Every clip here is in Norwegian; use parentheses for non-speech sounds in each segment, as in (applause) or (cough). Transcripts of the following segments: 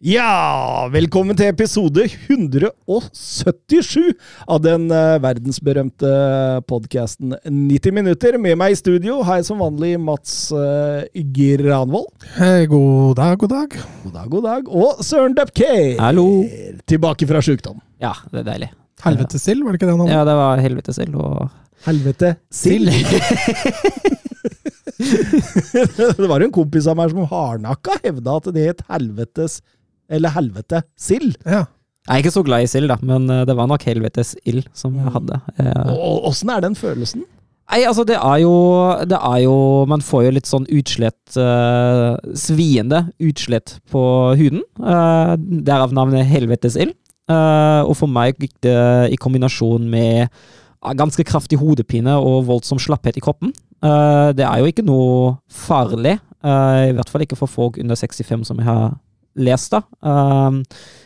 Ja, velkommen til episode 177 av den eh, verdensberømte podkasten 90 minutter. Med meg i studio har jeg som vanlig Mats uh, Granvold. Hei, god dag, god dag. God dag, god dag. Og Søren Dupkay. Hallo. Tilbake fra sjukdom. Ja, det er deilig. Helvetesild, var det ikke det han hadde? Ja, det var helvetesild og Helvete. Sild. (laughs) det var en kompis av meg som hardnakka hevda at det het helvetes Eller helvete sild. Ja. Jeg er ikke så glad i sild, da, men eh, det var nok helvetes ild som jeg hadde. Eh, Åssen er den følelsen? Nei, altså, det er jo Det er jo Man får jo litt sånn utslett uh, Sviende utslett på huden. Uh, derav navnet helvetesild. Uh, og for meg gikk det i kombinasjon med ganske kraftig hodepine og voldsom slapphet i kroppen. Uh, det er jo ikke noe farlig, uh, i hvert fall ikke for folk under 65 som jeg har lest, da. Um,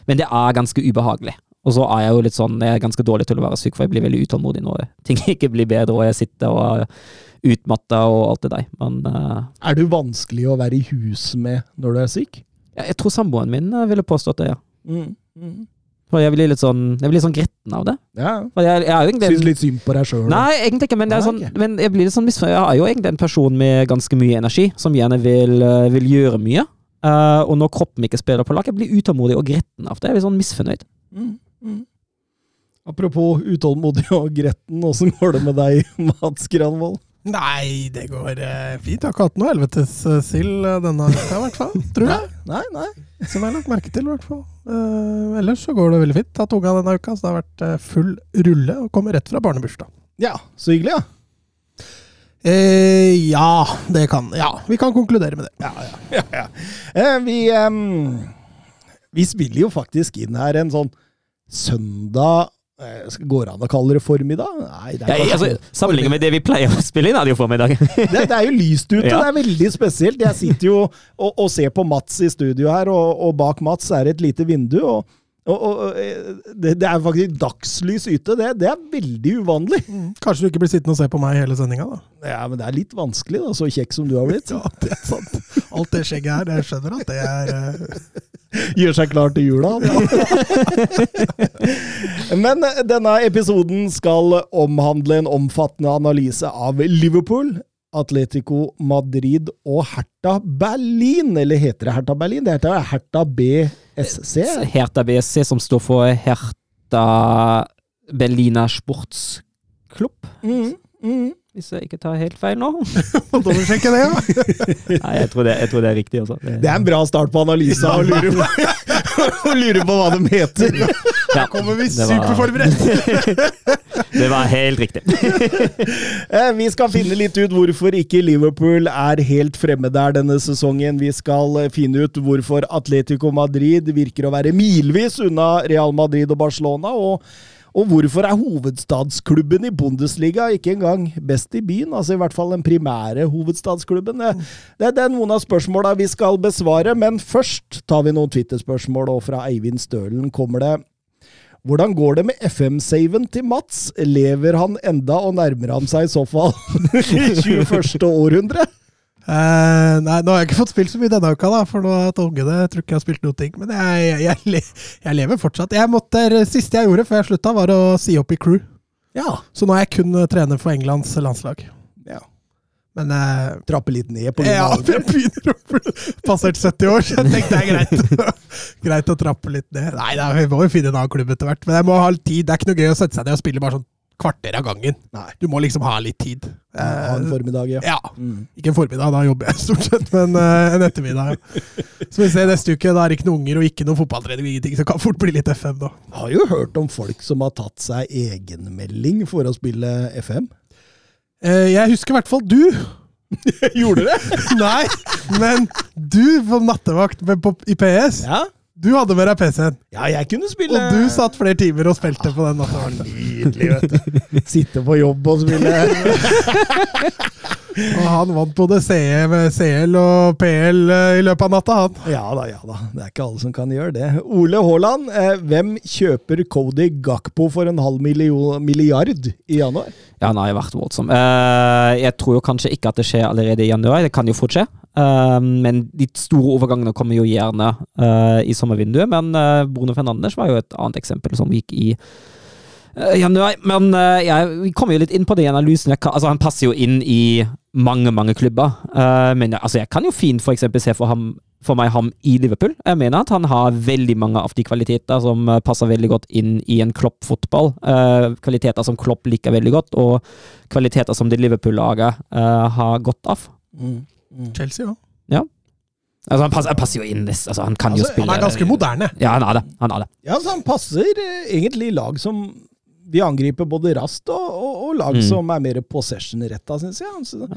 men det er ganske ubehagelig. Og så er jeg jo litt sånn, jeg er ganske dårlig til å være syk, for jeg blir veldig utålmodig når ting (laughs) ikke blir bedre, og jeg sitter og er utmatta og alt det der. Men uh, Er du vanskelig å være i hus med når du er syk? jeg, jeg tror samboeren min uh, ville påstått det, ja. Mm. Mm. For jeg blir litt sånn, jeg blir litt sånn gretten av det. Ja. Jeg, jeg egentlig Syns litt synd på deg sjøl. Nei, egentlig ikke, men, det Nei, sånn, men jeg blir litt sånn misfornøyd. Jeg er jo egentlig en person med ganske mye energi, som gjerne vil, uh, vil gjøre mye. Uh, og når kroppen ikke spiller på lag, jeg blir utålmodig og gretten av det. Jeg blir sånn misfornøyd. Mm, mm. Apropos utålmodig og gretten, åssen går det med deg, (laughs) Mats Granvold? Nei, det går eh, fint. Jeg har ikke hatt noe helvetesild eh, denne uka, i hvert fall. (laughs) Tror jeg. Nei, nei. Som jeg har lagt merke til, i hvert fall. Uh, ellers så går det veldig fint. Tatt unga denne uka, så det har vært uh, full rulle og kommer rett fra barnebursdag. Ja, så hyggelig, ja. Eh, ja, det kan Ja, vi kan konkludere med det. Ja, ja. ja, ja. Eh, vi, eh, vi spiller jo faktisk inn her en sånn søndag eh, Går det an å kalle det formiddag? Nei, det er, Ja, altså, Sammenlignet med det vi pleier å spille inn, er det jo formiddag. (laughs) det, det er jo lyst ute. Ja. Det er veldig spesielt. Jeg sitter jo og, og ser på Mats i studio her, og, og bak Mats er det et lite vindu. og og, og eh, det, det er faktisk dagslys ute. Det, det er veldig uvanlig. Kanskje du ikke blir sittende og se på meg hele sendinga, da. Ja, Men det er litt vanskelig, da, så kjekk som du har blitt. (laughs) Ja, det er sant. Alt det skjegget her, jeg skjønner at det er uh... (laughs) Gjør seg klar til jula. (laughs) Men eh, denne episoden skal omhandle en omfattende analyse av Liverpool, Atletico Madrid og Hertha Berlin. Eller heter det Hertha Berlin? Det heter Hertha BSC. Hertha BSC, som står for Hertha Berliner Sportsklubb. Mm, mm. Hvis jeg ikke tar helt feil nå. (laughs) Må dobbeltsjekke det, ja. Nei, jeg tror det, jeg tror det er riktig. Også. Det er en bra start på analysa å lure på, (laughs) (laughs) å lurer på hva de heter. ja, Kommer vi superforberedt! (laughs) Det var helt riktig. (laughs) Eh, Vi skal finne litt ut hvorfor ikke Liverpool er helt fremme der denne sesongen. Vi skal eh, finne ut hvorfor Atletico Madrid virker å være milvis unna Real Madrid og Barcelona. og og hvorfor er hovedstadsklubben i Bundesliga ikke engang best i byen? Altså i hvert fall den primære hovedstadsklubben. Det, det, er noen av spørsmåla vi skal besvare, men først tar vi noen Twitter-spørsmål. Og fra Eivind Stølen kommer det hvordan går det med FM-saven til Mats? Lever han enda, og nærmer han seg i så fall (laughs) i 21. århundre? Eh, nei, nå har jeg ikke fått spilt så mye denne uka, da, for nå jeg ungene. Tror ikke jeg har spilt noen ting. Men jeg, jeg, jeg, jeg lever fortsatt. Jeg måtte, siste jeg gjorde før jeg slutta, var å si opp i crew. Ja. Så nå er jeg kun eh, trener for Englands landslag. ja. Men eh, Trappe litt ned på ja, (laughs) jeg begynner å passert 70 år, så jeg tenkte det er greit. (laughs) greit å trappe litt ned. Nei, da, vi må jo finne en annen klubb etter hvert. Men jeg må ha litt tid. Det er ikke noe gøy å sette seg ned og spille bare sånn kvarter av gangen. Nei. Du må liksom ha litt tid. Ha en Eh, formiddag, ja. ja. Mm. Ikke en formiddag, da jobber jeg stort sett, men eh, en ettermiddag. ja. Så vi ser neste uke, da er det ikke noen unger og ikke noe fotballtrening, ingenting, så kan fort bli litt FM da. Jeg Har jo hørt om folk som har tatt seg egenmelding for å spille FM. Eh, jeg husker i hvert fall du. (laughs) Gjorde det? (laughs) Nei, men du på nattevakt på- i PS, Ja. Du hadde med deg PC-en. ja, jeg kunne spille Og du satt flere timer og spilte på den nattevakta. Nydelig, vet du. (laughs) Sitte på jobb og spille. (laughs) Og han vant både CL og PL eh, i løpet av natta, han. Ja da, ja da. Det er ikke alle som kan gjøre det. Ole Haaland, eh, hvem kjøper Cody Gakpo for en halv milliard i januar? Ja, han har jo vært voldsom. Eh, jeg tror jo kanskje ikke at det skjer allerede i januar, det kan jo fort skje. Eh, men de store overgangene kommer jo gjerne uh, i sommervinduet. Men uh, Bruno Fernandes var jo et annet eksempel som gikk i uh, januar. Men vi kommer jo litt inn på det i analysen. Kan, altså, han passer jo inn i mange, mange klubber. Men altså, jeg kan jo fint for eksempel se for, ham, for meg ham i Liverpool. Jeg mener at han har veldig mange av de kvaliteter som passer veldig godt inn i en Klopp-fotball. Kvaliteter som Klopp liker veldig godt, og kvaliteter som det Liverpool-laget har godt av. Chelsea òg. Altså, han, passer, han passer jo inn altså, Han kan Altså, jo spille Han er ganske moderne. Ja, han er det. Han er det. Ja, altså, han passer eh, egentlig lag som vi angriper både raskt, og, og, og lag Mm. som er mer possession-retta, syns jeg. Altså,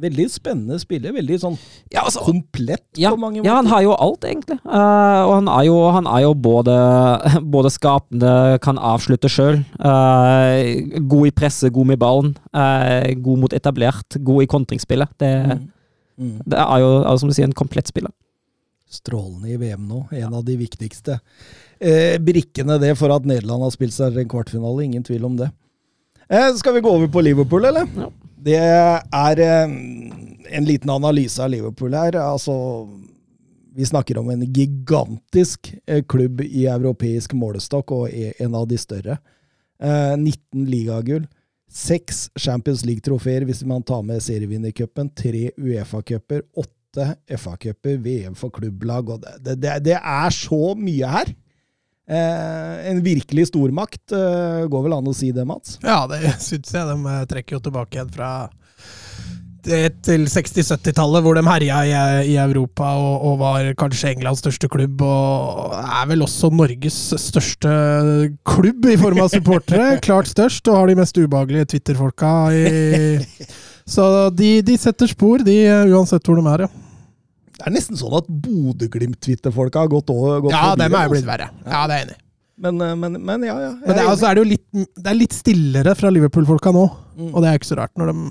veldig spennende spiller. Veldig sånn Ja, altså, komplett ja, på mange måter. ja, han har jo alt, egentlig. Uh, og han er jo, han er jo både, (laughs) både skapende, kan avslutte sjøl. god i presse, god med ballen. Uh, god mot etablert, god i kontringsspillet. Det, Mm. Mm. det er jo altså, som du sier, en komplett spiller. Strålende i VM nå. En av de viktigste eh, brikkene det for at Nederland har spilt seg en kvartfinale. Ingen tvil om det. Eh, skal vi gå over på Liverpool, eller? Ja. Det er eh, en liten analyse av Liverpool her. Altså Vi snakker om en gigantisk eh, klubb i europeisk målestokk, og er en av de større. Eh, 19 ligagull. Seks Champions League-trofeer hvis man tar med serievinnercupen. Tre Uefa-cuper. Åtte FA-cuper. VM for klubblag. Og det, det, det, er så mye her! Eh, en virkelig stormakt, eh, går vel an å si det, Mats? Ja, det syns jeg. De eh, trekker jo tilbake igjen fra til 60-70-tallet, hvor de herja i, i Europa og, og var kanskje Englands største klubb. Og er vel også Norges største klubb i form av supportere. (laughs) Klart størst, og har de mest ubehagelige Twitter-folka i (laughs) Så de, de setter spor, de, uansett hvor de er, ja. Det er nesten sånn at Bodø-Glimt-twitterfolka har gått over. Gått Ja, dem er er blitt altså. verre. Ja, det er enig. Men, eh, men, men ja, ja. Men det er, altså, er det jo litt, det er litt stillere fra Liverpool-folka nå, Mm. og det er ikke så rart når de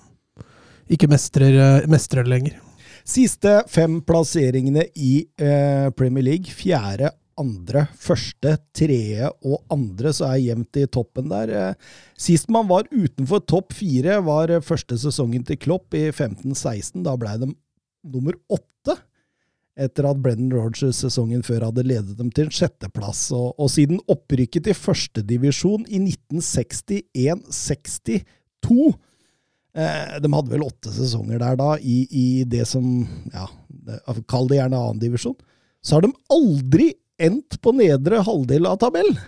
ikke mestrer, eh, mestrer det lenger. Siste fem plasseringene i eh, Premier League. Fjerde, andre, første, tredje og andre, så er jevnt i toppen der. Eh, Sist man var utenfor topp fire, var eh, første sesongen til Klopp i 15-16. Da ble de nummer åtte. Etter at Brennan Rogers sesongen før hadde ledet dem til en sjetteplass. Og, og siden opprykket til førstedivisjon i 1961-62 Eh, de hadde vel åtte sesonger der da, i, i det som ja, Kall det gjerne annendivisjon. Så har de aldri endt på nedre halvdel av tabellen!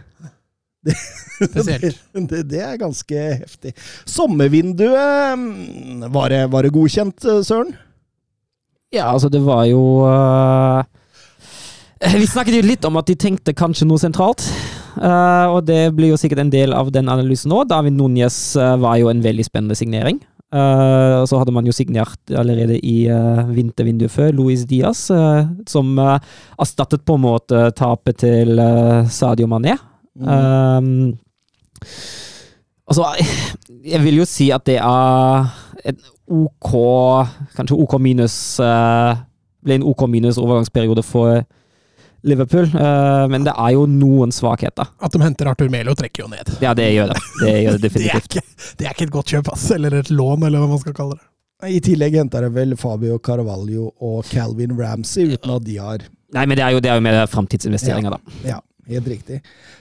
(laughs) Det, Spesielt. det, det er ganske heftig. Sommervinduet mm, Var det, var det godkjent, eh, Søren? Ja, altså, det var jo uh, (laughs) Vi snakket jo litt om at de tenkte kanskje noe sentralt. Uh, og det blir jo sikkert en del av den analysen nå. David Núñez eh, var jo en veldig spennende signering. Eh, og så hadde man jo signert allerede i uh, vintervinduet før Luis Diaz, eh, som eh, erstattet på en måte tapet til eh, Sadio Mané. Um, altså, jeg vil jo si at det er en OK Kanskje OK minus eh, Ble en OK minus overgangsperiode for Liverpool, eh, men det er jo noen svakheter. At de henter Arthur Melo, trekker jo ned. Ja, det gjør det. Det gjør det (laughs) Det er, ikke, det er ikke et godt kjøp, ass. Eller et lån, eller hva man skal kalle det. I tillegg henter de vel Fabio Carvalho og Calvin Ramsey, uten at de har Nei, men det er jo, det er jo mer framtidsinvesteringer, da. Ja, helt riktig.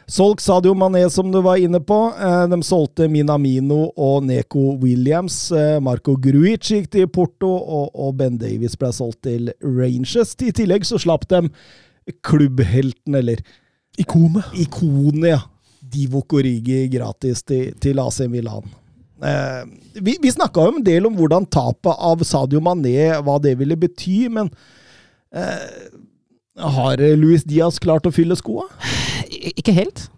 Solgt Sadio Mané, som du var inne på. Eh, De solgte Minamino og Neko Williams. Eh, Marco Gruic gikk til Porto, og, og Ben Davies ble solgt til Rangers. I tillegg så slapp de klubbhelten, eller Ikonet. ikonet, ja. Divock Corrigi gratis til, til AC Milan. Eh, vi vi snakka jo en del om hvordan tapet av Sadio Mané, hva det ville bety, men eh, har Luis Diaz klart å fylle skoa? Ikke helt.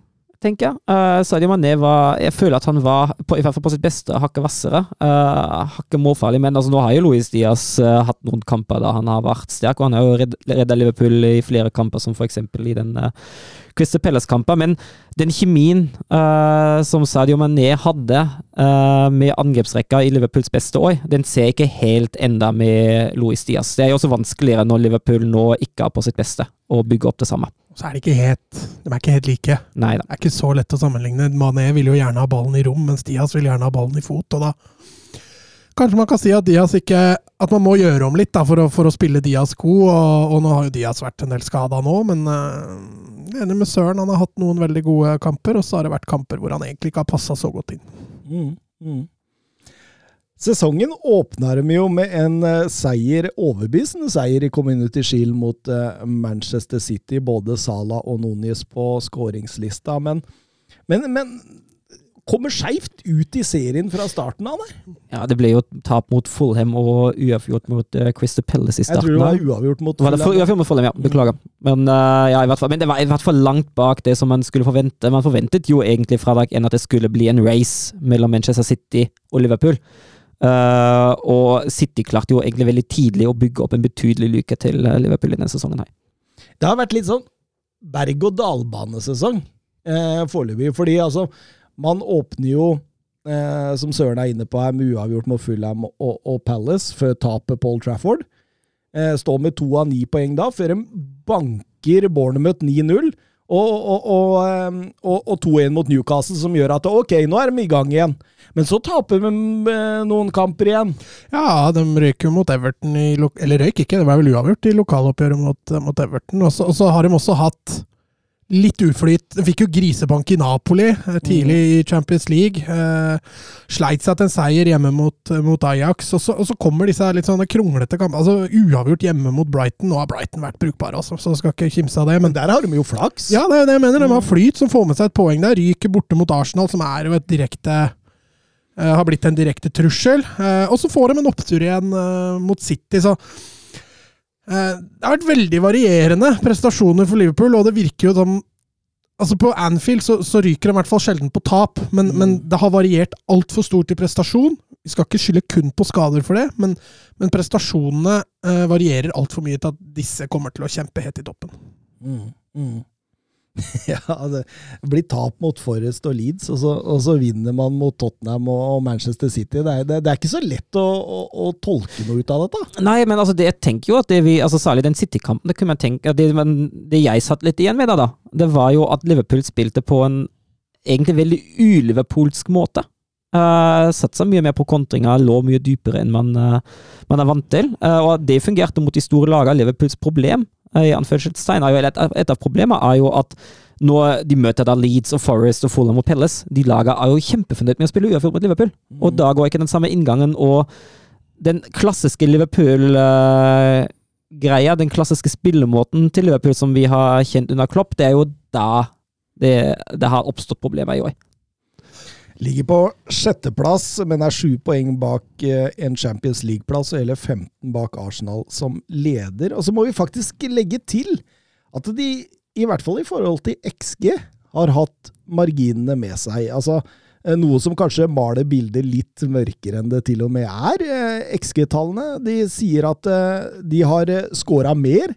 Tenker jeg. Uh, Sadio Mané var Jeg føler at han var, på, i hvert fall på sitt beste, hakket hvassere. Uh, hakket målfarlig. Men altså, nå har jo Louis Diaz uh, hatt noen kamper da han har vært sterk, og han har jo redda Liverpool i flere kamper, som f.eks. i den uh, Christer Pelles-kampen. Men den kjemien uh, som Sadio Mané hadde med angrepsrekka i Liverpools beste år, den ser jeg ikke helt enda med Louis Diaz. Det er jo også vanskeligere når Liverpool nå ikke er på sitt beste, å bygge opp det samme så er de ikke helt, de er ikke helt like. Neida. Det er ikke så lett å sammenligne. Mané vil jo gjerne ha ballen i rom, mens Diaz vil gjerne ha ballen i fot. og da Kanskje man kan si at Diaz ikke At man må gjøre om litt da, for, å, for å spille Diaz god. Og, og, nå har jo Diaz vært en del skada nå, men uh, enig med Søren. Han har hatt noen veldig gode kamper, og så har det vært kamper hvor han egentlig ikke har passa så godt inn. Mm, mm. Sesongen åpna de jo med en uh, seier, overbevisende seier i Community Shield mot uh, Manchester City. Både Salah og Nunes på skåringslista. Men, men, men kommer skeivt ut i serien fra starten av der. Ja, det ble jo tap mot Fulham og uavgjort mot uh, Crystal Palace i starten. Jeg tror det var uavgjort mot Fulham. Var uavgjort mot Fulham, ja. Beklager. Men, uh, ja, fall, men det var i hvert fall langt bak det som man skulle forvente. Man forventet jo egentlig fra dag én at det skulle bli en race mellom Manchester City og Liverpool. Uh, og City klarte jo egentlig veldig tidlig å bygge opp en betydelig lykke til eh, Liverpool i denne sesongen. her. Det har vært litt sånn berg-og-dal-banesesong uh, foreløpig. Fordi altså, man åpner jo, uh, som Søren er inne på her, med uavgjort mot Fulham og, og Palace før tapet Paul Trafford. Uh, står med to av ni poeng da, før de banker Bournemouth 9-0. Og, og, og, og 2-1 mot Newcastle, som gjør at ok, nå er de i gang igjen. Men så taper de eh, noen kamper igjen. Ja, de røyk jo mot Everton i Eller røyk ikke, det var vel uavgjort i lokaloppgjøret mot, mot Everton. Og så har de også hatt litt uflyt. De fikk jo grisebank i Napoli eh, tidlig i Champions League. Eh, sleit seg til en seier hjemme mot, mot Ajax. Og så, og så, kommer disse litt sånne kronglete kampene. Altså Uavgjort hjemme mot Brighton. Nå har Brighton vært brukbare, altså, så skal ikke kimse av det. Men, men der har de jo flaks. Ja, det er det jeg mener. De har flyt som får med seg et poeng der. Ryker borte mot Arsenal, som er jo et direkte har blitt en direkte trussel. Uh, og så får de en opptur igjen uh, mot City, så det har vært veldig varierende prestasjoner for Liverpool, og det virker jo som Altså På Anfield så, så ryker de i hvert fall sjelden på tap, men, mm. men det har variert altfor stort i prestasjon. Vi skal ikke skylde kun på skader for det, men, men prestasjonene eh, varierer altfor mye til at disse kommer til å kjempe helt i toppen. Mm. Mm. (laughs) ja, det blir tap mot Forest og Leeds, og så, og så vinner man mot Tottenham og, Manchester City. Det er, det, det er ikke så lett å, å, å, tolke noe ut av dette. Nei, men altså, det, jeg tenker jo at det vi, altså særlig den City-kampen, det kunne jeg tenke, det, det, jeg satt litt igjen med da, da, det var jo at Liverpool spilte på en egentlig veldig uliverpoolsk måte. Uh, Satsa mye mer på kontringa, lå mye dypere enn man, uh, man er vant til. Uh, og det fungerte mot de store lagene. Liverpools problem i anførselstegn, er jo et, et av problemene er jo at når de møter da Leeds og Forest og Fulham og Pelles, de lagene er jo kjempefornøyd med å spille uavgjort mot Liverpool. Mm. Og da går ikke den samme inngangen. Og den klassiske Liverpool-greia, den klassiske spillemåten til Liverpool som vi har kjent under Klopp, det er jo da det, det har oppstått problemer i år. Ligger på sjetteplass, men er sju poeng bak eh, en Champions League-plass og hele 15 bak Arsenal som leder. Og så må vi faktisk legge til at de, i hvert fall i forhold til XG, har hatt marginene med seg. Altså, eh, noe som kanskje maler bildet litt mørkere enn det til og med er. Eh, XG-tallene de sier at de har scora mer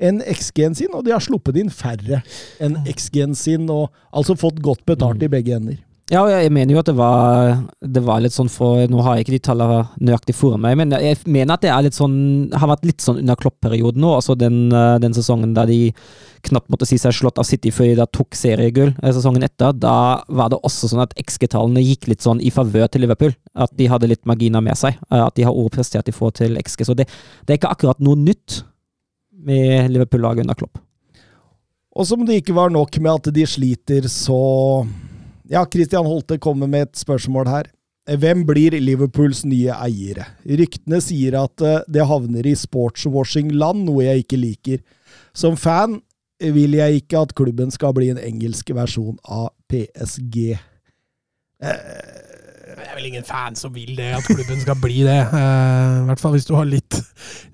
enn XG-en sin, og de har sluppet inn færre enn XG-en sin, og altså fått godt betalt i begge ender. Ja, jeg mener jo at det var, det var litt sånn for Nå har jeg ikke de tallene nøyaktig for meg, men jeg mener at det er litt sånn, har vært litt sånn under Klopp-perioden nå. Altså den, eh, den, sesongen der de knapt måtte si seg slått av City før de da tok seriegull. Eh, sesongen etter, da var det også sånn at XG-tallene gikk litt sånn i favør til Liverpool. At de hadde litt marginer med seg. Eh, at de har overprestert i forhold til XG. Så det, det er ikke akkurat noe nytt med Liverpool-laget under Klopp. Og som det ikke var nok med at de sliter, så ja, Christian Holte kommer med et spørsmål her. Hvem blir Liverpools nye eiere? Ryktene sier at eh, det havner i sportswashing-land, noe jeg ikke liker. Som fan vil jeg ikke at klubben skal bli en engelsk versjon av PSG. Eh, det er vel ingen fan som vil det, at klubben skal bli det. Eh, I hvert fall hvis du har litt,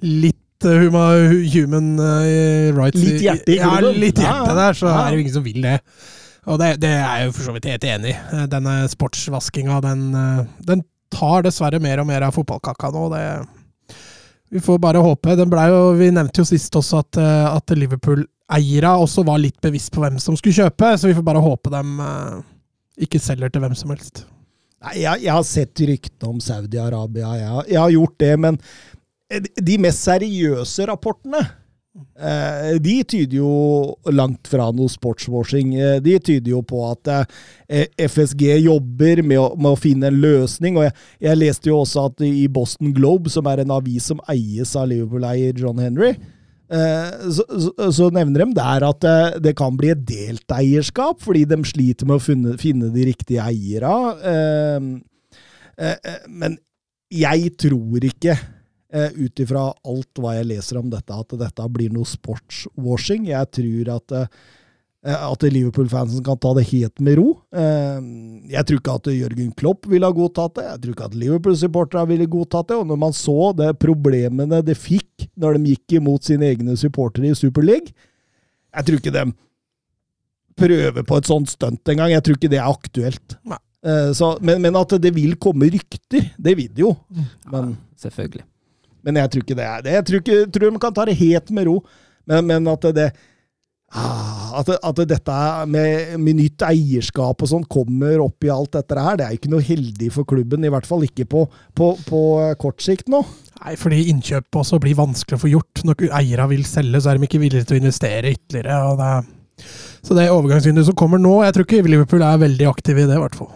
litt human rights Litt hjerte i klubben? Ja, litt hjerte der, så er det jo ingen som vil det. Og det, det er jeg jo for så vidt helt enig i. Eh, Denne sportsvaskinga, den, eh, den tar dessverre mer og mer av fotballkaka nå. Det, vi får bare håpe. Jo, vi nevnte jo sist også at, eh, at Liverpool-eiere også var litt bevisst på hvem som skulle kjøpe, så vi får bare håpe eh, ikke selger til hvem som helst. Nei, jeg, jeg har sett ryktene om Saudi-Arabia, jeg, jeg har gjort det, men de mest seriøse rapportene de tyder jo langt fra noe sportswashing. Eh, De tyder jo på at eh, FSG jobber med å, med å finne en løsning. og jeg, jeg leste jo også at i Boston Globe, som er en avis som eies av Liverpool-eier John Henry, eh, så, så, så nevner de der at eh, det kan bli et delt eierskap, fordi de sliter med å finne, finne de riktige. Eh, eh, eh, men jeg tror ikke, uh, ut ifra alt hva jeg leser om dette, at dette blir noe sportswashing. Jeg tror at eh, at Liverpool-fansen kan ta det helt med ro. Eh, Jeg tror ikke at Jørgen Klopp ville ha godtatt det. Jeg tror ikke at Liverpool-supporterne ville godtatt det. Og når man så det problemene det fikk når de gikk imot sine egne supportere i Super League Jeg tror ikke de prøver på et sånt stunt engang. Jeg tror ikke det er aktuelt. Eh, Så, men, men at det vil komme rykter, det vil det jo. Men, Selvfølgelig. Men jeg tror ikke det er det. Jeg tror, ikke, tror de kan ta det helt med ro. Men, men at det ah, at, at dette med, med nytt eierskap og sånn kommer opp i alt dette her, det er ikke noe heldig for klubben. I hvert fall ikke på, på, på kort sikt nå. Nei, fordi innkjøp også blir vanskelig å få gjort. Når eiere vil selge, så er de ikke villige til å investere ytterligere. Og det er, så det overgangsvinduet som kommer nå, jeg tror ikke Liverpool er veldig aktive i det, i hvert fall.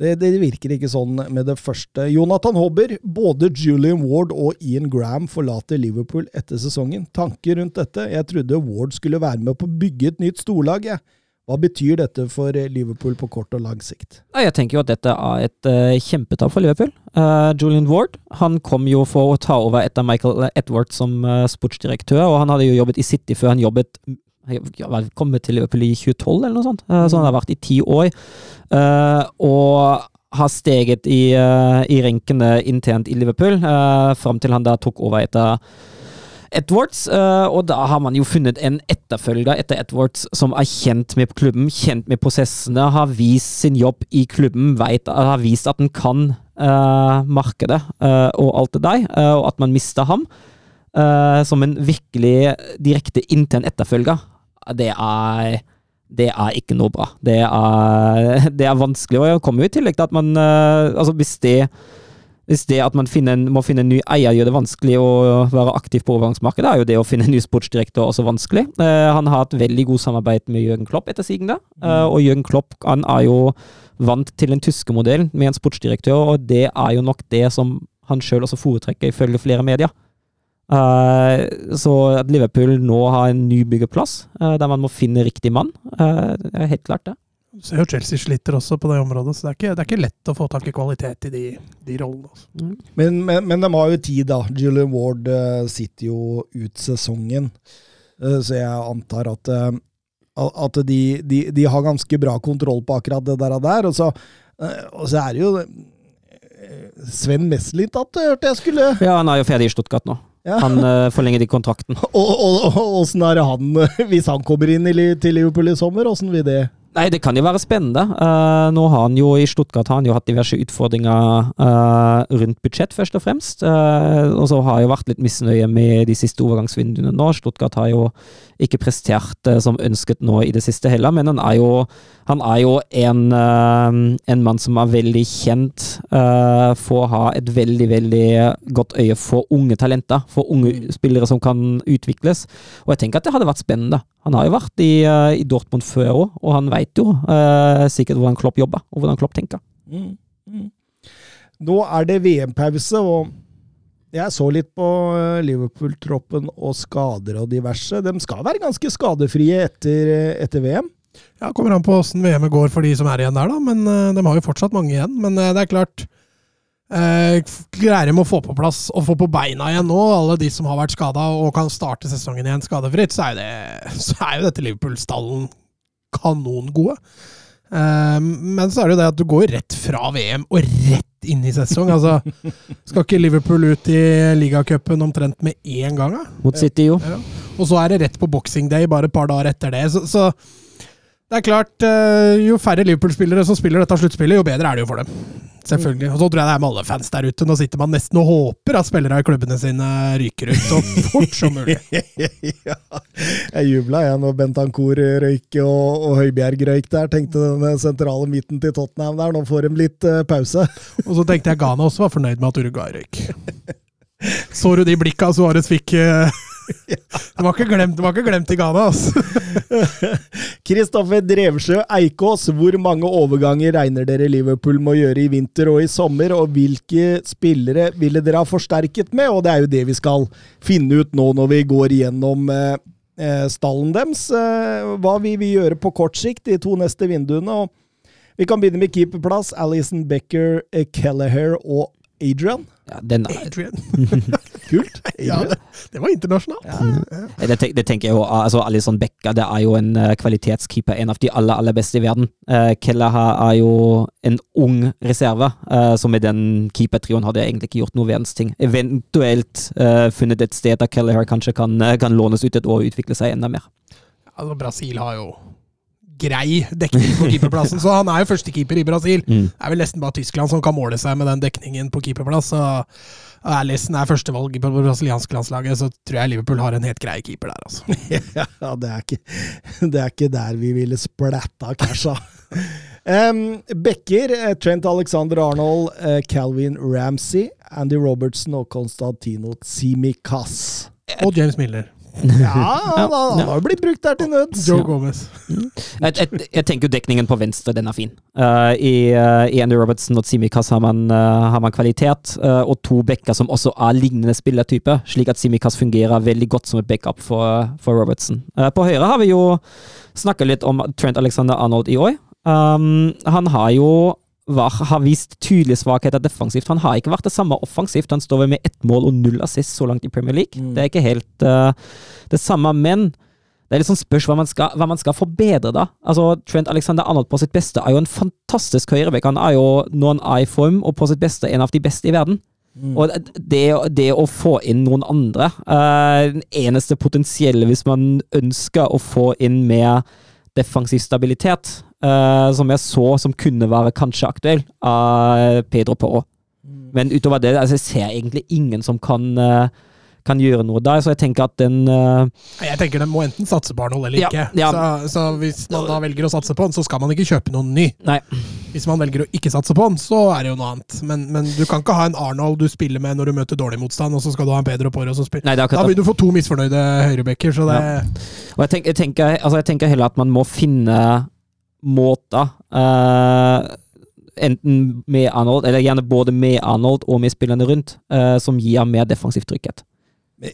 Det, det virker ikke sånn med det første. Jonathan Hobber, både Julian Ward og Ian Graham forlater Liverpool etter sesongen. Tanker rundt dette? Jeg trodde Ward skulle være med på å bygge et nytt storlag. jeg. Hva betyr dette for Liverpool på kort og lang sikt? Jeg tenker jo at dette er et uh, kjempetap for Liverpool. Eh, Julian Ward han kom jo for å ta over etter Michael Edwards som eh, sportsdirektør, og han hadde jo jobbet i City før han jobbet vel, kommet til Liverpool i 2012, eller noe sånt. Eh, så han har vært i ti år. Eh, og har steget i, eh, i renkene internt i Liverpool, uh, fram til han da tok over etter Edwards, og da har man jo funnet en etterfølger etter Edwards som er kjent med klubben, kjent med prosessene, har vist sin jobb i klubben, vet, har vist at den kan eh, markedet og alt det der, og at man mister ham som en virkelig direkte intern etterfølger, det er det er ikke noe bra. Det er, (laughs) det er vanskelig, og det kommer jo i tillegg til at man eh, Altså, hvis det hvis det at man finner en, må finne en ny eier gjør det vanskelig å være aktiv på overgangsmarkedet, er jo det å finne en ny sportsdirektør også vanskelig. Eh, han har hatt veldig god samarbeid med Jørgen Klopp etter sigende, eh, og Jørgen Klopp han er jo vant til den tyske modellen med en sportsdirektør, og det er jo nok det som han sjøl også foretrekker, ifølge flere medier. Eh, så at Liverpool nå har en ny byggeplass, uh, der man må finne riktig mann, uh, er helt klart det. Du ser jo Chelsea sliter også på det området, så det er ikke, det er ikke lett å få tak i kvalitet i de, de rollene. Altså. Men, men, men de har jo tid, da. Julian Ward sitter jo ut sesongen, så jeg antar at, at de, de, de har ganske bra kontroll på akkurat det der. Og, der, og, så, og så er det jo Sven Meslintat hørte jeg skulle Ja, han er jo ferdig i Stuttgart nå. Ja. Han uh, forlenger i kontrakten. (laughs) Og åssen er det han, (laughs) hvis han kommer inn i, til Liverpool i sommer, åssen vil det Nei, det kan jo være spennende. Uh, nå har han jo i Stuttgart har han jo hatt diverse utfordringer uh, rundt budsjett, først og fremst. Uh, og så har jeg jo vært litt misnøye med de siste overgangsvinduene nå. Stuttgart har jo ikke prestert eh, som ønsket nå i det siste heller, men han er jo, han er jo en, eh, en mann som er veldig kjent eh, for å ha et veldig, veldig godt øye for unge talenter. For unge spillere som kan utvikles. Og jeg tenker at det hadde vært spennende. Han har jo vært i, i Dortmund før òg, og han veit jo sikkert hvordan Klopp jobber, og hvordan Klopp tenker. Mm, mm. Nå er det VM-pause, og jeg så litt på eh, Liverpool-troppen og skader og diverse. De skal være ganske skadefrie etter, eh, etter VM. Ja, Kommer an på åssen VM går for de som er igjen der, da. Men eh, de har jo fortsatt mange igjen. Men det er klart eh, Greier de å få på plass og få på beina igjen nå, alle de som har vært skada og kan starte sesongen igjen skadefritt, så er, det, (laughs) så er jo dette Liverpool-stallen kanongode. Eh, men så er det jo det at du går rett fra VM og rett inn i sesong. Altså, skal ikke Liverpool ut i ligacupen omtrent med én gang? da? Mot City, jo. Ja. Og så er det rett på boxing day bare et par dager etter det. Så, så Det er klart, eh, jo færre Liverpool-spillere som spiller dette sluttspillet, jo bedre er det jo for dem. Selvfølgelig. Og så tror jeg det er med alle fans der ute. Nå sitter man nesten og håper at spillere i klubbene sine ryker ut så fort som mulig. (laughs) ja. Jeg jubla jeg når Bentancour røyk og, og Høibjerg røyk der. Tenkte den sentrale midten til Tottenham der, nå får de litt uh, pause. (laughs) Og så tenkte jeg Ghana også var fornøyd med at Uruguay røyk. Så du de blikka Suárez fikk? Uh, det, har ikke glemt, var ikke glemt i Ghana, altså. (laughs) Kristoffer Drevsjø Eikås, hvor mange overganger regner dere Liverpool må gjøre i vinter og i sommer, og hvilke spillere ville dere ha forsterket med? Og det er jo det vi skal finne ut nå når vi går gjennom eh, eh stallen deres. Eh, hva vi vil gjøre på kort sikt de to neste vinduene. og vi kan begynne med keeperplass. Alison Becker, eh, Kelleher og Adrian. Ja, den er Adrian. (laughs) Kult. (laughs) Ja, det, det, var internasjonalt. Ja. Det, det, tenker jeg jo. altså Alison Becka det er jo en uh, kvalitetskeeper. En av de aller aller beste i verden. Uh, Kelleher er jo en ung reserve, uh, som med den keepertrioen hadde egentlig ikke gjort noe verdens ting. Eventuelt uh, funnet et sted der Kelleher kanskje kan, kan lånes ut et år og utvikle seg enda mer. Altså, Brasil har jo grei dekning på keeperplassen. Så han er jo førstekeeper i Brasil. Mm. Det er vel nesten bare Tyskland som kan måle seg med den dekningen på keeperplass. Så Alison er førstevalg på det brasilianske landslaget, så tror jeg Liverpool har en helt grei keeper der, altså. (laughs) ja, det er, ikke, det er ikke der vi ville splatta casha. Um, Becker, eh, Trent Alexander Arnold, uh, Calvin Ramsey, Andy Robertson og Konstantino Tsimikas. Og James Miller. Ja, han, han har jo blitt brukt der til nøds. Joe Gomez. Jeg, jeg, jeg, tenker jo dekningen på venstre, den er fin. Uh, i, uh, I Andy Robertson og Simikas har man, uh, har man kvalitet, og to backer som også er lignende spillertype, slik at Simikas fungerer veldig godt som et backup for, for Robertson. på høyre har vi jo snakka litt om Trent Alexander Arnold i år. Um, han har jo var, har vist tydelige svakheter defensivt. Han har ikke vært det samme offensivt. Han står med ett mål og null assist så langt i Premier League. Mm. Det er ikke helt uh, det samme, men det er litt sånn spørs hva man, skal, hva man skal forbedre, da. Altså, Trent Alexander Arnold på sitt beste er jo en fantastisk høyrebekk. Han er jo noen i form, og på sitt beste en av de beste i verden. Mm. Og det, det, å få inn noen andre uh, Den eneste potensielle hvis man ønsker å få inn mer defensiv stabilitet, uh, som jeg så som kunne være kanskje aktuell, av Pedro Porro. Mm. Men utover det altså, jeg ser egentlig ingen som kan uh, kan gjøre noe der. Så jeg tenker at den uh, Jeg tenker den må enten satse på Arnold eller ja, ikke. Ja. Så, så, hvis man da velger å satse på den, så skal man ikke kjøpe noen ny. Nei. Hvis man velger å ikke satse på den, så er det jo noe annet. Men, men, du kan ikke ha en Arnold du spiller med når du møter dårlig motstand, og så skal du ha en Pedro Porro som spiller. Nei, da vil du få to misfornøyde høyrebacker, så det ja. Og jeg tenker, jeg, tenker, altså jeg tenker, heller at man må finne måter uh, enten med Arnold, eller gjerne både med Arnold og med spillerne rundt, uh, som gir mer defensiv trygghet.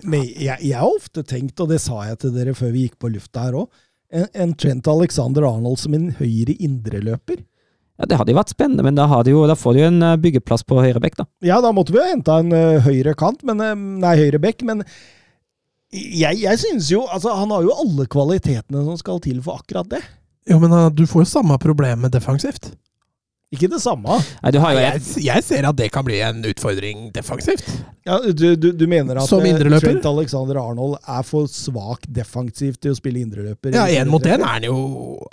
Men jeg, jeg, har ofte tenkt, og det sa jeg til dere før vi gikk på lufta her òg, en, en, Trent Alexander Arnold som en høyre indreløper. Ja, Det hadde jo vært spennende, men da, jo, da får du jo en eh, byggeplass på høyre bekk, da. Ja, da måtte vi jo henta en uh, høyre kant, men, nei, høyre bekk, men jeg, jeg synes jo Altså, han har jo alle kvalitetene som skal til for akkurat det. Jo, men uh, du får jo samme problem med defensivt. Ikke det samme. Nei, jeg, jeg, ser at det kan bli en utfordring defensivt. Ja, du, du, du mener at eh, Trent Alexander Arnold er for svak defensivt til å spille indreløper? Ja, én mot én er han jo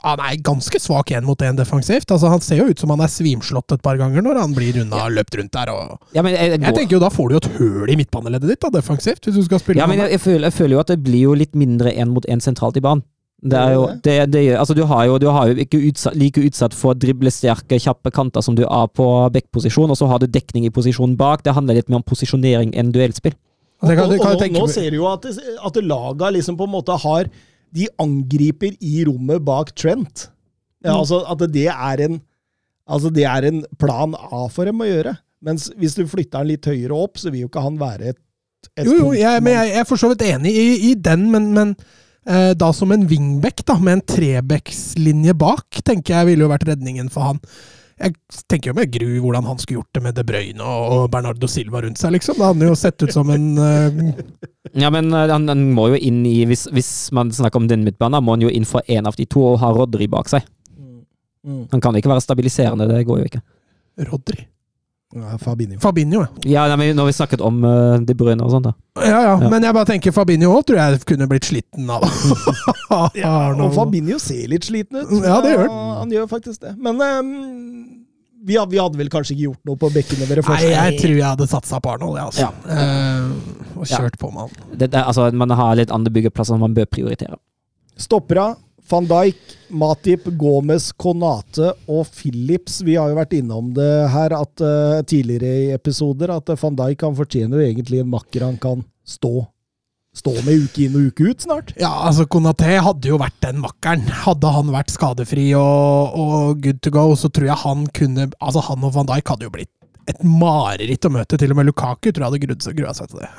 Han er ganske svak én mot én defensivt. Altså, han ser jo ut som han er svimslått et par ganger når han blir unna ja. løpt rundt der. Og... Ja, jeg, jeg, jeg, tenker jo Da får du jo et høl i midtbaneleddet ditt da, defensivt. hvis du skal spille Ja, men jeg, føler, føler, jo at det blir jo litt mindre én mot én sentralt i banen. Det er jo, det, det, altså du, har jo, du har jo ikke utsatt, like utsatt for driblesterke, kjappe kanter som du er på backposisjon, og så har du dekning i posisjonen bak. Det handler litt mer om posisjonering enn duellspill. Og, og, og, og, nå ser du jo at, at laga liksom på en måte har De angriper i rommet bak Trent. Ja, mm. altså At det er en Altså det er en plan A for dem å gjøre. Mens hvis du flytter han litt høyere opp, så vil jo ikke han være et, et Jo, jo, jeg, men jeg, jeg er for så vidt enig i, i den, men, men da som en wingback, da, med en trebackslinje bak, tenker jeg ville jo vært redningen for han. Jeg tenker jo med gru hvordan han skulle gjort det med De Bruyne og Bernardo Silva rundt seg, liksom. Det hadde jo sett ut som en uh... Ja, men uh, han, han, må jo inn i hvis, hvis, man snakker om den midtbanen, må han jo inn for én av de to og ha Rodry bak seg. Mm. Mm. Han kan ikke være stabiliserende, det går jo ikke. Rodry? Ja, Fabinho. Fabinho, ja. Ja, nei, når vi snakket om uh, De Bruyne og sånt. da. Ja, ja, Ja. men jeg bare tenker Fabinho òg tror jeg kunne blitt sliten av (laughs) Ja, og Fabinho ser litt sliten ut. Ja, det gjør han. Ja, han gjør faktisk det. Men um, vi, hadde, vi hadde vel kanskje ikke gjort noe på bekkene våre Nei, jeg tror jeg hadde satsa på Arnold, jeg, altså. Ja. Uh, og kjørt på med han. Altså, man har litt andre byggeplasser man bør prioritere. Stoppera, van Dijk, Matip, Gomez, Konate og Phillips. Vi har jo vært innom det her at, uh, tidligere i episoder, at eh, van Dijk han fortjener jo egentlig en makker han kan stå, stå med uke inn og uke ut snart. Ja, altså Konaté hadde jo vært den makkeren. Hadde han vært skadefri og, og good to go, så tror jeg han kunne Altså, han og van Dijk hadde jo blitt et mareritt å møte. Til og med Lukaku tror jeg hadde grua seg til det.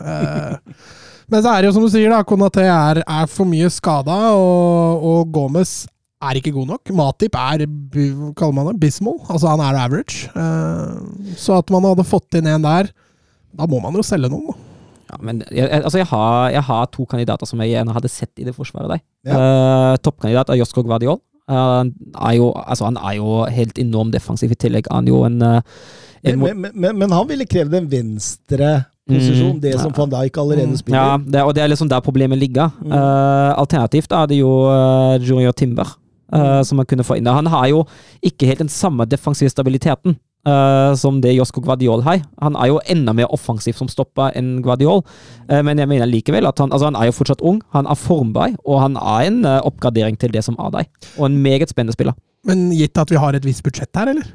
Eh, men så er det jo som du sier, da. Konaté er, er for mye skada, og, og Gomez er ikke god nok. Matip er hva kaller man det, bismal. Altså, han er average. Uh, så at man hadde fått inn en der, da må man jo selge noen, da. Ja, men jeg, jeg- altså, jeg, har, jeg har to kandidater som jeg gjerne hadde sett i det forsvaret der. Ja. Uh, Toppkandidat er Josko Guardiol. Uh, han, er jo, altså, han er jo helt enorm defensiv. I tillegg er han jo en, eh, en Men, men, men, men han ville krevd en venstre posisjon, Mm, det som ja. van Dijk allerede Mm, spiller. Ja, det, og det er liksom der problemet ligger. Mm. Uh, alternativt er det jo uh, Junior Timber, uh, som man kunne få inn. Han har jo ikke helt den samme defensive stabiliteten Uh, som det Josko Guardiol har. Han er jo enda mer offensiv som stopper enn Guardiol, uh, men jeg mener likevel at han, altså han er jo fortsatt ung, han er formbar, og han er en uh, oppgradering til det som er deg. Og en meget spennende spiller. Men gitt at vi har et visst budsjett her, eller?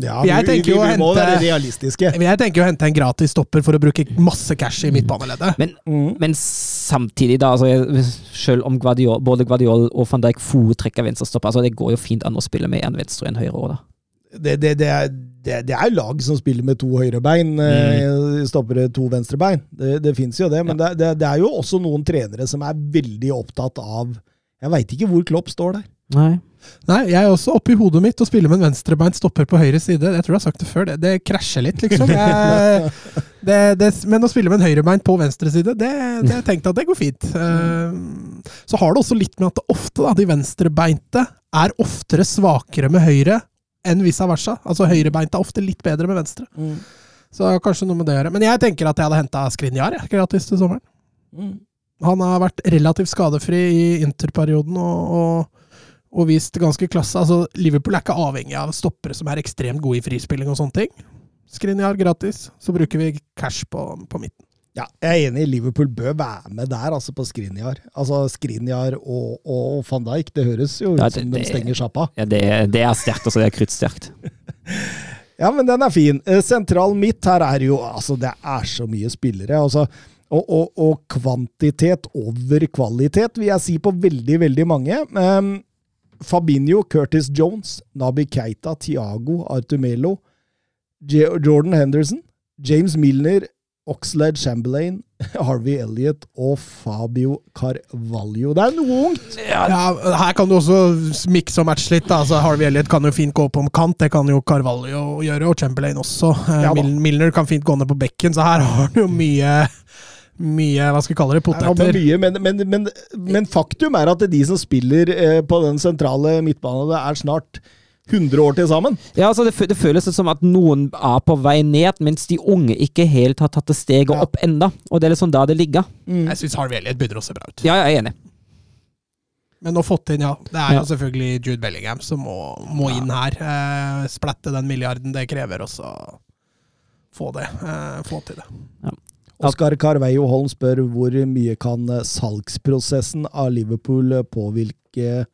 Ja, Jeg vi, tenker vi, vi må hente- være realistiske. Jeg tenker å hente en gratis stopper for å bruke masse cash i midtbaneleddet. Men, Mm. men samtidig, da, altså, selv om Guardiol, både Guardiol og van Dijk foretrekker venstrestopper, altså, det går jo fint an å spille med en venstre og en høyre òg, da. Det, det, det, er, det, det er lag som spiller med to høyrebein, mm. stoppere to venstrebein. Det, det fins jo det, men det, det, det er jo også noen trenere som er veldig opptatt av Jeg veit ikke hvor Klopp står der. Nei. Nei, jeg er også oppi hodet mitt å spille med en venstrebeint stopper på høyre side. Jeg tror jeg har sagt det før, det, det krasjer litt, liksom. (laughs) Jeg, det, det, men å spille med en høyrebeint på venstre side, det, det jeg tenkte at det går fint. Eh, Så har det også litt med at det ofte, da, de venstrebeinte er oftere svakere med høyre enn vice versa. Altså høyrebeinte er ofte litt bedre med venstre. Så kanskje noe med det å gjøre. Men jeg tenker at jeg hadde henta Skrinjar gratis til sommeren. Mm. Han har vært relativt skadefri i interperioden og, og, og vist ganske klasse. Altså, Liverpool er ikke avhengig av stoppere som er ekstremt gode i frispilling og sånne ting. Skrinjar gratis, så bruker vi cash på, på midten. Ja, jeg er enig. Liverpool bør være med der, altså på Skrinjar. Altså Skrinjar og, og van Dijk, det høres jo ut Ja, som de stenger sjappa. Ja, det, det er sterkt, altså. Det er kruttsterkt. (laughs) Ja, men den er fin. Eh, Sentral midt her er jo Altså, det er så mye spillere. altså og, og, og kvantitet over kvalitet, vil jeg si på veldig, veldig mange. Um, Fabinho, Curtis Jones, Nabi Keita, Tiago, Artumelo, Jordan Henderson, James Milner, Oxlade Chamberlain, (laughs) Harvey Elliot og Fabio Carvalho. Det er noe ungt! Ja, Her kan du også mikse og matche litt. Altså, Harvey Elliot kan jo fint gå opp om kant, det kan jo Carvalho gjøre, og Chamberlain også. Eh, Ja Milner kan fint gå ned på bekken, så her har han jo mye mye, hva skal vi kalle det, poteter. Ja, man mye, men, men, men, men faktum er at de som spiller eh, på den sentrale midtbanen, det er snart 100 år til sammen. Ja, altså det, det føles som at noen er på vei ned, mens de unge ikke helt har tatt det steget Ja. opp enda. Og det er liksom der det ligger. Jeg syns Harvey Elliot begynner å se bra ut. Ja, jeg er enig. Men å fått inn, ja. Det er Ja. jo selvfølgelig Jude Bellingham som må, må inn her. Eh, splette den milliarden det krever, og så få det. Eh, få til det. Oskar Carveio Holm spør hvor mye kan eh, salgsprosessen av Liverpool eh, påvirke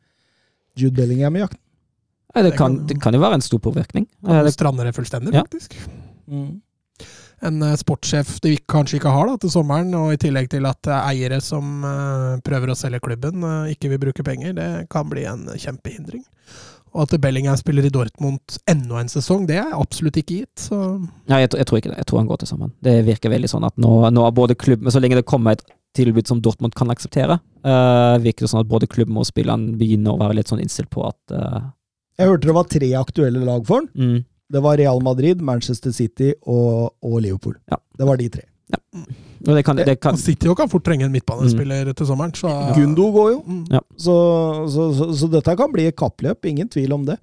Jude Bellingham i jakten? Ja, det, Det kan, det kan jo være en stor påvirkning. Eh, Det, strander det fullstendig, Ja. faktisk. En sportssjef de kanskje ikke har da, til sommeren, og i tillegg til at eiere som prøver å selge klubben, ikke vil bruke penger, det kan bli en kjempehindring. Og at Bellingham spiller i Dortmund enda en sesong, det er absolutt ikke gitt. Så Nei, jeg, tror- jeg tror ikke det. Jeg tror han går til sammen. Det virker veldig sånn at nå, nå er både klubben så lenge det kommer et tilbud som Dortmund kan akseptere, uh, virker det sånn at både klubben og spillerne begynner å være litt sånn innstilt på at uh, Jeg hørte det var tre aktuelle lag for han. mm, Det var Real Madrid, Manchester City og, og Liverpool. Ja. Det var de tre. Og det kan, det kan, og City kan fort trenge en midtbanespiller til sommeren. Så, Gundo går jo, Mm. Ja. så, så, så, så dette kan bli et kappløp. Ingen tvil om det.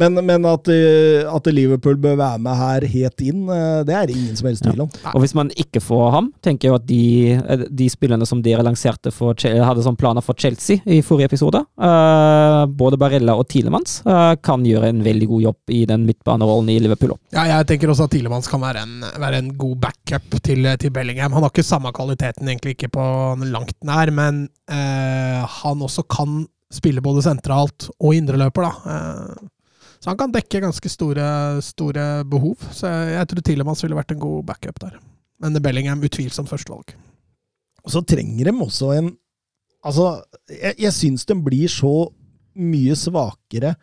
Men, men at, eh, at Liverpool bør være med her helt inn, eh, det er det ingen som helst tvil om. Og hvis man ikke får ham, tenker jeg at de, eh, de spillerne som dere lanserte for, hadde som planer for Chelsea i forrige episode, uh, både Barella og Tilemans, uh, kan gjøre en veldig god jobb i den midtbanerollen i Liverpool. Ja, jeg tenker også at Tilemanns kan være en, være en god backup til, til Bellingham. Han har ikke samme kvaliteten, egentlig ikke på langt nær, men uh, han også kan spille både sentralt og indreløper, da. Så han kan dekke ganske store, store behov. Så jeg, jeg tror Tielemanns ville vært en god backup der. Men Bellingham utvilsomt førstevalg. Og så trenger de også en Altså, jeg, jeg syns de blir så mye svakere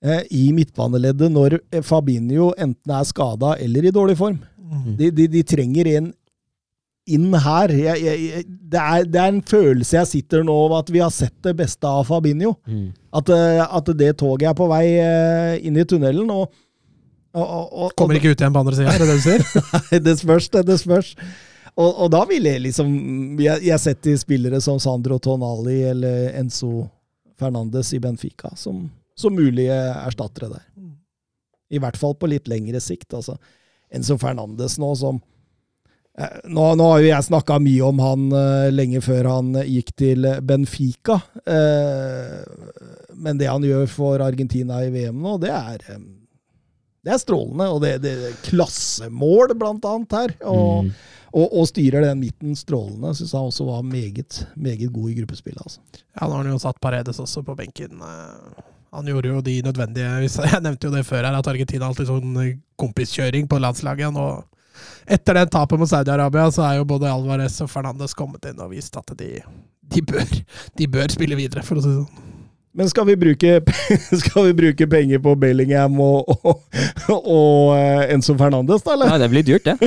eh, i midtbaneleddet når Fabinho enten er skada eller i dårlig form. De, de, de trenger en inn her. Jeg, jeg, det, er, det er en følelse jeg sitter nå av at vi har sett det beste av Fabinho. At, eh, at det toget er på vei eh, inn i tunnelen. og, og, og, og Kommer ikke ut igjen på andre sida, er det det du sier? (laughs) Nei, det spørs, det. det spørs. Og, og da vil jeg liksom Jeg jeg setter spillere som Sandro Tonali eller Enzo Fernandes i Benfica som, som mulige erstattere der. I hvert fall på litt lengre sikt. altså. Enzo Fernandes nå som nå, nå har jo jeg snakka mye om han uh, lenge før han gikk til Benfica. Uh, men det han gjør for Argentina i VM nå, det er um, det er strålende, og det, det er klassemål, blant annet, her. Og, Mm. og, og styrer den midten strålende. Syns han også var meget, meget god i gruppespillet. Altså. Ja, nå har han jo satt Paredes også på benken. Eh, Han gjorde jo de nødvendige (laughs) Jeg nevnte jo det før her, at Argentina alltid sånn eh, kompiskjøring på landslaget. Nå, etter den tapet mot Saudi-Arabia, så er jo både Alvarez og Fernandes kommet inn og vist at de, de, bør, de bør spille videre, for å si det sånn. Men skal vi bruke, (laughs) skal vi bruke penger på Bellingham og, og, og eh, Enzo Fernandes, da, eller? Nei, det blir dyrt, det. (laughs)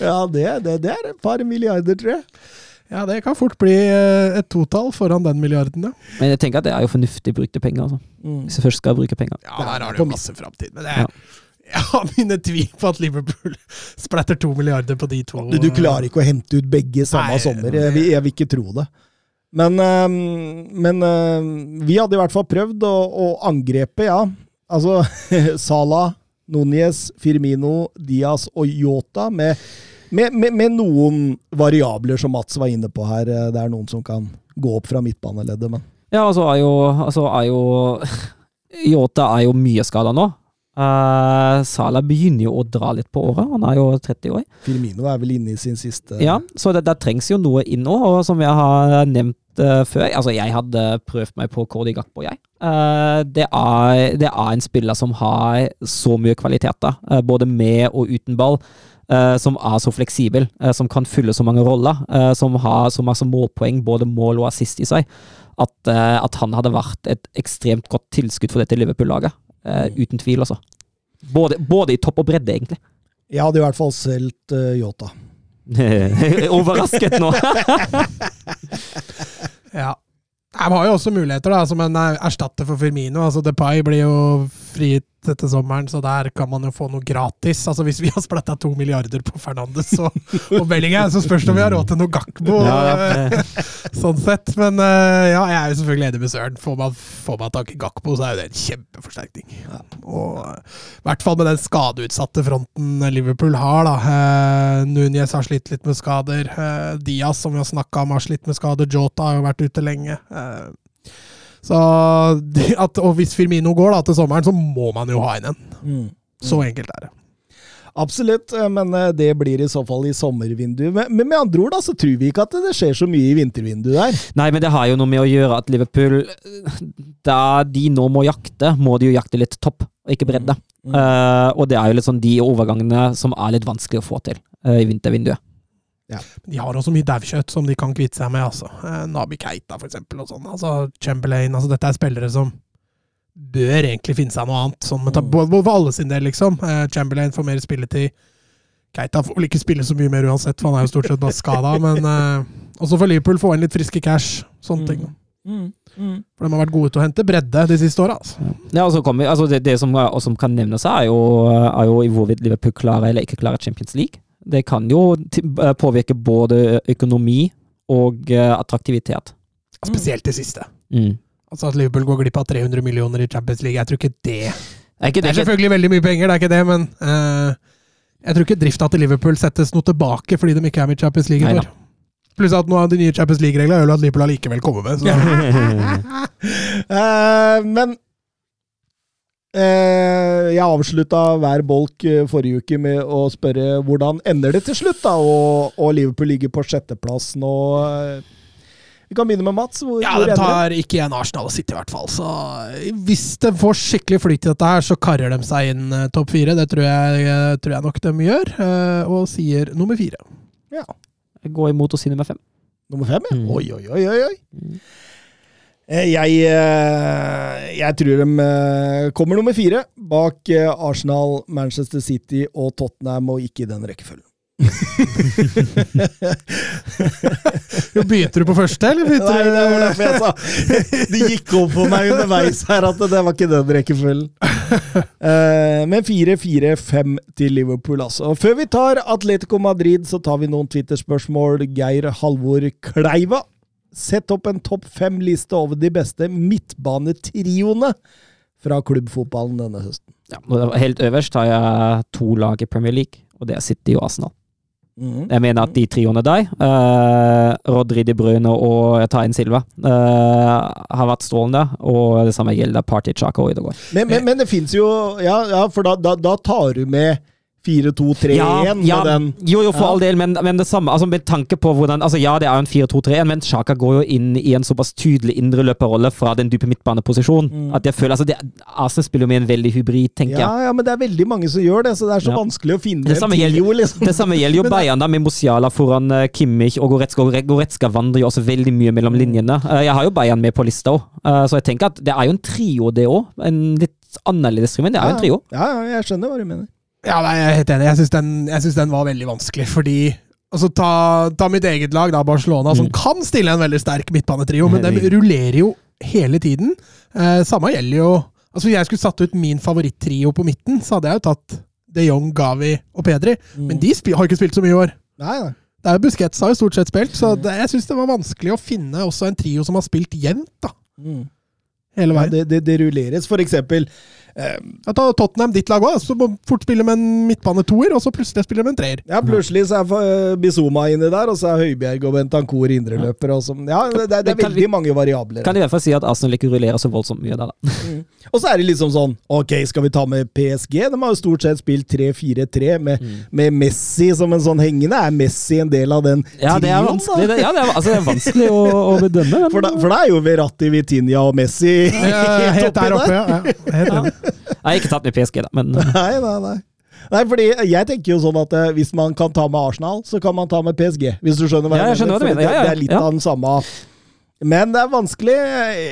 Ja, det, det, det er et par milliarder, tror jeg. Ja, det kan fort bli eh, et totall foran den milliarden, ja. Men jeg tenker at det er jo fornuftig brukte penger. Altså. Hvis jeg først skal bruke penger. Ja, Det er der har du masse framtid. Men det er, jeg har mine tvil på at Liverpool splatter to milliarder på de to. Du, du klarer ikke å hente ut begge samme Nei, sommer. Jeg, jeg vil ikke tro det. Men, men vi hadde i hvert fall prøvd å, å angrepe, ja. Altså (laughs) Salah, Núñez, Firmino, Diaz og Yota med, med, med, med noen variabler som Mats var inne på her. Det er noen som kan gå opp fra midtbaneleddet, men Ja, altså er jo, altså er jo (laughs) Yota er jo mye skada nå. Uh, Sala begynner jo å dra litt på året. Han er jo 30 år. Firmino er vel inne i sin siste Ja, så det, der trengs jo noe inn nå, og som jeg har nevnt uh, før Altså, jeg hadde prøvd meg på Cordi Gakpo, jeg. Uh, det, er, det er en spiller som har så mye kvaliteter, både med og uten ball. som er så fleksibel, som kan fylle så mange roller, som har så masse målpoeng, både mål og assist i seg, at, eh, at han hadde vært et ekstremt godt tilskudd for dette Liverpool-laget. Eh, uten tvil, altså. Både, både i topp og bredde, egentlig. Jeg hadde i hvert fall solgt uh, Yota. (laughs) Overrasket nå! (laughs) Ja. De har jo også muligheter da, som en eh, erstatter for Firmino. Altså Depay blir jo frigitt etter sommeren, så der kan man jo få noe gratis. Altså Hvis vi har splatta to milliarder på Fernandes og, og Bellingham, så spørs det om vi har råd til noe Gakbo. Ja, eh, sånn sett. Men eh, ja, jeg er jo selvfølgelig enig med Søren. Får man, får man tak i Gakbo, så er jo det en kjempeforsterkning. Og i hvert fall med den skadeutsatte fronten Liverpool har. da. Eh, Núñez har slitt litt med skader. Diaz, som vi har snakka om, har slitt med skader. Jota har jo vært ute lenge. Så at, Og hvis Firmino går da til sommeren, så må man jo ha inn en. Mm. Så enkelt er det. Absolutt, eh, men eh, det blir i så fall i sommervinduet. Men, men med andre ord da, så tror vi ikke at det skjer så mye i vintervinduet der. Nei, men det har jo noe med å gjøre at Liverpool Da de nå må jakte, må de jo jakte litt topp, og ikke bredde. Mm. Uh, og det er jo litt sånn de overgangene som er litt vanskelig å få til uh, i vintervinduet. De har også mye daukjøtt som de kan kvitte seg med. altså. Eh, Nabi Keita, for eksempel. Og sånn. Altså, Chamberlain. altså Dette er spillere som bør egentlig finne seg noe annet. Sånn, Mm. for alle sin del, liksom. Eh, Chamberlain får mer spilletid. Keita får vel ikke spille så mye mer uansett, for han er jo stort sett bare skada. (laughs) Men eh, også for Liverpool få inn litt friske cash. Sånne ting. Mm. Mm. For de har vært gode til å hente bredde de siste åra. Altså. Ja, altså det, det som, som kan nevnes, er jo, er jo i hvorvidt Liverpool klarer eller ikke klarer Champions League. Det kan jo eh, påvirke både økonomi og eh, attraktivitet. Spesielt det siste. Mm. Altså at Liverpool går glipp av 300 millioner i Champions League. Jeg tror ikke det Er ikke Det det er selvfølgelig veldig mye penger, det er ikke det, men uh, jeg tror ikke drifta til Liverpool settes noe tilbake fordi de ikke er med i Champions League i år. Pluss at noe av de nye Champions League-reglene gjør at Liverpool allikevel kommer med. Så. (laughs) (laughs) Eh, men jeg avslutta hver bolk eh, forrige uke med å spørre hvordan ender det til slutt, da? Og, og Liverpool ligger på sjetteplass nå. Eh, Vi kan begynne med Mats. Hvor, Ja, hvor de tar det? ikke igjen Arsenal og City, i hvert fall. Så hvis de får skikkelig flyt i dette her, så karrer de seg inn eh, topp fire. Det tror jeg, eh, tror jeg nok de gjør, eh, og sier nummer fire. Jeg går imot å si nummer fem. Nummer fem, ja. Mm. Oi, oi. oi, oi. Mm. Eh, Jeg, eh, jeg tror de eh, kommer nummer fire, bak Arsenal, Manchester City og Tottenham, og ikke i den rekkefølgen. (laughs) Begynte du på første, eller begynte Nei, det var derfor jeg sa Det gikk opp for meg underveis her at det var ikke den rekkefølgen. Men 4-4-5 til Liverpool, altså. Og Før vi tar Atletico Madrid, så tar vi noen Twitter-spørsmål. Geir Halvor Kleiva. Sett opp en topp fem-liste over de beste midtbanetrioene fra klubbfotballen denne høsten. Ja, helt øverst har jeg to lag i Premier League, og det er City og Arsenal. Mm. Jeg mener at de trioene der, eh, Rodri de Bruyne og Tain Silva, eh, har vært strålende. Og det samme gjelder Party Chaka og Ødegaard. Men, men, men det fins jo Ja, ja for da, da, da tar du med 4-2-3-1 ja, med den. Jo, jo, for Ja. all del, men, men det samme altså med tanke på hvordan altså Ja, det er en 4-2-3-1, men Sjaka går jo inn i en såpass tydelig indreløperrolle fra den dype midtbaneposisjonen Mm. at jeg føler altså det, Arsenal spiller jo med en veldig hybrid, tenker Ja, jeg. ja, men det er veldig mange som gjør det, så det er så Ja. vanskelig å finne Det en samme liksom. Det samme gjelder jo (laughs) Bayern, da, med Mosiala foran uh, Kimmich og Goretzka. Goretzka vandrer jo også veldig mye mellom Mm. linjene. Uh, jeg har jo Bayern med på lista òg, så jeg tenker at det er jo en trio, det òg. En litt annerledes trio, men det er jo en trio. Ja, ja, jeg skjønner hva du mener. Ja, nei, jeg er helt enig. Jeg syns den, den var veldig vanskelig, fordi Altså, ta, ta mitt eget lag, da, Barcelona, som Mm. kan stille en veldig sterk midtbanetrio, men de rullerer jo hele tiden. Eh, samme gjelder jo Altså, Hvis jeg skulle satt ut min favorittrio på midten, så hadde jeg jo tatt de Jong, Gavi og Pedri. Men de har ikke spilt så mye i år. Nei, nei. Det er jo Busquets har jo stort sett spilt, så det, jeg syns det var vanskelig å finne også en trio som har spilt jevnt, da. Mm. Hele Ja, veien. det, det, det rulleres. For eksempel Ja, ta Tottenham, ditt lag òg, så må fort spille med en midtbanetoer, og så plutselig spiller de med en treer. Ja, plutselig så er eh, Bizuma inni der, og så er Høibjerg og Bentancour indreløpere. Sånn. Ja, det, det, det er veldig mange variabler. Kan i hvert fall si at Arsenal ikke rullerer så voldsomt mye der, da. (laughs) Og så er det liksom sånn Ok, skal vi ta med PSG? De har jo stort sett spilt 3-4-3 med, Mm. med Messi som en sånn hengende. Er Messi en del av den Ja, det er trioen, vanskelig, det, ja, det er, altså, det er vanskelig å, å bedømme. (laughs) For da, for da er jo Verratti, Vitinha og Messi Ja, (laughs) helt der oppe, ja. ja. Helt enig. Jeg har ikke tatt med PSG, da, men (laughs) Nei, nei, nei. Nei, fordi jeg tenker jo sånn at eh, hvis man kan ta med Arsenal, så kan man ta med PSG. Hvis du skjønner hva Ja, jeg skjønner hva du mener. Ja, ja, Det, det er litt ja. av den samme Men det er vanskelig.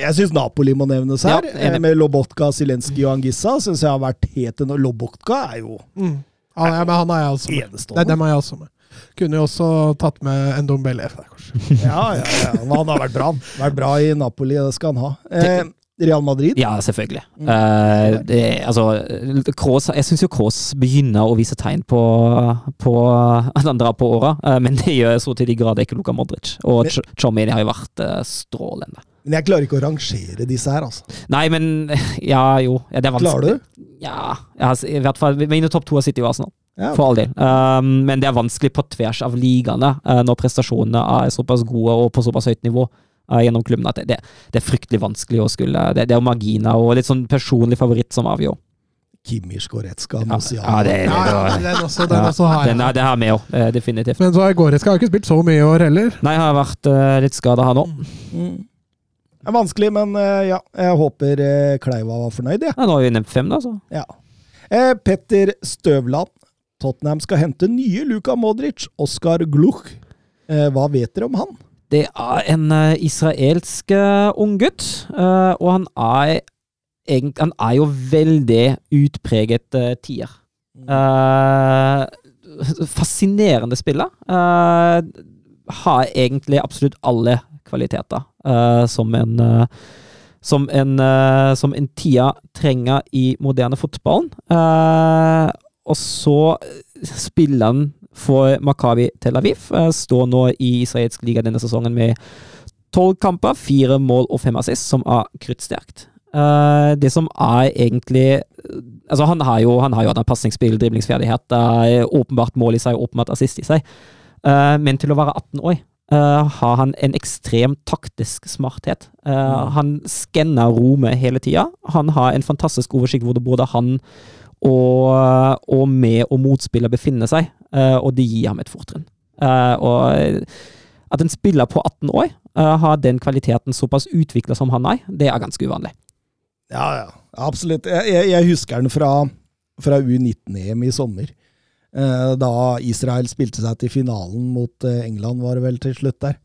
Jeg syns Napoli må nevnes her. Ja, enig. eh, med Lobotka, Zelenskyj og Angissa syns jeg har vært helt enorm. Lobotka er jo Mm. Han, er, men han er jeg også med. Nei, enestående. dem er jeg også med. Kunne jo også tatt med en kanskje. Ja, ja, ja. Men han har vært bra. Vært bra i Napoli, det skal han ha. Eh, Real Madrid. ja, selvfølgelig. Eh, det, altså, Kroos, jeg syns jo Kroos begynner å vise tegn på, på (laughs) at han drar på åra, uh, men det gjør så til de grader ikke Luka Modric. Og Chomini har jo vært uh, strålende. Men jeg klarer ikke å rangere disse her, altså. Nei, men (laughs) Ja, jo. Ja, det er vanskelig. Klarer du? Ja, jeg har, i hvert fall mine topp to har sittet i Arsenal. Ja. For all del. Um, men det er vanskelig på tvers av ligaene uh, når prestasjonene er såpass gode og på såpass høyt nivå uh, gjennom klubben at det, det, det er fryktelig vanskelig å skulle Det, det er jo marginer og litt sånn personlig favoritt som avgjør. Kimmich, Goretzka, Ja, Musiala. ja, det, det, det, det, den også, den Ja, også har jeg. den er, det har med òg, definitivt. Men så har Goretzka har ikke spilt så mye i år heller. Nei, har vært uh, litt skada her nå. Mm. Det er vanskelig, men uh, ja. Jeg håper uh, Kleiva var fornøyd, jeg. Ja, nå har vi nevnt fem, da. Så. Ja. Eh, Petter Støvland. Tottenham skal hente nye Luka Modric. Oskar Gluch. Eh, hva vet dere om han? Det er en uh, israelsk uh, unggutt, uh, og han er, han er jo veldig utpreget tier. Uh, fascinerende spiller. Har egentlig absolutt alle kvaliteter som en som en, uh, som en tida trenger i moderne fotballen. Uh, og så spiller han for Makabi Tel Aviv. Uh, står nå i israelsk liga denne sesongen med Tolv kamper, fire mål og fem assist, som er kruttsterkt. Uh, det som er egentlig Altså, han har jo, han har jo pasningsspill, driblingsferdighet. Det er åpenbart mål i seg, åpenbart assist i seg. Men til å være 18 år uh, har han en ekstrem taktisk smarthet. Uh, han skanner rommet hele tida. Han har en fantastisk oversikt hvor både han og, og med- og motspiller befinner seg, og det gir ham et fortrinn. og at en spiller på 18 år har den kvaliteten såpass utvikla som han er, det er ganske uvanlig. Ja, ja. Absolutt. Jeg, jeg, husker den fra, fra U19-EM i sommer. Eh, da Israel spilte seg til finalen mot eh, England, var det vel til slutt der.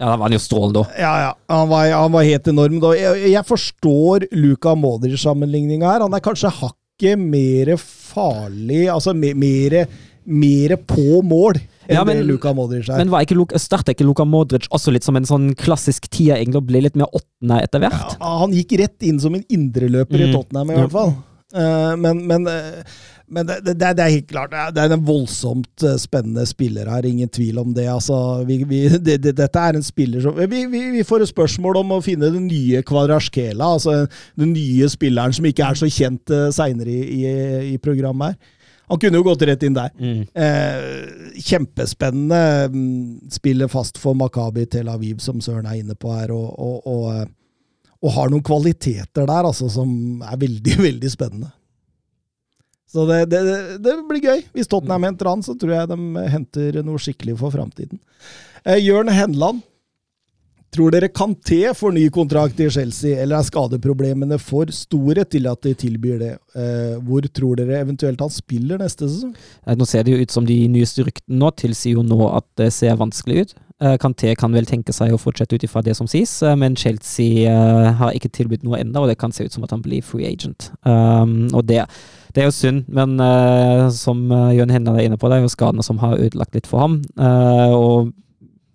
Ja, da var han jo strålende da. Ja, ja. Han var, han var helt enorm. Jeg, jeg forstår Luka Modric-sammenligninga her. Han er kanskje hakket mer farlig, altså mer, mere på mål enn Ja, men- det Luka Modric er. Men var ikke Luka, starta ikke Luka Modric også litt som en sånn klassisk tier egentlig, og ble litt mer åttende etter hvert? Ja, han gikk rett inn som en indreløper i Mm. Tottenham, i hvert fall. Uh, men men, eh, men det, det, det er helt klart, det er- en voldsomt eh, spennende spiller her, ingen tvil om det. Altså, vi, vi, det, det, dette er en spiller som vi, vi, vi får et spørsmål om å finne den nye Kvadraskela, altså den nye spilleren som ikke er så kjent uh, seinere i, i, i programmet her. Han kunne jo gått rett inn der. Mm. Eh, kjempespennende. mm, Spiller fast for Makabi Tel Aviv, som Søren er inne på her, og, og, og, eh, og har noen kvaliteter der altså, som er veldig, (laughs) veldig spennende. Så det, det, det blir gøy. Hvis Tottenham henter han, så tror jeg de henter noe skikkelig for framtiden. Eh, Jørn Henland. Tror dere Kanté får ny kontrakt i Chelsea, eller er skadeproblemene for store til at de tilbyr det? Eh, hvor tror dere eventuelt han spiller neste sesong? Eh, Nå ser det jo ut som de nyeste ryktene nå tilsier jo nå at det ser vanskelig ut. Eh, Kanté kan vel tenke seg å fortsette ut ifra det som sies, men Chelsea har ikke tilbudt noe ennå, og det kan se ut som at han blir free agent. Um, og det, det er jo synd, men eh, som uh, Jørn Henner er inne på, det er jo skadene som har ødelagt litt for ham. Eh, og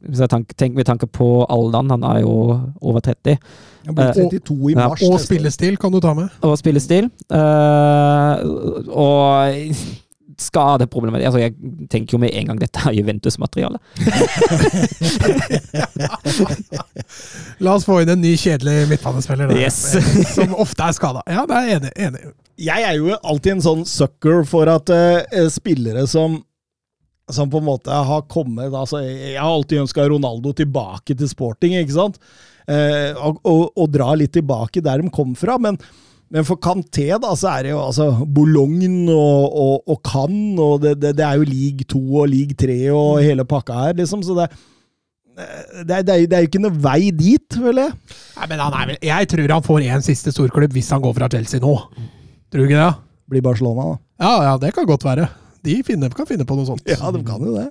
hvis jeg tenker, tenker, med tanke på alderen, han er jo over 30, Han blir Eh, 32 i ja, mars. Og spillestil kan du ta med. og spillestil. Uh, og skadeproblemet altså Jeg tenker jo med en gang dette er Juventus-materiale. (laughs) La oss få inn en ny, kjedelig midtbanespiller. Yes. (laughs) Som ofte er skada. Ja, det er enig. enig. Jeg er jo alltid en sånn sucker for at uh, spillere som som på en måte har kommet altså, Jeg har alltid ønska Ronaldo tilbake til sporting, ikke sant? Eh, og, og, og dra litt tilbake der de kom fra. Men, men for Kanté da, så er det jo altså Boulogne og, og, og Cannes, og det, det, det er jo league 2 og league 3 og hele pakka her, liksom. Så det, eh, det, det, er, det er jo ikke noe vei dit, føler jeg. Nei, men han er vel, jeg tror han får én siste storklubb hvis han går fra Chelsea nå. Tror du ikke det? Blir Barcelona, da. Ja, ja, det kan godt være. De finner, kan finne på noe sånt. Ja, de kan jo det.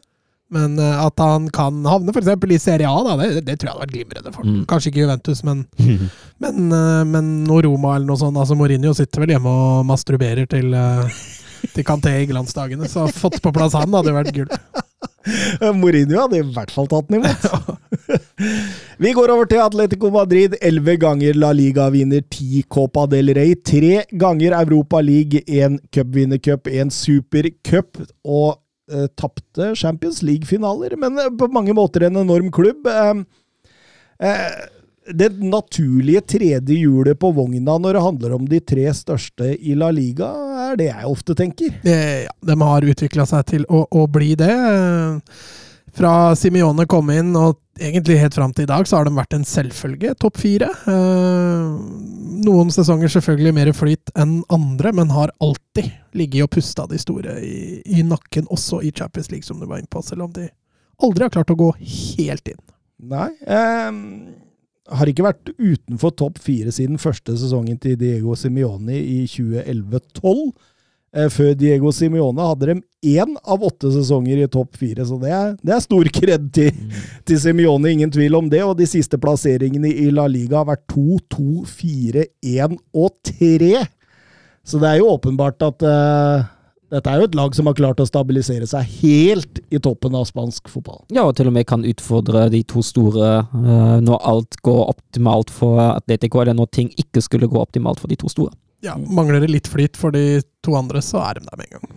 Men uh, at han kan havne f.eks. i Serie A, da, det, det tror jeg hadde vært glimrende for. Mm. Kanskje ikke Juventus, men, (laughs) men, uh, men noe Roma eller noe sånt. Altså Mourinho sitter vel hjemme og masturberer til, uh, til Kanté i glansdagene, så fått på plass han hadde vært gull. (laughs) Mourinho hadde i hvert fall tatt den imot. (laughs) Vi går over til Atletico Madrid. Elleve ganger La Liga-vinner, ti Copa del Rey. Tre ganger Europa League, én cupvinnercup, én supercup. Og eh, tapte Champions League-finaler, men eh, på mange måter en enorm klubb. Eh, eh, det naturlige tredje hjulet på vogna når det handler om de tre største i La Liga, er det jeg ofte tenker. Eh, Ja, de har utvikla seg til å, å bli det. Fra Simione kom inn, og egentlig helt fram til i dag, så har de vært en selvfølge. Topp fire. Eh, Noen sesonger selvfølgelig mer flyt enn andre, men har alltid ligget og pusta de store i, i nakken, også i Champions League, som du var inne på, selv om de aldri har klart å gå helt inn. Nei. Um har ikke vært utenfor topp fire siden første sesongen til Diego Simione i 2011-12. Eh, før Diego Simione hadde dem én av åtte sesonger i topp fire, så det er, det er stor kred til, til Simione, ingen tvil om det. Og de siste plasseringene i La Liga har vært 2, 2, 4, 1 og 3. Så det er jo åpenbart at uh, dette er jo et lag som har klart å stabilisere seg helt i toppen av spansk fotball. Ja, og til og med kan utfordre de to store uh, når alt går optimalt for Atletico, eller når ting ikke skulle gå optimalt for de to store. Ja, Mangler det litt flyt for de to andre, så er de der med en gang.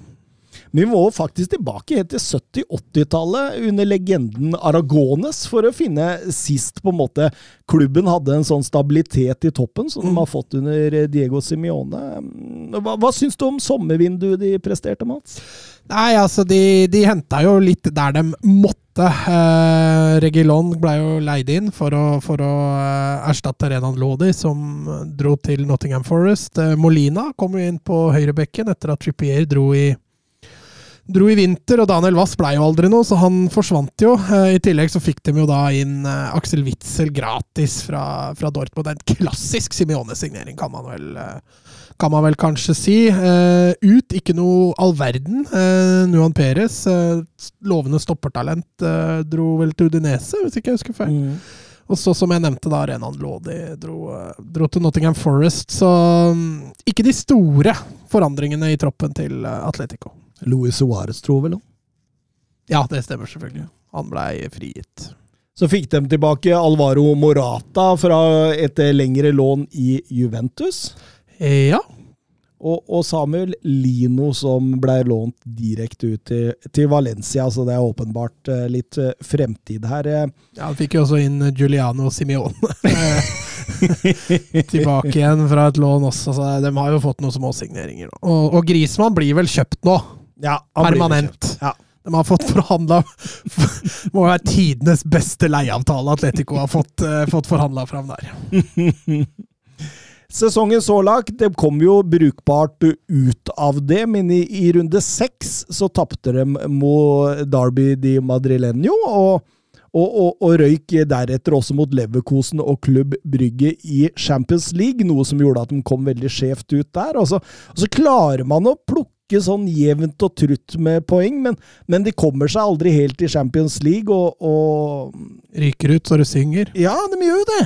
Vi må faktisk tilbake helt til 70-80-tallet, under legenden Aragones, for å finne sist på en måte klubben hadde en sånn stabilitet i toppen som de har fått under Diego Simione. Hva, hva syns du om sommervinduet de presterte, Mats? Nei, altså, de, de henta jo litt der de måtte. Eh, Regilon ble jo leid inn for å, for å eh, erstatte Renan Lodi, som dro til Nottingham Forest. Eh, Molina kom jo inn på høyrebekken etter at Trippier dro i dro i vinter, og Daniel Wass ble jo aldri noe, så han forsvant jo. Eh, I tillegg så fikk de jo da inn eh, Aksel Witzel gratis fra, fra Dortmund. En klassisk Simione-signering, kan man vel eh, kan man vel kanskje si. Ut, ikke noe all verden. Nuan Perez, lovende stoppertalent, dro vel til Udinese, hvis ikke jeg husker feil. Mm. Og så, som jeg nevnte, da, Renan Lodi dro, dro, til Nottingham Forest. Så um, ikke de store forandringene i troppen til Atletico. Luis Suárez tror vel òg? Ja, det stemmer selvfølgelig. Han blei frigitt. Så fikk de tilbake Alvaro Morata fra et lengre lån i Juventus. Ja. Og, og, Samuel Lino, som ble lånt direkte ut til, til, Valencia. Så det er åpenbart uh, litt uh, fremtid her. Ja, Han fikk jo også inn Giuliano Simione (laughs) tilbake igjen fra et lån også. Så de har jo fått noen småsigneringer. Og, og Grismann blir vel kjøpt nå? Ja, Permanent. Ja. De har fått forhandla (laughs) Må være tidenes beste leieavtale Atletico har fått, uh, fått forhandla fram der. (laughs) Sesongen så langt det kom jo brukbart ut av det, men i, i runde seks så tapte de mot Derby di Madrileño, og, og, og, og, røyk deretter også mot Leverkosen og Klubb Brygge i Champions League, noe som gjorde at de kom veldig skjevt ut der. Og så, og så klarer man å plukke sånn jevnt og trutt med poeng, men, men, de kommer seg aldri helt i Champions League, og, og Ryker ut så du synger? Ja, de gjør jo det.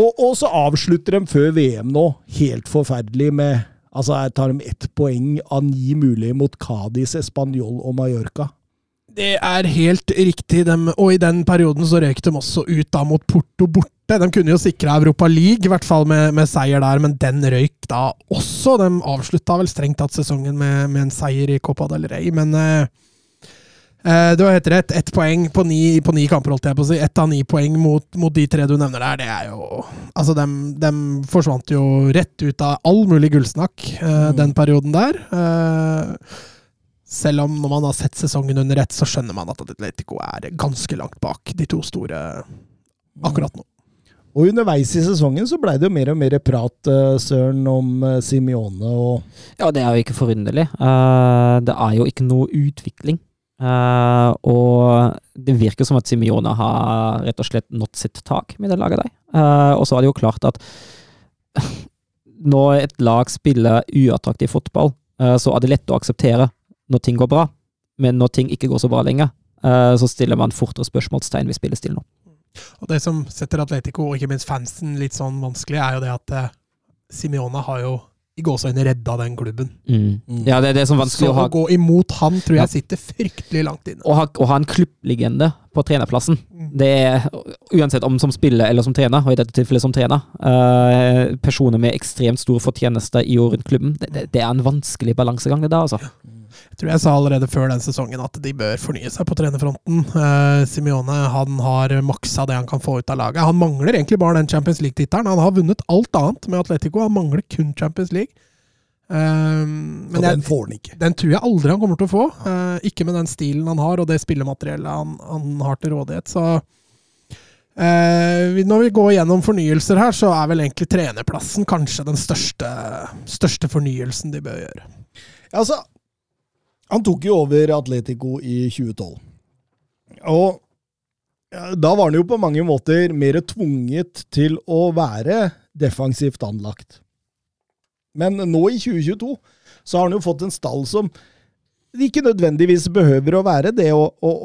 Og, og, så avslutter de før VM nå, helt forferdelig, med Altså, her tar de ett poeng av ni mulige mot Cádiz, Español og Mallorca. Det er helt riktig, dem, og i den perioden så røyk de også ut da mot Porto borte. De kunne jo sikre Europa League, i hvert fall med, med, seier der, men den røyk da også. De avslutta vel strengt tatt sesongen med, med, en seier i Copa del Rey, men eh, Eh, du har helt rett. Ett poeng på ni, på ni, kamper, holdt jeg på å si. Ett av ni poeng mot, mot, de tre du nevner der, det er jo Altså, dem, dem forsvant jo rett ut av all mulig gullsnakk eh, mm. den perioden der. Eh, selv om når man har sett sesongen under ett, så skjønner man at Atletico er ganske langt bak de to store akkurat nå. Og underveis i sesongen så blei det jo mer og mer prat, uh, Søren, om uh, Simione og Ja, det er jo ikke forunderlig. Uh, det er jo ikke noe utvikling. Og det virker som at Simione har rett og slett nådd sitt tak med det laget der. Og så er det jo klart at (laughs) når et lag spiller uattraktiv fotball, så er det lett å akseptere når ting går bra. Men når ting ikke går så bra lenger, så stiller man fortere spørsmålstegn ved spillestilen nå. Og Det som setter Atletico, og ikke minst fansen, litt sånn vanskelig, er jo det at Simione har jo i gåseøyne redda den klubben. Mm. mm. Ja, det er det som er vanskelig Så å, ha... å gå imot han tror jeg sitter fryktelig langt inne. Å ha, å ha en klubblegende på trenerplassen, mm. det er uansett om som spiller eller som trener, og i dette tilfellet som trener, uh, personer med ekstremt store fortjenester i og rundt klubben, det, det, det, er en vanskelig balansegang, det der, altså. Jeg tror jeg sa allerede før den sesongen at de bør fornye seg på trenerfronten. Uh, Simione han har maksa det han kan få ut av laget. Han mangler egentlig bare den Champions League-tittelen. Han har vunnet alt annet med Atletico, han mangler kun Champions League. Uh, men den får han ikke. Den tror jeg aldri han kommer til å få. Uh, ikke med den stilen han har, og det spillemateriellet han, han har til rådighet. Så uh, når vi går gjennom fornyelser her, så er vel egentlig trenerplassen kanskje den største, største fornyelsen de bør gjøre. Altså, han tok jo over Atletico i 2012. Og da var han jo på mange måter mer tvunget til å være defensivt anlagt. Men nå i 2022 så har han jo fått en stall som ikke nødvendigvis behøver å være det. Og, og,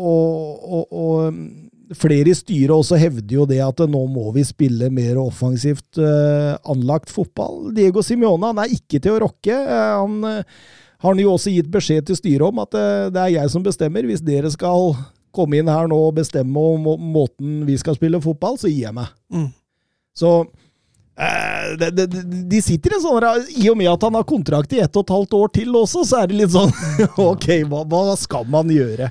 og, og flere i styret også hevder jo det at nå må vi spille mer offensivt uh, anlagt fotball. Diego Simione han er ikke til å rokke. Uh, han uh, har han jo også gitt beskjed til styret om at eh, det er jeg som bestemmer. Hvis dere skal komme inn her nå og bestemme om måten vi skal spille fotball, så gir jeg meg. Mm. Så Eh, de, de, de sitter i en sånn I og med at han har kontrakt i ett og et halvt år til også, så er det litt sånn (laughs) Ok, hva, hva skal man gjøre?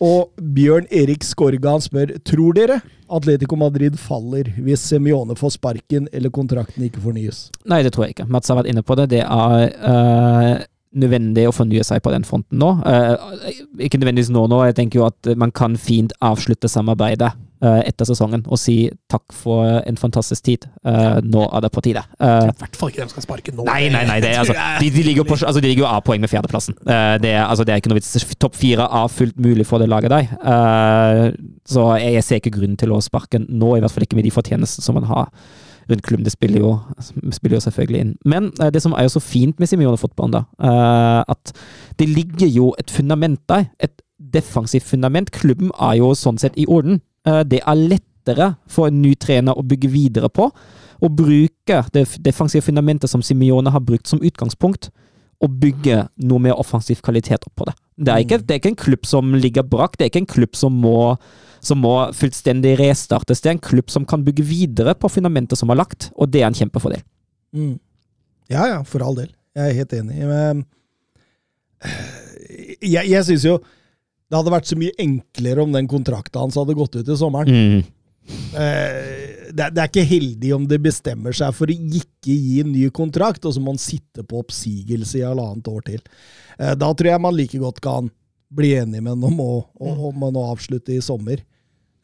Og Bjørn Erik Skorgan spør tror dere Atletico Madrid faller hvis Semione får sparken eller kontrakten ikke fornyes. Nei, det tror jeg ikke. Mats har vært inne på det. Det er eh, nødvendig å fornye seg på den fronten nå. Eh, ikke nødvendigvis nå, nå. Jeg tenker jo at man kan fint avslutte samarbeidet eh, etter sesongen og si takk for en fantastisk tid. Eh, nå er det på tide. Eh, I hvert fall ikke de skal sparke nå. Nei, nei, nei. Det er, altså, de, de ligger på, altså, de ligger jo av poeng med fjerdeplassen. Eh, det, altså, det er ikke noe vits. Topp fire er fullt mulig for det laget der. Eh, så jeg, jeg ser ikke grunn til å sparke nå, i hvert fall ikke med de fortjenestene som man har rundt klubben. Det spiller jo, spiller jo selvfølgelig inn. Men eh, det som er jo så fint med Simione-fotballen, da, eh, at det ligger jo et fundament der. Et defensivt fundament. Klubben er jo sånn sett i orden. Eh, det er lettere for en ny trener å bygge videre på å bruke det defensive fundamentet som Simione har brukt som utgangspunkt, og bygge noe mer offensiv kvalitet opp på det. Det er ikke, det er ikke en klubb som ligger brakk, det er ikke en klubb som må, som må fullstendig restartes. Det er en klubb som kan bygge videre på fundamentet som er lagt, og det er en kjempefordel. Mm. Ja, ja, for all del. Jeg er helt enig. Men jeg, jeg syns jo det hadde vært så mye enklere om den kontrakten hans hadde gått ut i sommeren. Eh, det, er- det ikke heldig om det bestemmer seg for å ikke gi en ny kontrakt, og så må han sitte på oppsigelse i halvannet år til. Eh, da tror jeg man like godt kan bli enig med ham om, å- å avslutte i sommer.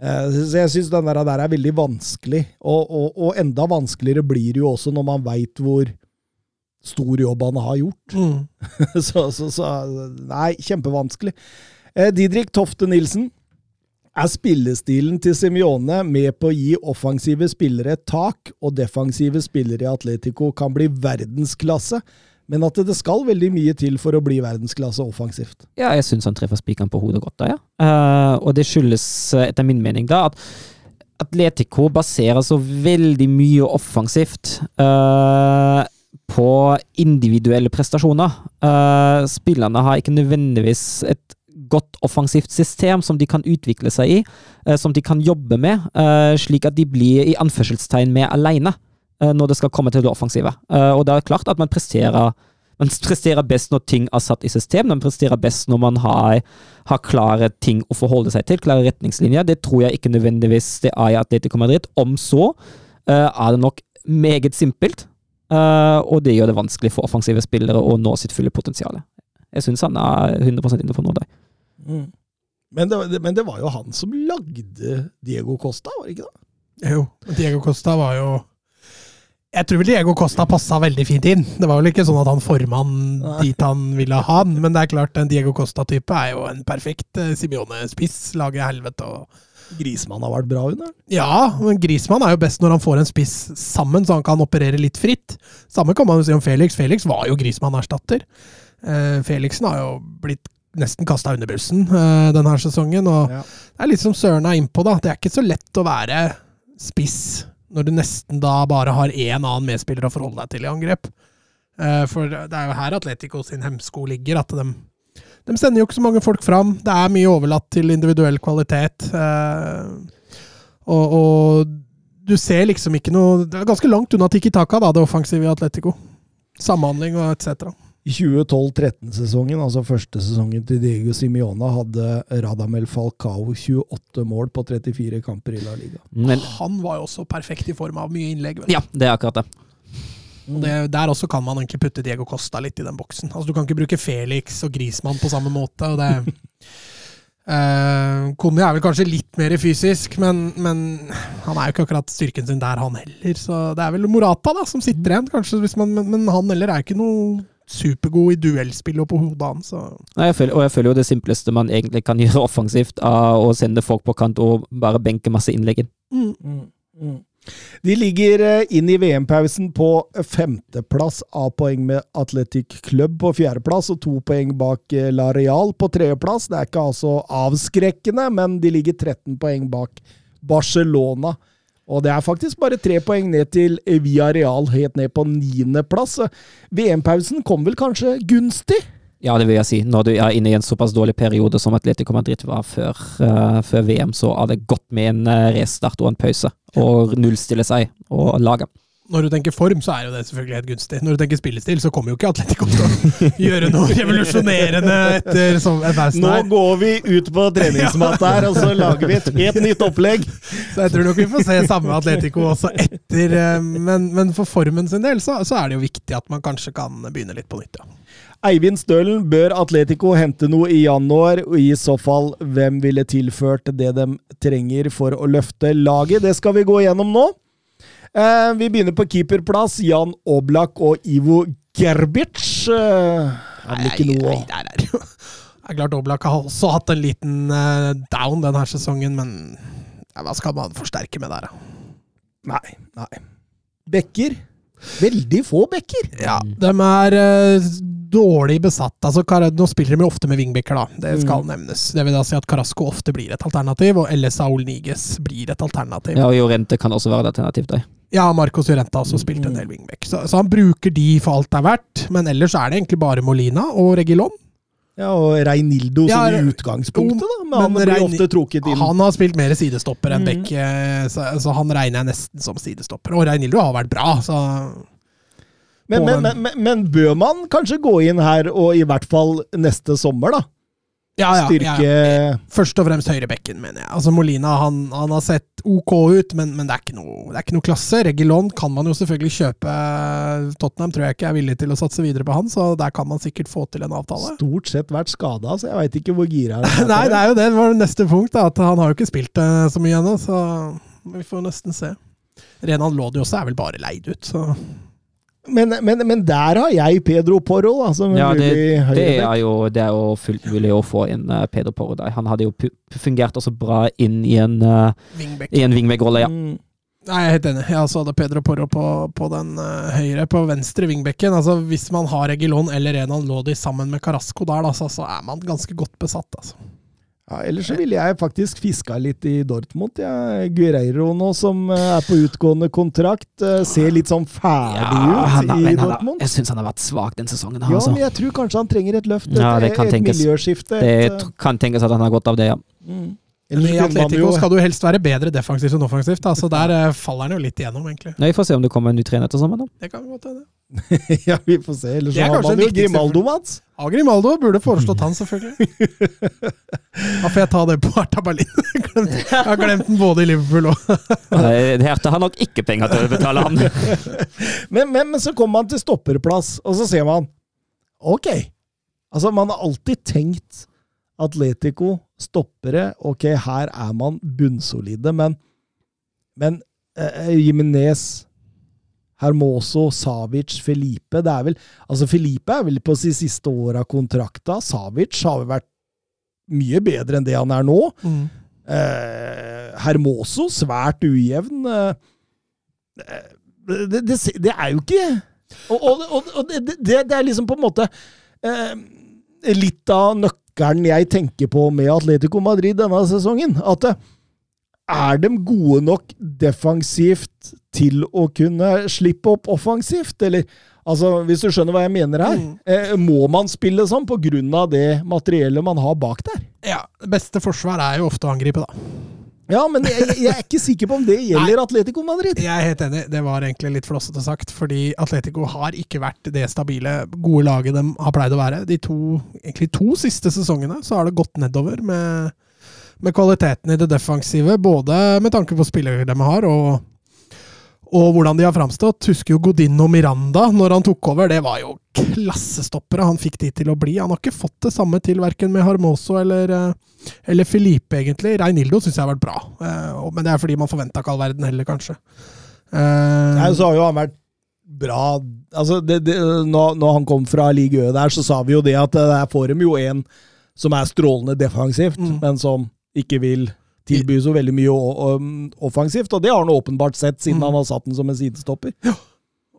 Eh, så jeg syns den der, der er veldig vanskelig, og, og, og enda vanskeligere blir det jo også når man veit hvor stor jobb han har gjort. Mm. (laughs) så, så, så Nei, kjempevanskelig. Eh, Didrik Tofte Nilsen. Er spillestilen til Simione med på å gi offensive spillere et tak, og defensive spillere i Atletico kan bli verdensklasse, men at det skal veldig mye til for å bli verdensklasse offensivt? Ja, jeg syns han treffer spikeren på hodet godt da, ja. Uh, og det skyldes, eh, etter min mening, da, at Atletico baserer så veldig mye offensivt uh, på individuelle prestasjoner. Uh, spillerne har ikke nødvendigvis et godt offensivt system som de kan utvikle seg i, eh, som de kan jobbe med, eh, slik at de blir i anførselstegn med aleine eh, når det skal komme til det offensive. Og det er klart at man presterer man presterer best når ting er satt i system, man presterer best når man har, har klare ting å forholde seg til, klare retningslinjer. Det tror jeg ikke nødvendigvis det er i Atletico Madrid. Om så er det nok meget simpelt, og det gjør det vanskelig for offensive spillere å nå sitt fulle potensial. Jeg syns han er 100% på noe der. Men, det, men det var jo han som lagde Diego Costa, var det ikke det? Jo, Diego Costa var jo Jeg tror vel Diego Costa passa veldig fint inn. Det var vel ikke sånn at han forma han dit han ville ha han, men det er klart, en Diego Costa-type er jo en perfekt eh, Simeone-spiss. Lager helvete og Grismann har vært bra under. Ja, men Grismann er jo best når han får en spiss sammen, så han kan operere litt fritt. Samme kan man jo si om Felix. Felix var jo Grismann-erstatter. Eh, Felixen har jo blitt nesten kasta under bussen uh, denne sesongen. og Ja. Det er litt som Søren er innpå, da. Det er ikke så lett å være spiss når du nesten da bare har én annen medspiller å forholde deg til i angrep. Uh, For det er jo her Atletico sin hemsko ligger, at de, de sender jo ikke så mange folk fram. Det er mye overlatt til individuell kvalitet. Uh, Og, og du ser liksom ikke noe Det er ganske langt unna Tiki Taka, da, det offensive i Atletico. Samhandling og etc. I 2012-13-sesongen, altså første sesongen til Diego Simione, hadde Radamel Falcao 28 mål på 34 kamper i La Liga. Men Han var jo også perfekt i form av mye innlegg. Vel? ja, det er akkurat det. Og det, der også kan man egentlig putte Diego Costa litt i den boksen. Altså Du kan ikke bruke Felix og Grismann på samme måte. og det (laughs) Uh, Konja er vel kanskje litt mer fysisk, men, men han er jo ikke akkurat styrken sin der, han heller. Så det er vel Morata da som sitter igjen, kanskje. Hvis man, men, men han heller er ikke noe supergod i duellspill og på hodet hans. Og jeg føler jo det simpleste man egentlig kan (laughs) gjøre offensivt, er å sende folk på kant og bare benke masse innlegg inn. Mm. Mm, mm. De ligger eh, inn i VM-pausen på femteplass, A-poeng med Athletic Club på fjerdeplass og to poeng bak eh, La Real på tredjeplass. Det er ikke altså avskrekkende, men de ligger 13 poeng bak Barcelona. Og det er faktisk bare tre poeng ned til Villarreal, helt ned på niendeplass. VM-pausen kom vel kanskje gunstig? Ja, det vil jeg si. Når du er inne i en såpass dårlig periode som Atletico Madrid var før, uh, før VM, så er det godt med en eh, restart og en pause. Og nullstille seg og lage. Når du tenker form, så er jo det selvfølgelig helt gunstig. Når du tenker spillestil, så kommer jo ikke Atletico til å (laughs) gjøre noe revolusjonerende etter sånn pausen Nå går vi ut på treningsmatta (laughs) her, og så lager vi et helt nytt opplegg. Så jeg tror nok vi får se samme Atletico også etter. eh, Men, men for formen sin del så, så er det jo viktig at man kanskje kan begynne litt på nytt. Ja. Eivind Stølen, bør Atletico hente noe i januar, og i så fall, hvem ville tilført det de trenger for å løfte laget? Det skal vi gå gjennom nå. Eh, vi begynner på keeperplass. Jan Oblak og Ivo Gerbic. Eh, er vel ikke noe å det er klart Oblak har også hatt en liten eh, down denne sesongen, men ja, hva skal man forsterke med der, da? Nei, nei. Bekker? Veldig få bekker. Ja, de er uh, dårlig besatt. Altså, nå spiller de ofte med vingbekker, da. Det skal nevnes. Det vil da si at Carasco ofte blir et alternativ, og LSA Olniges blir et alternativ. Ja, og Jorente kan også være et alternativ der. Ja, Marcos Llorente også spilte en del wingback. Så, så han bruker de for alt det er verdt, men ellers er det egentlig bare Molina og Regilon. Ja, og Reinildo Ja, som i utgangspunktet, da. Men, Men han blir Rein- ofte trukket inn. Han har spilt mer sidestopper enn Mm. Beck, eh, så, så han regner jeg nesten som sidestopper. Og Reinildo har vært bra, så Men, men, men, men, men bør man kanskje gå inn her og i hvert fall neste sommer, da? Ja, ja, Styrke ja. Først og fremst høyrebekken, mener jeg. Altså Molina han, han har sett ok ut, men, men det, er noe, det er ikke noe klasse. Regilon kan man jo selvfølgelig kjøpe. Tottenham tror jeg ikke er villig til å satse videre på han, så der kan man sikkert få til en avtale. Stort sett vært skada, så jeg veit ikke hvor gira han er. (laughs) Nei, det er jo det. Det var neste punkt. Da, at han har jo ikke spilt eh, så mye ennå, så vi får nesten se. Renan Lodi også er vel bare leid ut, så Men, men, men der har jeg Pedro Porro, da, som Ja, det, det er jo, det er jo fullt mulig å få inn uh, Pedro Porro der. Han hadde jo pu- fungert også bra inn i en, uh, wingback. i en wingback-rolle, ja. Mm. Nei, jeg er helt enig. Jeg også hadde Pedro Porro på, på den uh, høyre. På venstre vingbekken. Altså, hvis man har Regilon eller Renan Lodi sammen med Carasco der, da, så, så er man ganske godt besatt. Altså. Ja, ellers så ville jeg faktisk fiska litt i Dortmund. Ja. Guerreiro nå, som eh, er på utgående kontrakt, eh, ser litt sånn ferdig Ja, ut har- i Dortmund. jeg syns han har vært svak den sesongen. her, Ja, altså. men jeg tror kanskje han trenger et løft. Et, Ja, et miljøskifte. Et, det kan tenkes at han har godt av det, ja. mm. Men Ellers I Atletico jo- skal du helst være bedre defensivt enn offensivt, da, så der eh, faller han jo litt igjennom, egentlig. Nei, Vi får se om det kommer en ny trener til sammen, da. Det kan godt hende. (laughs) ja, vi får se. Ellers Det er så har kanskje man den jo viktigste Grimaldo, Mats. Ja, Grimaldo burde foreslått han, selvfølgelig. (laughs) Da får jeg ta det på Hertha Berlin. (laughs) Jeg har glemt den både i Liverpool og Eh, Hertha har nok ikke penger til å betale han. Men, men, men så kommer man til stopperplass, og så ser man Ok. Altså, man har alltid tenkt Atletico, stoppere Ok, her er man bunnsolide, men Men eh, Jimenez, Hermoso, Savic, Felipe Det er vel Altså, Felipe er vel på de siste år av kontrakta. Savic har vel vært mye bedre enn det han er nå. Eh, Hermoso, svært ujevn. Eh, det, det, det er jo ikke Og, og, og, det, det er liksom på en måte eh, litt av nøkkelen jeg tenker på med Atletico Madrid denne sesongen. At er de gode nok defensivt til å kunne slippe opp offensivt? Eller altså, hvis du skjønner hva jeg mener her. Mm. Eh, må man spille sånn av det materiellet man har bak der? Ja, det beste forsvar er jo ofte å angripe, da. Ja, men jeg, jeg er ikke sikker på om det gjelder Atletico Madrid. Jeg er helt enig, det var egentlig litt flossete sagt, fordi Atletico har ikke vært det stabile, gode laget de har pleid å være. De to, egentlig to siste sesongene så har det gått nedover med, med kvaliteten i det defensive, både med tanke på spillere de har, og, og hvordan de har framstått. Husker jo Godinno Miranda når han tok over, det var jo klassestoppere han fikk de til å bli. Han har ikke fått det samme til verken med Harmoso eller, eh, eller Felipe, egentlig. Reinildo syns jeg har vært bra, eh, men det er fordi man forventa ikke all verden heller, kanskje. Eh, Nei, så har jo han vært bra altså det, det, når, når han kom fra Ligue Ø der, så sa vi jo det at der får de jo en som er strålende defensivt, Mm. men som ikke vil tilby så veldig mye offensivt. Og det har han åpenbart sett, siden Mm. han har satt den som en sidestopper.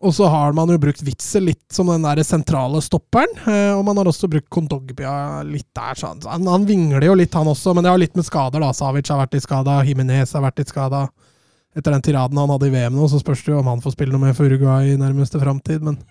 Og så har man jo brukt Witzel litt som den der sentrale stopperen. eh, Og man har også brukt Kondogbia litt der. Så han, han, han vingler jo litt, han også, men det har litt med skader. da. Savic har vært litt skada, Himinez har vært litt skada. Etter den tiraden han hadde i VM nå, så spørs det jo om han får spille noe mer for Uruguay i nærmeste framtid, men (laughs)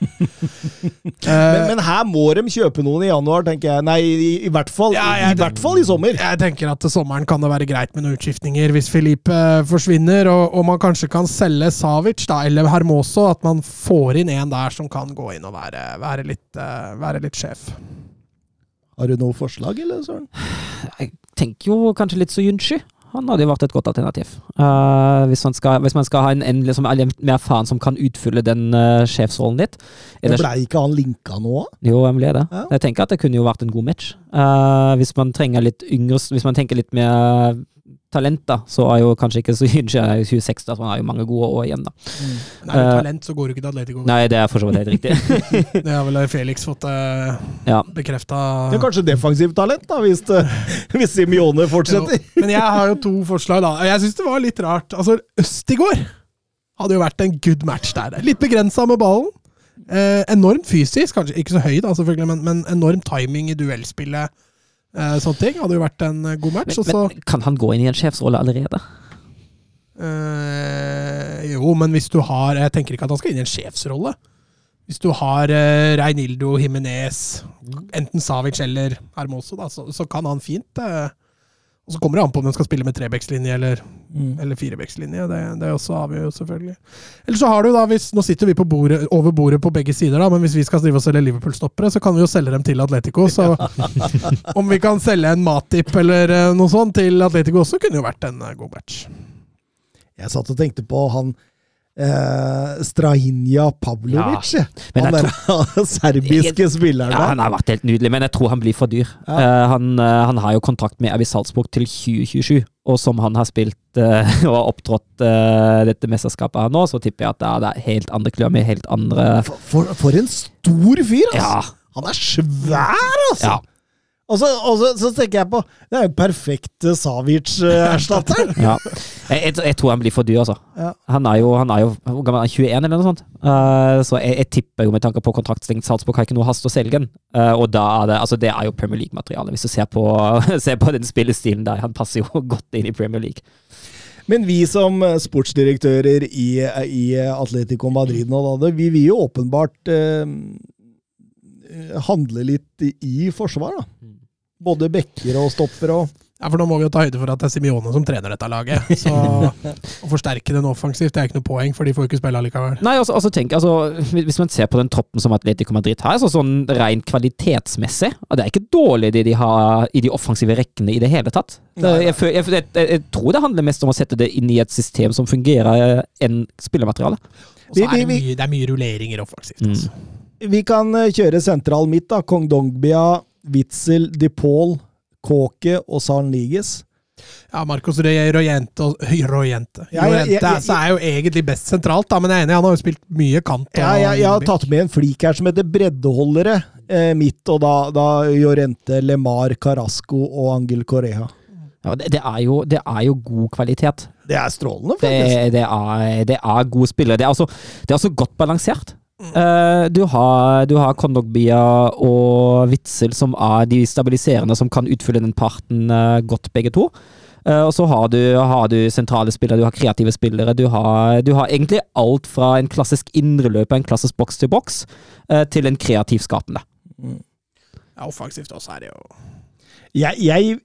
Men, Eh, men her må de kjøpe noen i januar, tenker jeg. Nei, i, i, hvert, fall, Ja, i jeg- hvert fall i sommer. Jeg tenker at til sommeren kan det være greit med noen utskiftninger hvis Filipe forsvinner, og, og man kanskje kan selge Savic da, eller Hermoso. At man får inn en der som kan gå inn og være, være, litt, eh, være litt sjef. Har du noe forslag, eller Søren? Jeg tenker jo kanskje litt så Junchi. Han hadde jo vært et godt alternativ. Eh, hvis, man skal, hvis man skal ha en, en liksom, mer faen som kan utfylle den uh, sjefsrollen ditt Ellers, Blei ikke han linka nå? jo, han ble det. Ja. Jeg tenker at det kunne jo vært en god match. Uh, hvis man trenger litt yngre Hvis man tenker litt mer talent, da, så er jo kanskje ikke så (laughs) er jo 26, da, så han har jo mange gode år igjen, da. Nei, med Eh, talent så går du ikke til Atletico. Nei, det er for så vidt helt riktig. (laughs) Det har vel Felix fått uh, ja. bekrefta. Det er kanskje defensivt talent, da, hvis, uh, (laughs) hvis Simione fortsetter. Men jeg har jo to forslag, da. Jeg syns det var litt rart. Altså, Østigård hadde jo vært en good match der. Litt begrensa med ballen. Eh, enormt fysisk, kanskje ikke så høy, da, selvfølgelig, men, men enorm timing i duellspillet. Eh, sånne ting hadde jo vært en eh, god match. Men, Også, men kan han gå inn i en sjefsrolle allerede? Eh, jo, men hvis du har Jeg tenker ikke at han skal inn i en sjefsrolle. Hvis du har eh, Reinildo Jimenez, enten Savic eller Hermoso, da, så, så kan han fint eh, Og så kommer det an på om han skal spille med trebekslinje eller, eller firebekslinje. Det, det også avgjør jo selvfølgelig. Eller så har du da, hvis, Nå sitter vi på bordet, over bordet på begge sider, da, men hvis vi skal drive og selge Liverpool-stoppere, så kan vi jo selge dem til Atletico. Så (laughs) om vi kan selge en Matip eller eh, noe sånt til Atletico også, kunne jo vært en eh, god match. Jeg satt og tenkte på han eh, Strahinja Pavlovic. Ja. han jeg der (laughs) serbiske spilleren Ja, han har vært helt nydelig, men jeg tror han blir for dyr. Ja. Eh, han, eh, han har jo kontrakt med Avis Salzburg til 2027, og som han har spilt eh, (laughs) og har opptrådt eh, dette mesterskapet her nå, så tipper jeg at det det er helt andre klør med helt andre For, for, for en stor fyr, altså! Ja. Han er svær, altså! ja. Og, så, og så, så tenker jeg på Det er jo perfekt Savic-erstatteren! (laughs) ja. Jeg, jeg, tror han blir for dyr, altså. Ja. Han er jo, han er jo hvor gammel er han? 21 eller noe sånt. Uh, så jeg, jeg tipper jo med tanke på kontraktstengt Salzburg har ikke noe hast å selge den. Uh, og da er det altså det er jo Premier League-materiale, hvis du ser på, (laughs) ser på den spillestilen der. Han passer jo (laughs) godt inn i Premier League. Men vi som sportsdirektører i, i Atletico Madrid nå, da, vi vil jo åpenbart eh, handle litt i, i forsvar, da. Både bekker og stopper og Ja, for nå må vi jo ta høyde for at det er Simione som trener dette laget. (laughs) Så å forsterke den offensivt, det er ikke noe poeng, for de får ikke spille allikevel. Nei, altså, altså tenk, altså, Hvis man ser på den troppen som Atletico Madrid har, så sånn rent kvalitetsmessig og Det er ikke dårlig det de har i de offensive rekkene i det hele tatt. Jeg, jeg, jeg, jeg, jeg tror det handler mest om å sette det inn i et system som fungerer, enn spillermateriale. Og så er det mye, det er mye rulleringer offensivt. Mm. Altså. Vi kan eh, kjøre sentral midt, da. Kong Dongbia, Witzel, DePaul, Kåke og San Liges. Ja, Marcos Roy- Royente (laughs) Royente. Ja, ja, ja, Royente ja, er jo egentlig best sentralt, da, men jeg er enig, han har jo spilt mye kant. jeg, jeg har tatt med en flik her som heter breddeholdere eh, mitt, og da, da Jorente, Lemar, Carasco og Angel Correa. Ja, det, det, er jo, det er jo god kvalitet. Det er strålende, Det, faktisk. det, er, det er gode spillere. Det er, altså, det er også godt balansert. Eh, du har, du har Kondogbia og Witzel som er de stabiliserende som kan utfylle den parten uh, godt, begge to. Uh, og så har du, har du sentrale spillere, du har kreative spillere. Du har, du har egentlig alt fra en klassisk indreløper, en klassisk boks til boks, til en kreativ skapende. Ja, offensivt også er det jo Jeg, jeg,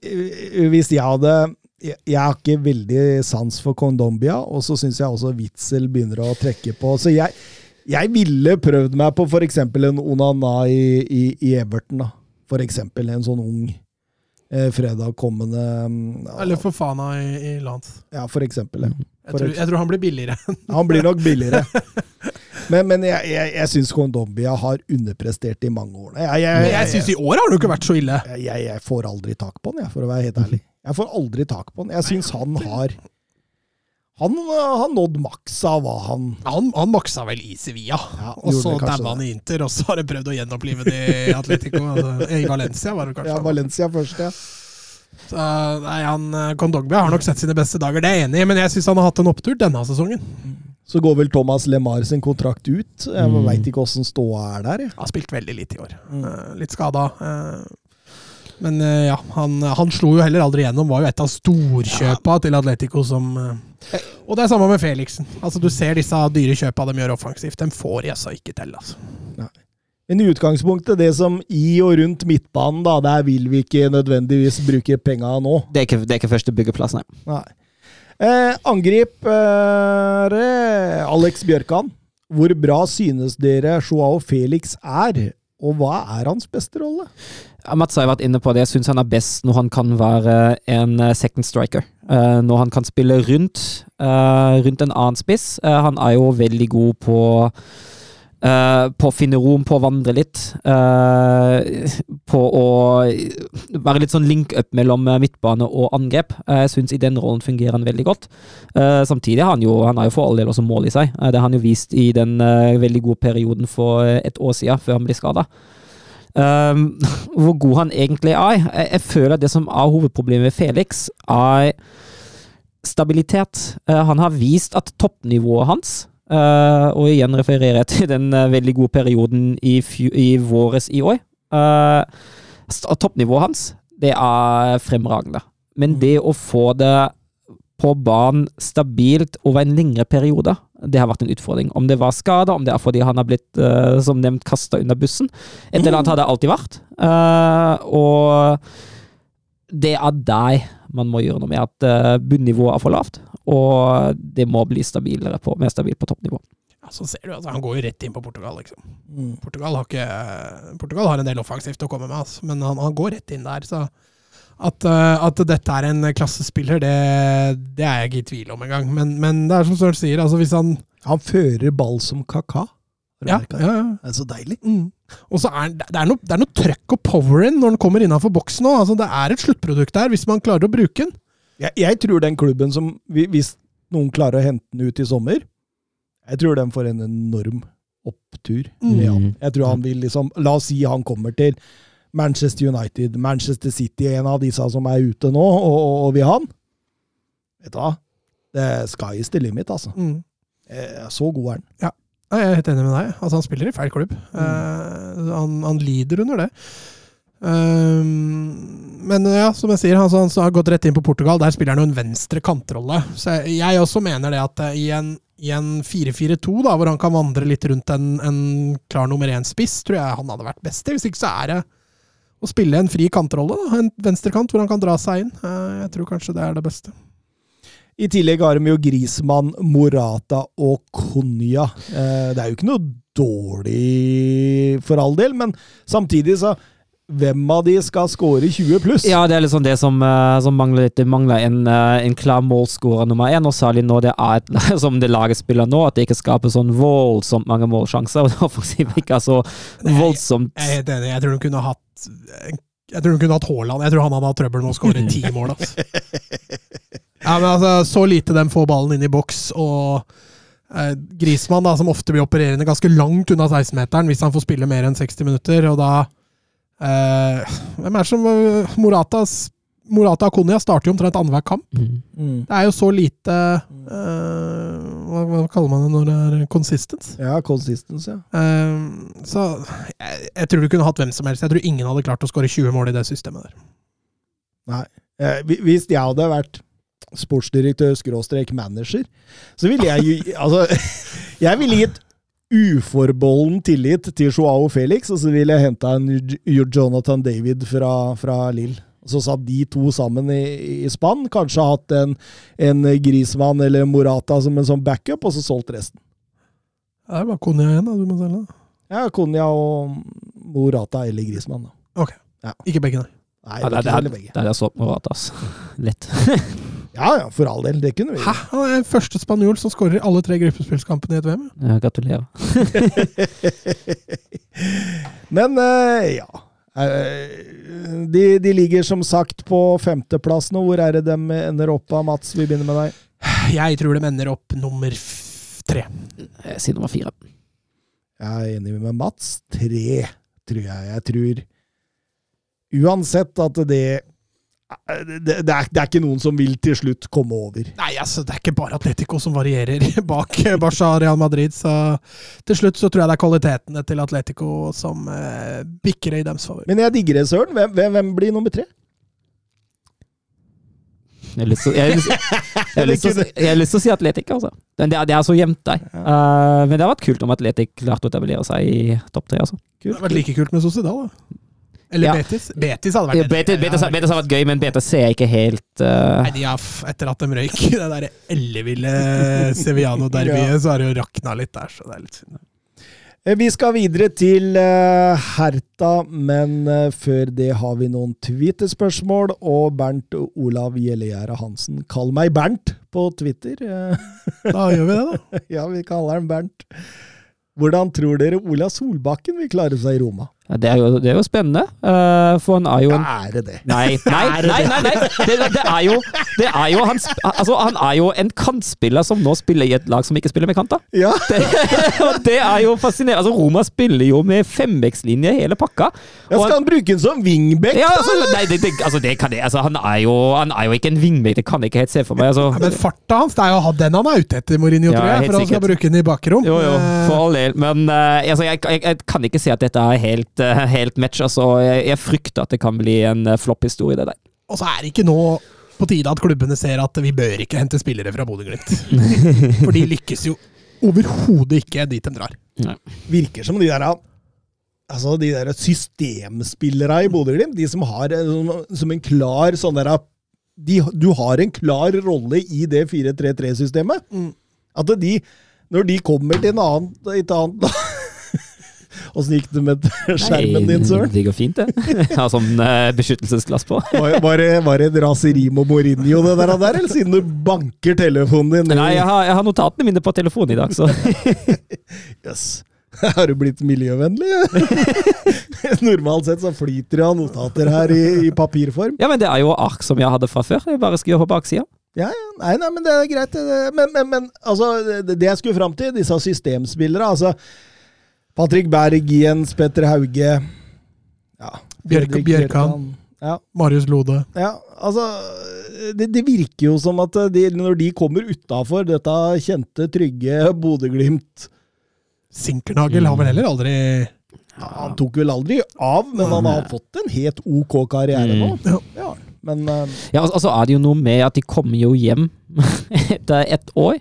hvis jeg hadde jeg har ikke veldig sans for Kondombia, og så syns jeg også Witzel begynner å trekke på. Så jeg, jeg ville prøvd meg på f.eks. en Onana i, i, i Everton. da. For eksempel en sånn ung eh, fredag kommende mm, Eller for Fana i, i Lance. Ja, for eksempel. Ja. Jeg, tror- jeg tror han blir billigere. (laughs) Han blir nok billigere. (laughs) Men, men jeg, jeg, jeg syns Kondombia har underprestert i mange år. Jeg, jeg, Men jeg syns i år har det ikke vært så ille. jeg, jeg, jeg får aldri tak på han, jeg, for å være helt ærlig. Jeg får aldri tak på han. Jeg syns han har Han han nådde maksa, var han Han, han maksa vel i Sevilla, Ja, og så daua han i Inter, og så har han prøvd å gjenopplive det i Atletico. (laughs) Altså, I Valencia, var det kanskje. Ja, Valencia først, ja. Så, nei, han, Kondogbia har nok sett sine beste dager, det er jeg enig i, men jeg syns han har hatt en opptur denne sesongen. Så går vel Thomas LeMar sin kontrakt ut. Jeg Mm. veit ikke åssen ståa er der. jeg. Har spilt veldig lite i år. Mm. Eh, litt skada. eh, men eh, ja, han, han slo jo heller aldri gjennom. Var jo et av storkjøpa til Atletico som, eh, Og det er samme med Felixen. Altså Du ser disse dyre kjøpa de gjør offensivt. De får de altså ikke til. altså. Men i utgangspunktet, det som i og rundt midtbanen, da, der vil vi ikke nødvendigvis bruke penga nå. Det er ikke, det er ikke første byggeplass, nei. Nei. Eh, angripere Alex Bjørkan. Hvor bra synes dere Joao Felix er, og hva er hans beste rolle? Mats har vært inne på det. Jeg syns han er best når han kan være en eh, second striker. Eh, når han kan spille rundt, eh, rundt en annen spiss. Han er jo veldig god på Uh, på å finne rom, på å vandre litt. Uh, på å være litt sånn link-up mellom midtbane og angrep. Uh, jeg syns i den rollen fungerer han veldig godt. Samtidig har han jo han har jo for all del også mål i seg. Det har han jo vist i den veldig gode perioden for et år siden, før han ble skada. Um, (laughs) hvor god han egentlig er. Jeg, jeg føler at det som er hovedproblemet med Felix, er stabilitet. Uh, han har vist at toppnivået hans Uh, og igjen refererer jeg til den uh, veldig gode perioden i, i våres i år. Uh, toppnivået hans, det er fremragende. Men det å få det på banen stabilt over en lengre periode, det har vært en utfordring. Om det var skader, om det er fordi han har blitt, uh, som nevnt, kasta under bussen. Et eller annet har det alltid vært. Uh, og det er deg man må gjøre noe med at uh, bunnivået er for lavt, og det må bli stabilere på, mer stabilt på toppnivå. Ja, så ser du, altså, Han går jo rett inn på Portugal, liksom. Portugal har, ikke, Portugal har en del offensivt å komme med, altså, men han, han går rett inn der. så at, eh, at dette er en klassespiller, det, det er jeg ikke i tvil om engang. Men, men det er som Søren sier, altså hvis han Han fører ball som kaka. Ja, ja, ja. Det er så deilig. Mm. Og så er det, er noe, det er noe trøkk og power in når han kommer innafor boksen òg. Altså, det er et sluttprodukt der, hvis man klarer å bruke den. Jeg, jeg tror den klubben som Hvis noen klarer å hente den ut i sommer, jeg tror den får en enorm opptur. Mm. Jeg tror han vil liksom La oss si han kommer til Manchester United, Manchester City, en av disse som er ute nå, og, og, vil han. Vet du hva? Det sky is the limit, altså. Mm. Eh, Så god er han. Ja, Jeg er helt enig med deg. Altså, han spiller i feil klubb. Eh, han, han lider under det. Um, men ja, som jeg sier, altså, han har gått rett inn på Portugal. Der spiller han jo en venstre kantrolle. Så jeg, jeg også mener det at eh, i en, en 4-4-2, da, hvor han kan vandre litt rundt en, en klar nummer én-spiss, tror jeg han hadde vært best i. Hvis ikke så er det å spille en fri kantrolle. Da. En venstrekant hvor han kan dra seg inn. Eh, jeg tror kanskje det er det beste. I tillegg har de jo Grismann, Morata og Konya. Eh, det er jo ikke noe dårlig for all del, men samtidig så Hvem av de skal score 20 pluss? Ja, det er liksom det som, eh, som mangler litt. Det mangler en, en klar målscorer nummer én, og særlig når det er et, (laughs) som det laget spiller nå, at det ikke skaper sånn voldsomt mange målsjanser, (laughs) og det offensivt ikke er så voldsomt Jeg jeg, helt. Jeg tror de kunne hatt Jeg tror hun kunne hatt Haaland. Jeg tror han hadde hatt trøbbel med å skåre ti (laughs) mål. Altså. Ja, men altså, Så lite de får ballen inn i boks, og eh, Grismann, da, som ofte blir opererende ganske langt unna 16-meteren hvis han får spille mer enn 60 minutter, og da eh, Hvem er det som eh, Moratas Morata og Konya starter jo omtrent annenhver kamp. Mm. Mm. Det er jo så lite uh, hva, hva kaller man det når det er consistence? Ja, consistence, ja. Uh, så jeg, jeg tror du kunne hatt hvem som helst. Jeg tror ingen hadde klart å skåre 20 mål i det systemet der. Nei. Eh, hvis jeg hadde vært sportsdirektør skråstrek manager, så ville jeg jo (laughs) Altså, jeg ville gitt uforbeholden tillit til Joao Felix, og så ville jeg henta en Jonathan David fra, fra Lill. Så satt de to sammen i, i spann. Kanskje hatt en, en Grismann eller Morata som en sånn backup, og så solgt resten. Det er bare Konya igjen, da, du må selge. Ja, Konya og Morata eller Grismann. Da. Ikke begge, nei. Nei, Ja, det er det, ikke det, begge. det er så Morata, altså. (laughs) Lett. (laughs) Ja, ja, for all del. Det kunne vi. Hæ? Han er første spanjol som skårer alle tre gruppespillskampene i et VM. ja. Ja, gratulerer. (laughs) Men uh, ja. Eh, De, de ligger som sagt på femteplass nå. Hvor er det de ender opp av, Mats? Vi begynner med deg. Jeg tror de ender opp nummer f tre. Jeg sier nummer fire. Jeg er enig med Mats. Tre, tror jeg. Jeg tror uansett at det det, det, er, det er ikke noen som vil til slutt komme over. Nei, altså, det er ikke bare Atletico som varierer (laughs) bak Barca og Real Madrid. Så til slutt så tror jeg det er kvalitetene til Atletico som eh, bikker i deres favør. Men jeg digger det, Søren. Hvem, hvem, hvem blir nummer tre? Jeg har lyst til, jeg har lyst, jeg har lyst, til, å (laughs) si- jeg har lyst til å si Atletic, altså. Men det, er- det er så jevnt der. Uh, men det har vært kult om Atletic klarte å etablere seg i topp tre, altså. Det hadde vært like kult med Sociedal, da. Eller Ja. Betis. Betis hadde vært Betis, Betis, Betis, Betis hadde vært gøy, men Betis ser jeg ikke helt uh... Nei, de har, etter at de røyk det der elleville Seviano-derbyet, så har det jo rakna litt der, så det er litt synd. Eh, Vi skal videre til eh, Herta, men før det har vi noen Twitter-spørsmål. Og Bernt Olav Gjellegjerde Hansen, kall meg Bernt på Twitter. (laughs) Da gjør vi det, da. Ja, vi kaller han Bernt. Hvordan tror dere Ola Solbakken vil klare seg i Roma? Ja, det, er jo, det er jo spennende, Uh, for han er jo en Er det det? Nei, (laughs) nei, nei! nei, nei. Det, det er jo, det er jo han, altså, han er jo en kantspiller som nå spiller i et lag som ikke spiller med kanter. Ja, (laughs) Det, og det er jo fascinerende. Altså, Roma spiller jo med fembekslinje hele pakka. ja Skal han bruke den som wingback, ja, da? altså, nei, det, det, altså, det kan jeg, altså, han, er jo, han er jo ikke en wingback, det kan jeg ikke helt se for meg. Altså. Ja, men farta hans, det er jo ha- den han er ute etter, Mourinho, Ja, tror jeg. For han skal bruke den i bakrom. Jo, jo, Eh, for all del. Men uh, altså, jeg, jeg, jeg kan ikke si at dette er helt, eh, helt match. Altså, jeg, jeg frykter at det kan bli en uh, flopp-historie, det der. Og så er det ikke nå på tide at klubbene ser at vi bør ikke hente spillere fra Bodø-Glimt. (laughs) For de lykkes jo overhodet ikke dit de drar. Virker som de der Altså, de der systemspillere i Bodø-Glimt, de som har eh, som- som en klar sånn der de, Du har en klar rolle i det 4-3-3-systemet. Mm. At de, når de kommer til en annen, et annet Åssen gikk det med (laughs) skjermen din, Søren? Det går fint, det. (laughs) Jeg har sånn eh, beskyttelsesglass på. (laughs) Var, det, var det et raseri med Mourinho, det der, der, eller siden du banker telefonen din? Nei, jeg har, jeg har notatene mine på telefonen i dag, så Yes. Har du blitt miljøvennlig? Normalt sett så flyter det av notater her i, i papirform. Ja, men det er jo ark som jeg hadde fra før. Jeg bare skriver på baksida. Ja, ja. Nei, nei, men det er greit. Men, men, men altså, det, det jeg skulle fram til, disse systemspillere altså Patrick Berg, Jens Petter Hauge ja, Bjørk- Fredrik Bjørkan. Ja, Marius Lode. ja, altså det, det virker jo som at de, når de kommer utafor dette kjente, trygge Bodø-Glimt Sinkernagel har vel heller aldri ja, Han tok vel aldri av, men han har fått en helt OK karriere nå. Ja. Ja, men uh, Ja, altså så er det jo noe med at de kommer jo hjem (laughs) etter ett år.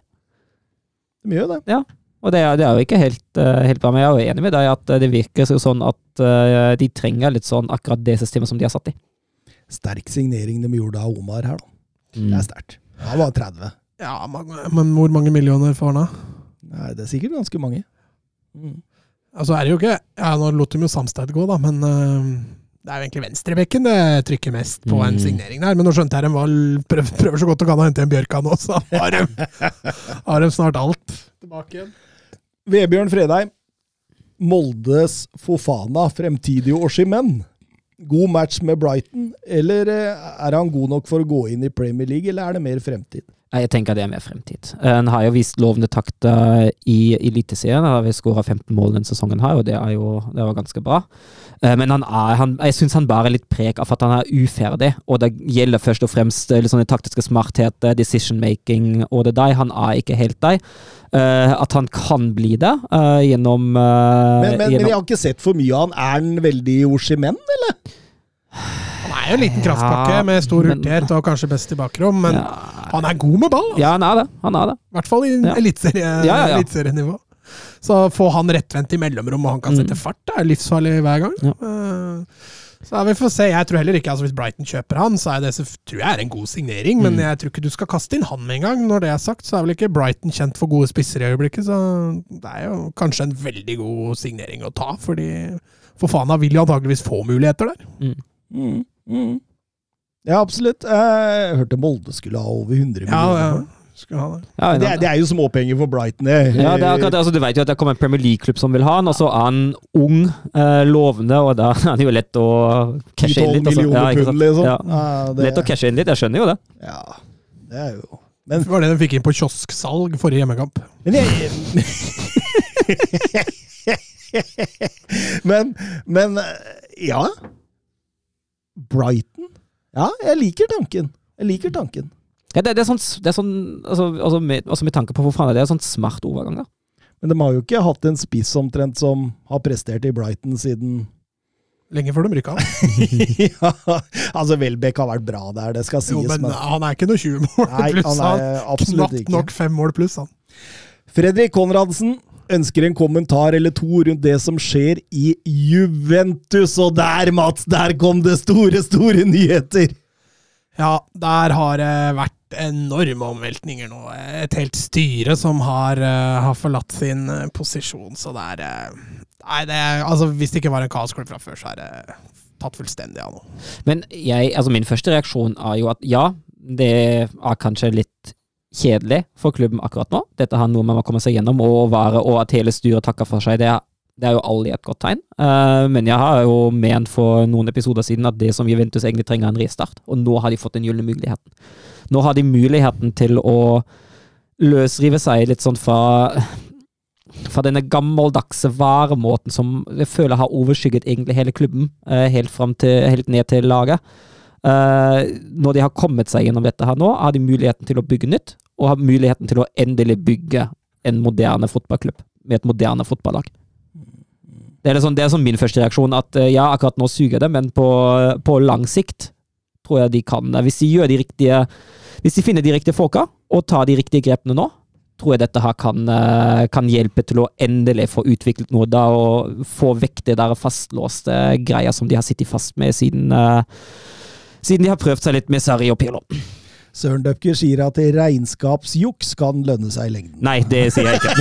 de gjør det. Og det er, det er jo ikke helt, eh, helt bra, men jeg er jo enig med deg at eh, det virker sånn at eh, de trenger litt sånn akkurat det systemet som de har satt i. Sterk signering de gjorde av Omar her, da. Mm. Det er sterkt. Han var 30. Ja, men hvor mange millioner får han da? Nei, det er sikkert ganske mange. Mm. Altså er det jo ikke Ja, nå lot de jo Samsted gå, da, men øh, det er jo egentlig venstrebekken det trykker mest på en Mm. signering der. Men nå skjønte jeg de var, prøver, prøver så godt de kan å hente en Bjørkan nå, så har de, (laughs) har de snart alt tilbake igjen. Vebjørn Fredheim. Moldes Fofana, fremtidige Oshimen. God match med Brighton, eller eh, er han god nok for å gå inn i Premier League, eller er det mer fremtid? Jeg tenker det er mer fremtid. Eh, Han har jo vist lovende takter i Eliteserien. Han har skåra 15 mål denne sesongen, her, og det er jo det var ganske bra. Eh, Men han er, han, jeg syns han bærer litt preg av at han er uferdig, og det gjelder først og fremst eh, litt sånne taktiske smartheter, decision making og det der. Han er ikke helt der. Eh, At han kan bli det gjennom, Men, men, men gjennom jeg har ikke sett for mye av han. Er han veldig Oshimen, eller? Han er jo en liten kraftpakke Ja, med stor men- hurtighet og kanskje best i bakrom, men ja, han er god med ball. altså. ja, han er det. Han er det. I hvert fall i Ja. eliteserienivå. Ja, ja, ja. eliteserienivå. Så få han rettvendt i mellomrom, og han kan Mm. sette fart, det er livsfarlig hver gang. Ja. Eh, Så vi får se. Jeg tror heller ikke, altså Hvis Brighton kjøper han, så er det så tror jeg er en god signering. Men Mm. jeg tror ikke du skal kaste inn han med en gang. Når det er sagt, så er vel ikke Brighton kjent for gode spisser i øyeblikket. Så det er jo kanskje en veldig god signering å ta, fordi for faen, Fofana vil jo antageligvis få muligheter der. Mm. Mm, mm. Ja, absolutt. Eh, Jeg hørte Molde skulle ha over 100 millioner. Ja, ja. Skal ha det. Ja, Det, er- det er jo småpenger for Brighton, det. Ja, det er akkurat det. Altså, du vet jo at det kommer en Premier League-klubb som vil ha han, og så er han ung, eh, lovende, og da (laughs) er det jo lett å cashe inn litt. Altså. Ja, ikke sant? pund, liksom. Ja. Ja, det, Lett å cashe inn litt, jeg skjønner jo det. Ja, det er jo Men, Det var det de fikk inn på kiosksalg forrige hjemmekamp. men jeg (laughs) Men, men Ja. Brighton? Ja, jeg liker tanken. Jeg liker tanken. Ja, det, det er sånn, det er sånn altså, altså, med, altså med tanke på hvor faen er det, det er sånn smart overgang, da. Men de har jo ikke hatt en spiss omtrent som har prestert i Brighton siden Lenge før de rykka av. (laughs) ja, altså Welbeck har vært bra der, det skal sies. Jo, men men, han er ikke noe 20 mål nei, pluss. han er absolutt knapt ikke. nok fem mål pluss, han. Fredrik Konradsen ønsker en kommentar eller to rundt det som skjer i Juventus. Og der, Mats, der kom det store, store nyheter! Ja, der har det vært enorme omveltninger nå. Et helt styre som har, eh, har forlatt sin eh, posisjon, så det er eh, Nei, det er, altså hvis det ikke var en kaosklubb fra før, så er det tatt fullstendig av nå. Men jeg, altså min første reaksjon er jo at ja, det er kanskje litt kjedelig for klubben akkurat nå. Dette har noe man må komme seg gjennom, og, være, og at hele styret takker for seg. Det er, det er jo aldri et godt tegn. Uh, men jeg har jo ment for noen episoder siden at det som Juventus egentlig trenger, er en restart. Og nå har de fått den gylne muligheten. Nå har de muligheten til å løsrive seg litt sånn fra fra denne gammeldagse varemåten som jeg føler har overskygget egentlig hele klubben, uh, helt, til, helt ned til laget. Uh, når de har kommet seg gjennom dette her nå, har de muligheten til å bygge nytt, og har muligheten til å endelig bygge en moderne fotballklubb med et moderne fotballag. Det er, sånn, det er sånn min første reaksjon, at eh, ja, akkurat nå suger det, men på, på lang sikt tror jeg de kan Hvis de gjør de riktige Hvis de finner de riktige folka, og tar de riktige grepene nå, tror jeg dette her kan, eh, kan hjelpe til å endelig få utviklet noe da, og få vekk det der fastlåste greia som de har sittet fast med siden, uh, siden de har prøvd seg litt med Sarri og Pirlo. Søren Døpker sier at regnskapsjuks kan lønne seg i lengden. Nei, det sier jeg ikke. (laughs)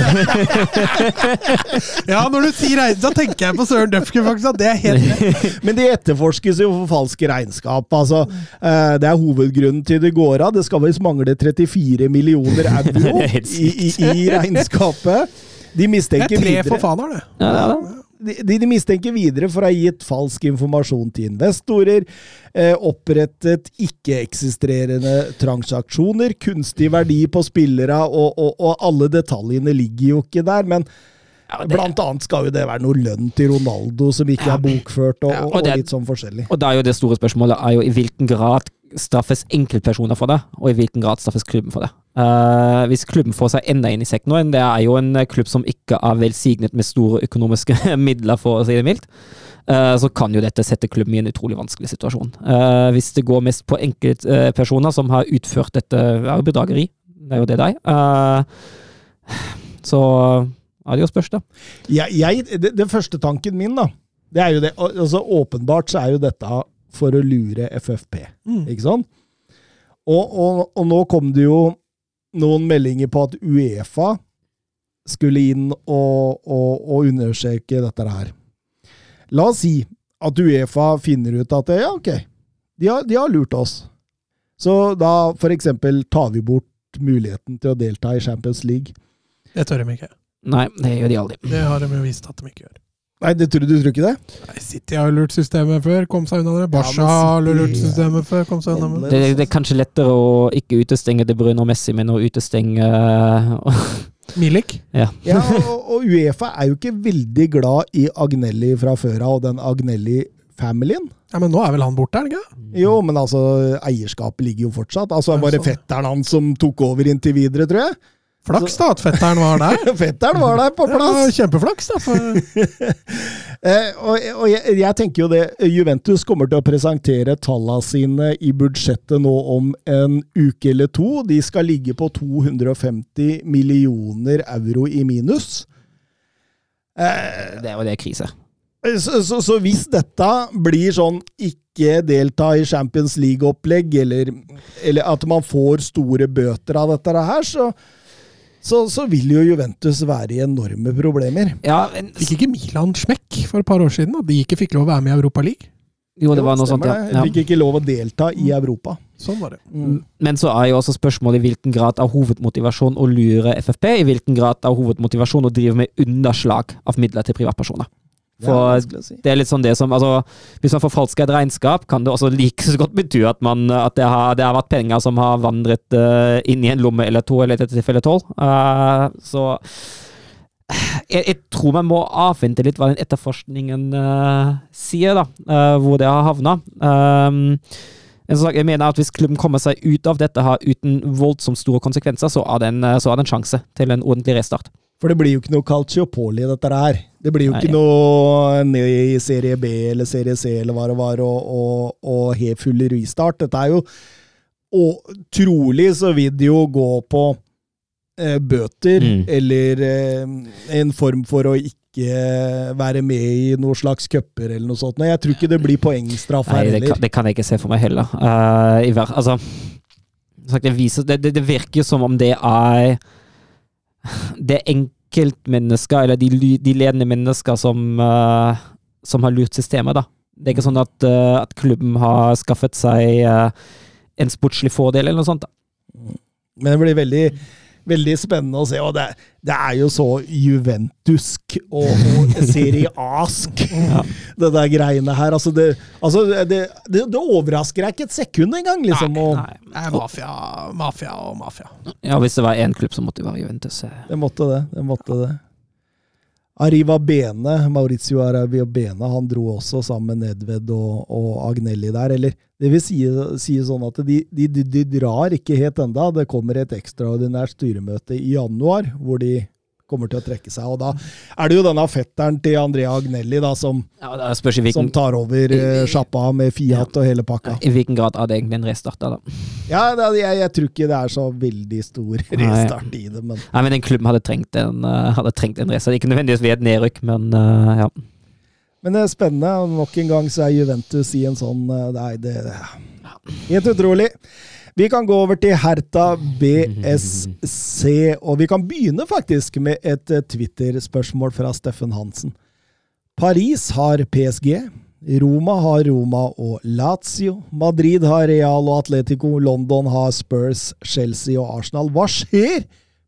Ja, når du sier regnskap, da tenker jeg på Søren Døpke, faktisk. At det er helt. (laughs) Men det etterforskes jo for falske regnskap. Altså, eh, det er hovedgrunnen til det går av. Det skal visst mangle 34 millioner euro (laughs) i, i, i regnskapet. De Det er tre videre forfaner, det. Ja, det er det. De, de mistenker videre for å ha gitt falsk informasjon til investorer, eh, opprettet ikke-eksisterende transaksjoner, kunstig verdi på spillere, og, og, og alle detaljene ligger jo ikke der. Men Ja, det- blant annet skal jo det være noe lønn til Ronaldo som ikke Ja. er bokført, og, Ja, og, og det- og litt sånn forskjellig. Og da er jo det store spørsmålet er jo i hvilken grad straffes enkeltpersoner for det, og i hvilken grad straffes klubben for det. Uh, hvis klubben får seg enda inn i sekk nå, det er jo en eh, klubb som ikke er velsignet med store økonomiske (laughs) midler, for å si det mildt, uh, så kan jo dette sette klubben i en utrolig vanskelig situasjon. Uh, hvis det går mest på enkeltpersoner som har utført dette ja, bedrageri, det er jo det deg, er, så er det jo spørs, da. Jeg, jeg, det, det første tanken min, da, det er jo det altså Åpenbart så er jo dette for å lure FFP, Mm. ikke sant? Og, og, og nå kom det jo noen meldinger på at Uefa skulle inn og, og, og undersøke dette her. La oss si at Uefa finner ut at ja, ok, de har, de har lurt oss. Så da for eksempel tar vi bort muligheten til å delta i Champions League. Det tør de ikke. Nei, det gjør de aldri. Det har de jo vist at de ikke gjør. Nei, det tror du, du tror ikke det? Nei, City har lurt systemet før, kom seg unna det. Barca men har lurt systemet før, kom seg unna det. Det, det er kanskje lettere å ikke utestenge De Bruyne og Messi, men å utestenge (laughs) Milik. Ja, og, og Uefa er jo ikke veldig glad i Agnelli fra før av, og den Agnelli-familien. Ja, men nå er vel han borte, er han ikke? Jo, men altså, eierskapet ligger jo fortsatt. Altså, det var det fetteren hans som tok over inntil videre, tror jeg? Flaks da, at fetteren var der. (laughs) fetteren var der på plass! Ja, kjempeflaks, da. For (laughs) Eh, og og jeg, jeg tenker jo det, Juventus kommer til å presentere tallene sine i budsjettet nå om en uke eller to. De skal ligge på 250 millioner euro i minus. Eh, Det var det krise. Så, så, så hvis dette blir sånn ikke delta i Champions League-opplegg, eller, eller at man får store bøter av dette her, så, så, så vil jo Juventus være i enorme problemer. Ja, men, fikk ikke Milan smekk for et par år siden? At de ikke fikk lov å være med i Europa League? jo, det var noe sånt, ja. ja. Fikk ikke lov å delta i Europa. Sånn var det. Mm. Men så er jo også spørsmålet i hvilken grad av hovedmotivasjon å lure FFP, i hvilken grad av hovedmotivasjon å drive med underslag av midler til privatpersoner. Det er For si. det er litt sånn det som altså, Hvis man forfalsker et regnskap, kan det også like så godt bety at, man, at det, har, det har vært penger som har vandret uh, inn i en lomme eller to, eller i dette tilfellet tolv. Uh, så jeg, jeg tror man må avvente litt hva den etterforskningen uh, sier, da. Uh, hvor det har havna. Um, jeg mener at Hvis klubben kommer seg ut av dette her uten voldsomt store konsekvenser, så er det en, så er det en sjanse til en ordentlig restart. For det blir jo ikke noe Calciopoli dette her. Det blir jo Nei. ikke noe ned i serie B eller serie C eller hva det var, og, og, og helt full restart. Dette er jo Og trolig så vil det jo gå på eh, bøter, Mm. eller eh, en form for å ikke være med i noen slags cuper eller noe sånt. Nei, jeg tror ikke det blir poengstraff her det kan, det kan jeg ikke se for meg heller. Uh, i hver, altså, sagt, det, viser, det, det, det virker jo som om det er Det er enkeltmennesker, eller de, de ledende mennesker, som, uh, som har lurt systemet, da. Det er ikke sånn at, uh, at klubben har skaffet seg uh, en sportslig fordel, eller noe sånt. da. Men det blir veldig, veldig spennende å se. Og det, det er jo så Juventusk og, og seriask, (laughs) ja. det der greiene her. Altså, det, altså det, det, det overrasker deg ikke et sekund engang, liksom. Nei, Nei. Det er mafia, mafia og mafia. Ja, hvis det var én klubb, så måtte det være Juventus. eh. det måtte det. Det måtte det. Arriva Bene, Maurizio Arriva Bene, han dro også sammen med Nedved og, og Agnelli der. Eller det vil si, si sånn at de, de, de, drar ikke helt enda. Det kommer et ekstraordinært styremøte i januar hvor de kommer til å trekke seg. Og da er det jo denne fetteren til Andrea Agnelli da, som, Ja, det spørs som tar over sjappa med Fiat og hele pakka. i hvilken grad hadde egentlig en restart. da, da. Ja, da, jeg, jeg tror ikke det er så veldig stor restart i det, men Nei, men den klubben hadde trengt en, uh, hadde trengt en restart. Ikke nødvendigvis ved et nedrykk, men uh, ja. Men det er spennende. Nok en gang så er Juventus i en sånn Nei, det Helt utrolig. Vi kan gå over til Herta BSC, og vi kan begynne faktisk med et eh, Twitter-spørsmål fra Steffen Hansen. Paris har PSG. Roma har Roma og Lazio. Madrid har Real og Atletico. London har Spurs, Chelsea og Arsenal. Hva skjer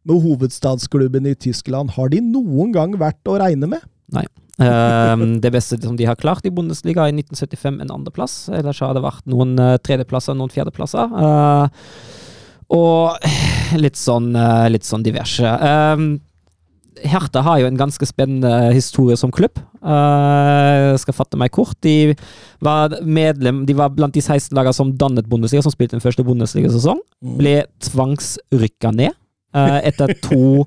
med hovedstadsklubben i Tyskland? Har de noen gang vært å regne med? Ehm, det beste som de har klart i Bundesliga i 1975, en andreplass. Ellers har det vært noen uh, tredjeplasser, noen fjerdeplasser. Uh, og litt sånn, eh, litt sånn diverse. Ehm, Hertha har jo en ganske spennende historie som klubb. Eh, Jeg skal fatte meg kort. De var medlem De var blant de 16 lagene som dannet Bundesliga, som spilte den første Bundesliga-sesong. Ble tvangsrykka ned eh, etter to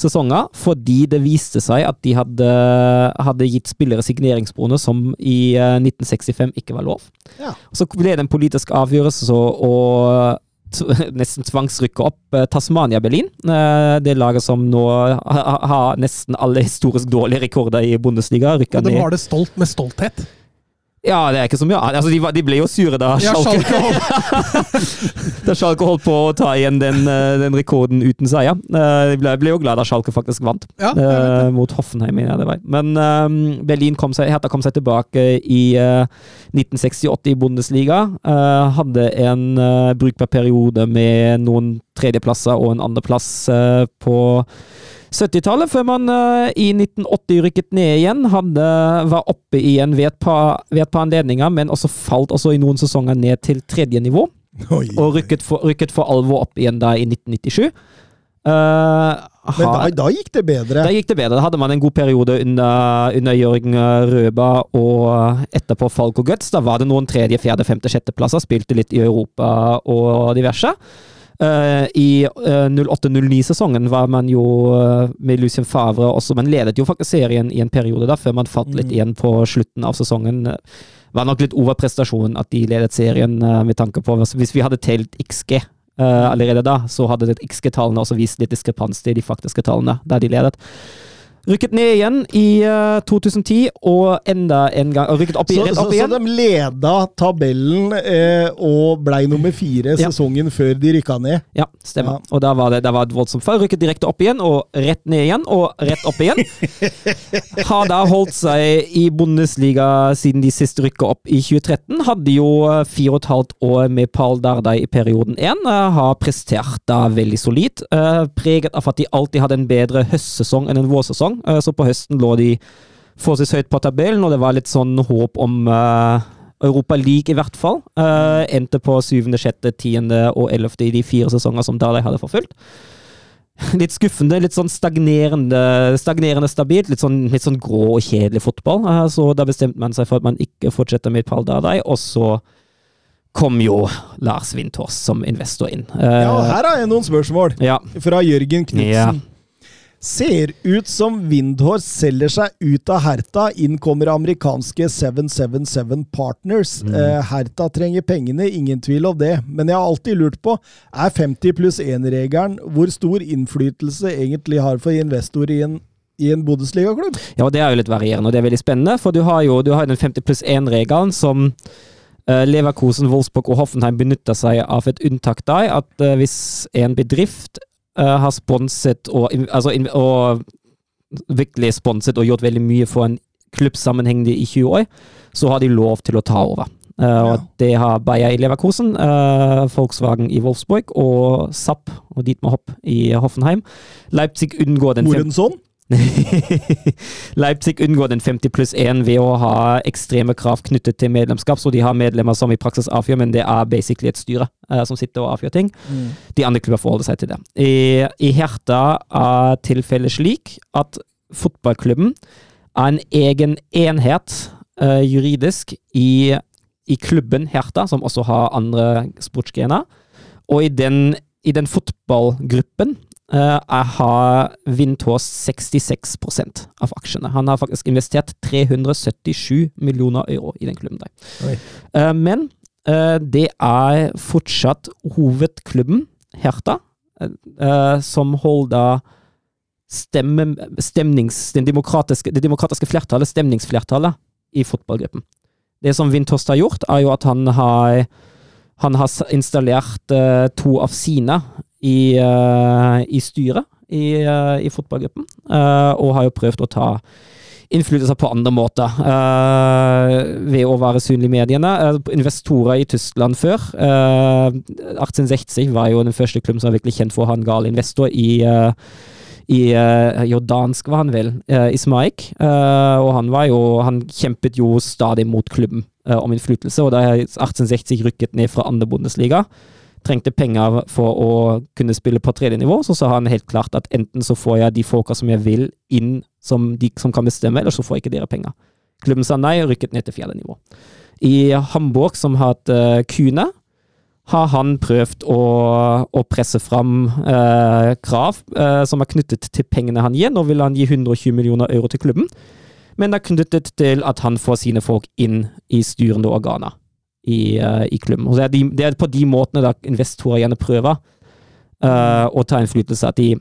sesonger fordi det viste seg at de hadde, hadde gitt spillere signeringsbonus som i eh, 1965 ikke var lov. Ja. Så ble det en politisk avgjørelse så å (laughs) nesten tvangsrykke opp eh, Tasmania Berlin. Eh, det laget som nå har nesten alle historisk dårlige rekorder i Bundesliga. Rykka Og de var det stolt med stolthet. Ja, det er ikke så mye. Altså, de, var, de ble jo sure da Ja, Schalke, Schalke (laughs) da Schalke holdt på å ta igjen den, eh, den rekorden uten seier. Eh, De ble, ble jo glad da Schalke faktisk vant. Ja, uh, mot Hoffenheim, Ja, det var. Men eh, Berlin kom seg, Hertha kom seg tilbake i uh, 1968 i Bundesliga. Hadde en uh, brukbar periode med noen tredjeplasser og en andreplass uh, på 70-tallet, før man eh, i 1980 rykket ned igjen. Hadde, var oppe igjen ved et, par, ved et par anledninger, men også falt også i noen sesonger ned til tredje nivå. Oi. Og rykket for, rykket for alvor opp igjen da i 1997. Uh, Men da, da gikk det bedre. da gikk det bedre. Da hadde man en god periode under, under Jørgen Røba og etterpå Falco Guts. Da var det noen tredje, fjerde, femte, sjetteplasser. Spilte litt i Europa og diverse. Eh, I uh, 08-09-sesongen var man jo eh, med Lucien Favre også, men ledet jo faktisk serien i en periode da, før man falt litt Mm. igjen på slutten av sesongen. Det var nok litt overprestasjon at de ledet serien, eh, med tanke på Hvis vi hadde telt XG eh, allerede da, så hadde det XG-tallene også vist litt diskrepans til de faktiske tallene der de ledet. Rykket ned igjen i uh, 2010, og enda en gang Rykket opp, i, Så, så, opp så igjen. de leda tabellen eh, og blei nummer fire Ja. sesongen før de rykka ned. Ja, stemmer. Ja. Og da var det, det var et voldsomt fall. Rykket direkte opp igjen, og rett ned igjen, og rett opp igjen. (laughs) Har da holdt seg i Bundesliga siden de sist rykka opp i 2013. Hadde jo eh, fire og et halvt år med Paul Dardai i perioden én. eh, Har prestert da veldig solid. eh, Preget av at de alltid hadde en bedre høstsesong enn en vårsesong. Eh, Så på høsten lå de forholdsvis høyt på tabellen, og det var litt sånn håp om eh, Europa League, i hvert fall. Eh, endte på syvende, sjette, tiende og ellevte i de fire sesonger som Dalai hadde forfulgt. (laughs) Litt skuffende, litt sånn stagnerende, stagnerende stabilt. Litt sånn, litt sånn grå og kjedelig fotball. Så da bestemte man seg for at man ikke fortsetter med Pal Dardai, og så kom jo Lars Windhorst som investor inn. Ja, her har jeg noen spørsmål ja. fra Jørgen Knutsen. Ja. Ser ut som Windhorse selger seg ut av Herta. Inn kommer amerikanske 777 Partners. Mm. Eh, Herta trenger pengene, ingen tvil om det. Men jeg har alltid lurt på, er 50 pluss 1-regelen hvor stor innflytelse egentlig har for investorer i en, i en Bundesliga-klubb? Ja, og det er jo litt varierende, og det er veldig spennende. For du har jo du har den 50 pluss 1-regelen som uh, Leverkosen, Wolfsburg og Hoffenheim benytter seg av et unntak der. At uh, hvis en bedrift eh, har sponset og, altså, og virkelig sponset og gjort veldig mye for en klubb sammenhengende i 20 år, så har de lov til å ta over. Eh, og Det har Bayer i Leverkosen, uh, Volkswagen i Wolfsburg og Zapp og Dietmar Hopp i Hoffenheim. Leipzig unngår den fem- Morensson? (laughs) Leipzig unngår den 50 pluss 1 ved å ha ekstreme krav knyttet til medlemskap, så de har medlemmer som i praksis avgjør, men det er basically et styre uh, som sitter og avgjør ting. De andre klubber forholder seg til det. I, i Herta er tilfellet slik at fotballklubben er en egen enhet uh, juridisk i, i klubben Herta, som også har andre sportsgrener. Og i den, i den fotballgruppen eh, er- har Windhorst 66% av aksjene. Han har faktisk investert 377 millioner euro i den klubben. der. Oi. Eh, men eh, det er fortsatt hovedklubben, Herta, som holder stemme, den demokratiske, det demokratiske flertallet, stemningsflertallet, i fotballgruppen. Det som Windhorst har gjort, er jo at han har, han har installert to av sine i, eh, i styret i, eh, i fotballgruppen, eh, og har jo prøvd å ta innflytelse på andre måter. Uh, ved å være synlig i mediene. Uh, investorer i Tyskland før. Uh, 1860 var jo den første klubben som var virkelig kjent for å ha en gal investor i i jordansk, var han vel, Ismaik. Og han var jo Han kjempet jo stadig mot klubben om innflytelse, og da 1860 rykket ned fra andre Bundesliga, trengte penger for å kunne spille på tredje nivå, så sa han helt klart at enten så får jeg de folka som jeg vil, inn som de som kan bestemme, eller så får jeg ikke dere penger. Klubben sa nei og rykket ned til fjerde nivå. I Hamburg, som har hatt uh, Kune, har han prøvd å, å presse fram eh, krav eh, som er knyttet til pengene han gir. Nå vil han gi 120 millioner euro til klubben, men det er knyttet til at han får sine folk inn i styrende organer i, uh, i klubben. Og det, er de, det er på de måtene da investorer gjerne prøver uh, å ta innflytelse. At de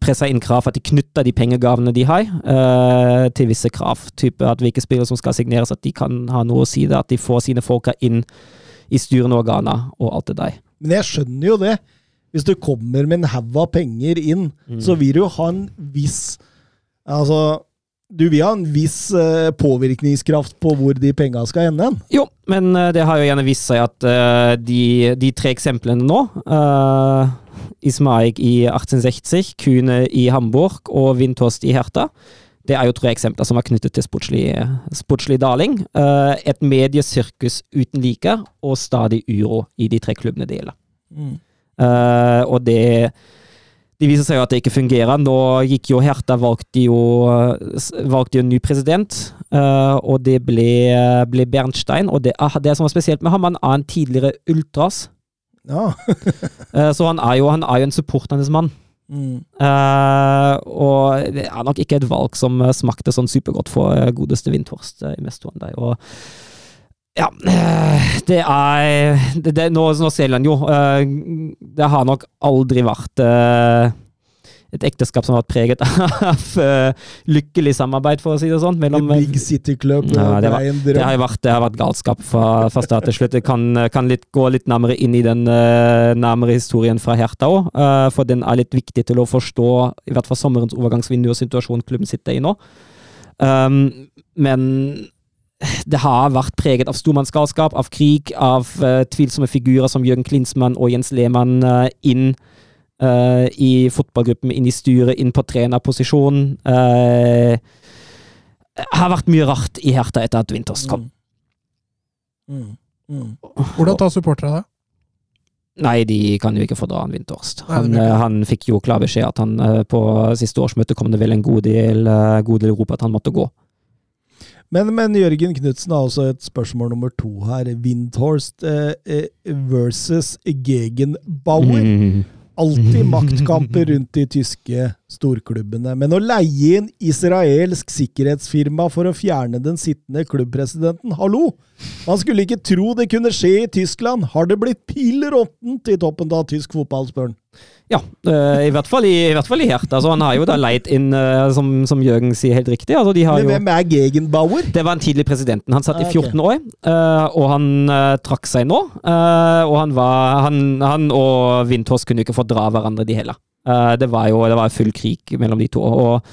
presser inn krav, at de knytter de pengegavene de har, uh, til visse krav. Type at hvilke spillere som skal signeres, at de kan ha noe å si det, at de får sine folka inn i styrende organer og alt det der. Men jeg skjønner jo det. Hvis du kommer med en haug av penger inn, Mm. så vil du ha en viss Altså, du vil ha en viss eh, påvirkningskraft på hvor de penga skal ende. Jo, men eh, det har jo gjerne vist seg at eh, de, de tre eksemplene nå uh, Ismaik i 1860, Kune i Hamburg og Windhorst i Herta. Det er jo tre eksempler som er knyttet til sportslig, sportslig daling. Uh, et mediesirkus uten like, og stadig uro i de tre klubbene det gjelder. Uh, og det det viser seg jo at det ikke fungerer. Nå gikk jo Herta valgte jo, valgte jo en ny president, eh, og det ble, ble Bernstein. Og det, er- det som var spesielt med ham, han er en tidligere ultras. Ja. (laughs) Eh, så han er jo, han er jo en supportende mann. Mm. Eh, og det er nok ikke et valg som eh, smakte sånn supergodt for eh, godeste Windhorst, uh, investoren der. Og ja, eh, det er det, det, nå, nå selger han jo. eh, det har nok aldri vært eh, et ekteskap som har vært preget (laughs) av lykkelig samarbeid, for å si det sånn. The Big City Club. Ja, det var- det har vært, det har vært galskap fra, fra start til slutt. Jeg kan, kan litt, gå litt nærmere inn i den nærmere historien fra Herta òg, for den er litt viktig til å forstå i hvert fall sommerens overgangsvindu og situasjonen klubben sitter i nå. Um, men det har vært preget av stormannsgalskap, av krig, av uh, tvilsomme figurer som Jørgen Klinsmann og Jens Lehmann uh, inn uh, i fotballgruppen, inn i styret, inn på trenerposisjon. Uh, har vært mye rart i Herta etter at Winters kom. Mm. Mm. Hvordan tar supporterne det? Nei, de kan jo ikke fordra han Winterst. Han, det han fikk jo klar beskjed at han på siste årsmøte kom det vel en god del, god del rop at han måtte gå. Men, men Jørgen Knutsen har også et spørsmål nummer to her. Windhorst eh, eh, versus Gegenbauer. Mm. (laughs) Alltid maktkamper rundt de tyske storklubbene. Men å leie inn israelsk sikkerhetsfirma for å fjerne den sittende klubbpresidenten, hallo! Man skulle ikke tro det kunne skje i Tyskland. Har det blitt pill råttent i toppen av tysk fotball, spør han. Ja, øh, i hvert fall i, i, hvert fall i Hertha. Altså, han har jo da leid inn, øh, som, som Jørgen sier helt riktig altså, de har Men jo, hvem er Gegenbauer? Det var en tidlig presidenten. Han satt Ah, i ok. 14 år, øh, og han trakk seg nå. og han, var, han, han og Windhorst kunne ikke fordra hverandre, de heller. Det var jo det var full krig mellom de to. og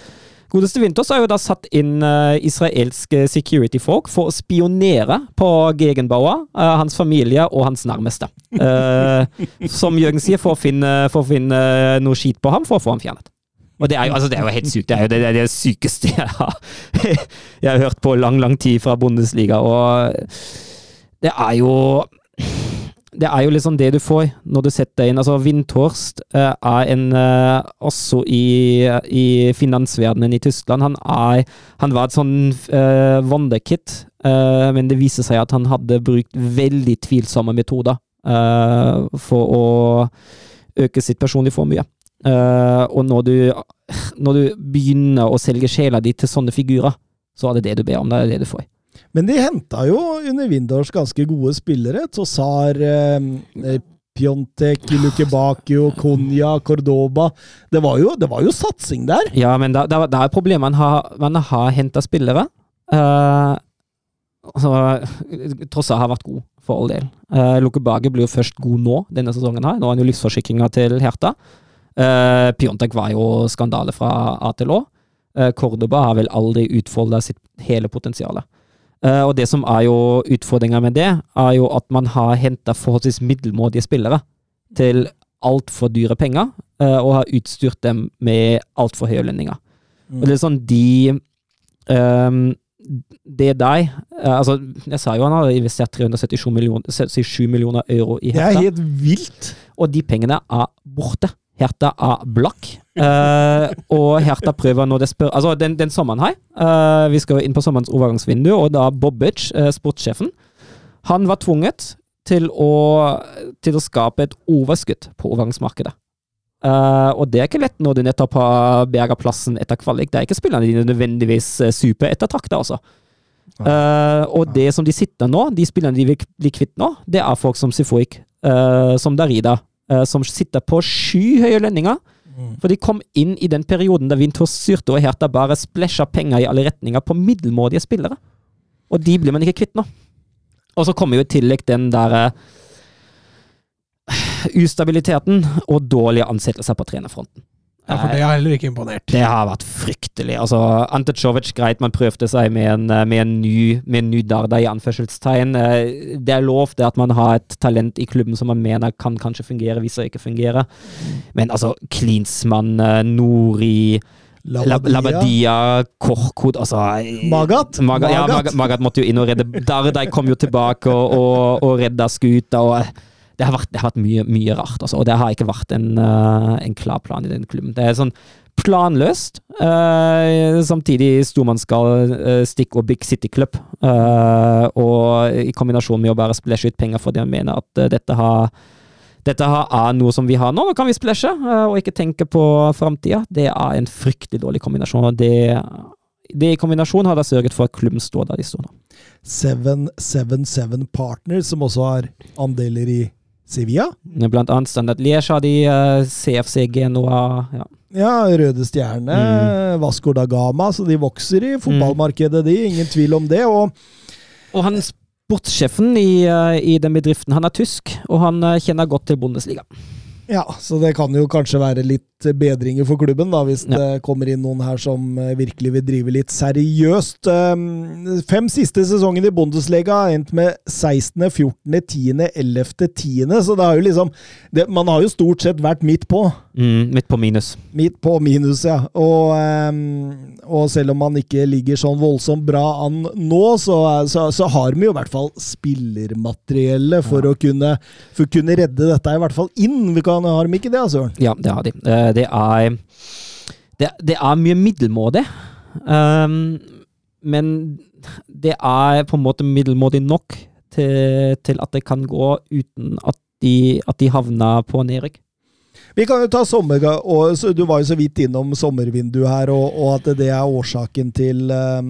Godeste Winters har jo da satt inn uh, israelske security-folk for å spionere på Gegenbauer, uh, hans familie og hans nærmeste. Uh, som Jørgen sier, for å finne, for å finne noe skit på ham, for å få ham fjernet. Og det er jo, altså, det er jo helt sykt. Det er jo det, det, er det sykeste jeg har, (laughs) jeg har hørt på lang, lang tid fra Bundesliga. Og det er jo det er jo liksom det du får når du setter deg inn Altså, Windhorst uh, er en uh, Også i, i finansverdenen i Tyskland. Han, er, han var et sånn uh, wonderkid, uh, men det viser seg at han hadde brukt veldig tvilsomme metoder eh, for å øke sitt personlige formue. Eh, og når du, når du begynner å selge sjela di til sånne figurer, så er det det du ber om. Det er det du får. Men de henta jo under Windors ganske gode spillere. Tossar, eh, Pjontek, Lukebakio, Konya, Cordoba. Det var jo, det var jo satsing der! Ja, men da, da, da er problemet man har, man har henta spillere. Uh, altså, Trossa har vært god, for all del. Uh, Lukebage blir jo først god nå, denne sesongen her. Nå er han jo livsforsikringa til Herta. Uh, Pjontek var jo skandale fra A til Å. Uh, Cordoba har vel aldri utfolda sitt hele potensial. Uh, og det som er jo utfordringa med det, er jo at man har henta forholdsvis middelmådige spillere til altfor dyre penger, uh, og har utstyrt dem med altfor høye lønninger. Og det er sånn de um, Det deg eh, Altså, jeg sa jo han har investert 377 millioner, 77 millioner euro i Herta. Det er helt vilt! og de pengene er borte. Herta er blakk. Eh, og Hertha prøver nå det spør... Altså, den, den sommeren her uh, Vi skal inn på sommerens overgangsvindu, og da Bobic, uh, sportssjefen, han var tvunget til å, til å skape et overskudd på overgangsmarkedet. Uh, og det er ikke lett når du nettopp har berga plassen etter kvalik. Det er ikke spillerne dine nødvendigvis super superettertrakta, altså. Uh, og det som de sitter nå, de spillerne de vil bli kvitt nå, det er folk som Sifoik, uh, som Darida, eh, som sitter på skyhøye lønninger. For de kom inn i den perioden da Vintor styrte og Hertha bare splæsja penger i alle retninger på middelmådige spillere. Og de blir man ikke kvitt nå. Og så kommer jo i tillegg den der uh, (sighs) ustabiliteten og dårlige ansettelser på trenerfronten. Ja, for det har heller ikke imponert. Det har vært fryktelig. Altså, Ante Czovic, greit, man prøvde seg med en, med en ny, med en ny Darda i anførselstegn. Eh, Det er lov det at man har et talent i klubben som man mener kan kanskje fungere, hvis det ikke fungerer. Men altså, Klinsmann, eh, Nori Lab- Labadia, Korkod altså Magat? Magat, ja, Magat. Magat, måtte jo inn og redde Dardai kom jo tilbake og, og, og redda skuta. og eh, det har vært, det har vært mye, mye rart, altså. Og det har ikke vært en, eh, en klar plan i den klubben. Det er sånn planløst. Uh, samtidig stormannsgal, uh, Stick og Big City Club. Uh, og i kombinasjon med å bare splæsje ut penger fordi man mener at uh, dette har dette er noe som vi har nå, nå kan vi splæsje, eh, og ikke tenke på framtida. Det er en fryktelig dårlig kombinasjon. og det, det i kombinasjon har da sørget for at klubben står der de står nå. 777 Partners, som også har andeler i Sevilla. Blant annet Standard Liège har de, eh, CFC Genoa ja. Ja, Røde Stjerne, Mm. Vasco da Gama, så de vokser i fotballmarkedet, de. Ingen tvil om det. Og Og han sportssjefen i, eh, i den bedriften, han er tysk, og han eh, kjenner godt til Bundesliga. Ja, så det kan jo kanskje være litt bedringer for klubben, da, hvis Ja. det kommer inn noen her som eh, virkelig vil drive litt seriøst. Um, Fem siste sesongene i Bundesliga har endt med 16., 14., 10., 11., 10., så det har jo liksom det, Man har jo stort sett vært midt på. Mm, midt på minus. Midt på minus, ja. Og, ehm, og selv om man ikke ligger sånn voldsomt bra an nå, så, så, så har vi jo i hvert fall spillermateriellet for, å kunne, for å kunne redde dette i hvert fall inn. Vi kan, har de ikke det, Søren? Ja, det har de. Eh, Det er, det, det er mye middelmådig. Um, men det er på en måte middelmådig nok til, til at det kan gå uten at de, at de havner på nedrykk. Vi kan jo ta sommer... Og, du var jo så vidt innom sommervinduet her, og, og at det er årsaken til, um,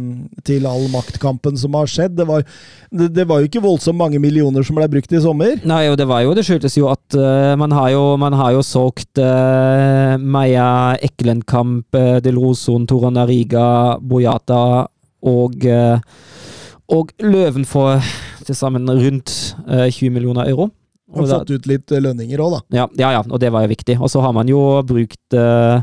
til all maktkampen som har skjedd. Det var, det, det var, jo ikke voldsomt mange millioner som ble brukt i sommer. Nei, og det var jo, det skyldtes jo at uh, man, har jo, man har jo solgt uh, Meia Eklenkamp, uh, Del Roson, Toran Riga, Boyata og og Løven får til sammen rundt 20 millioner euro. Og, og fått ut litt lønninger òg, da. Ja, ja, ja, og det var jo viktig. Og så har man jo brukt eh,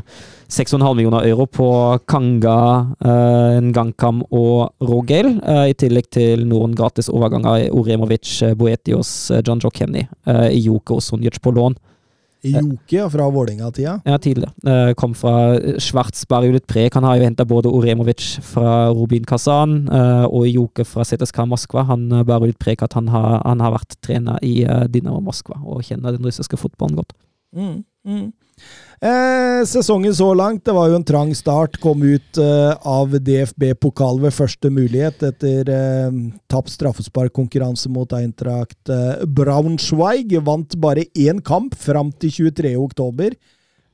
6,5 millioner euro på Kanga, eh, Ngankam og Rogel, eh, i tillegg til noen gratis overganger. i Oremovic, Boetios, John Joe Kenny, eh, Ijoke og Sonjic på lån. Joke fra Vålerenga-tida? Ja, tidligere. Eh, kom fra Schwarzberg litt preg. Han har jo henta både Oremovic fra Rubin Kazan og Joke fra ZSK Moskva. Han bærer litt preg at han har, han har vært trener i Dinamo Moskva og kjenner den russiske fotballen godt. Mm, mm. Eh, sesongen så langt, det var jo en trang start. Kom ut eh, av DFB-pokal ved første mulighet etter eh, tapt straffesparkkonkurranse mot Eintracht eh, Braunschweig. Vant bare én kamp fram til 23.10.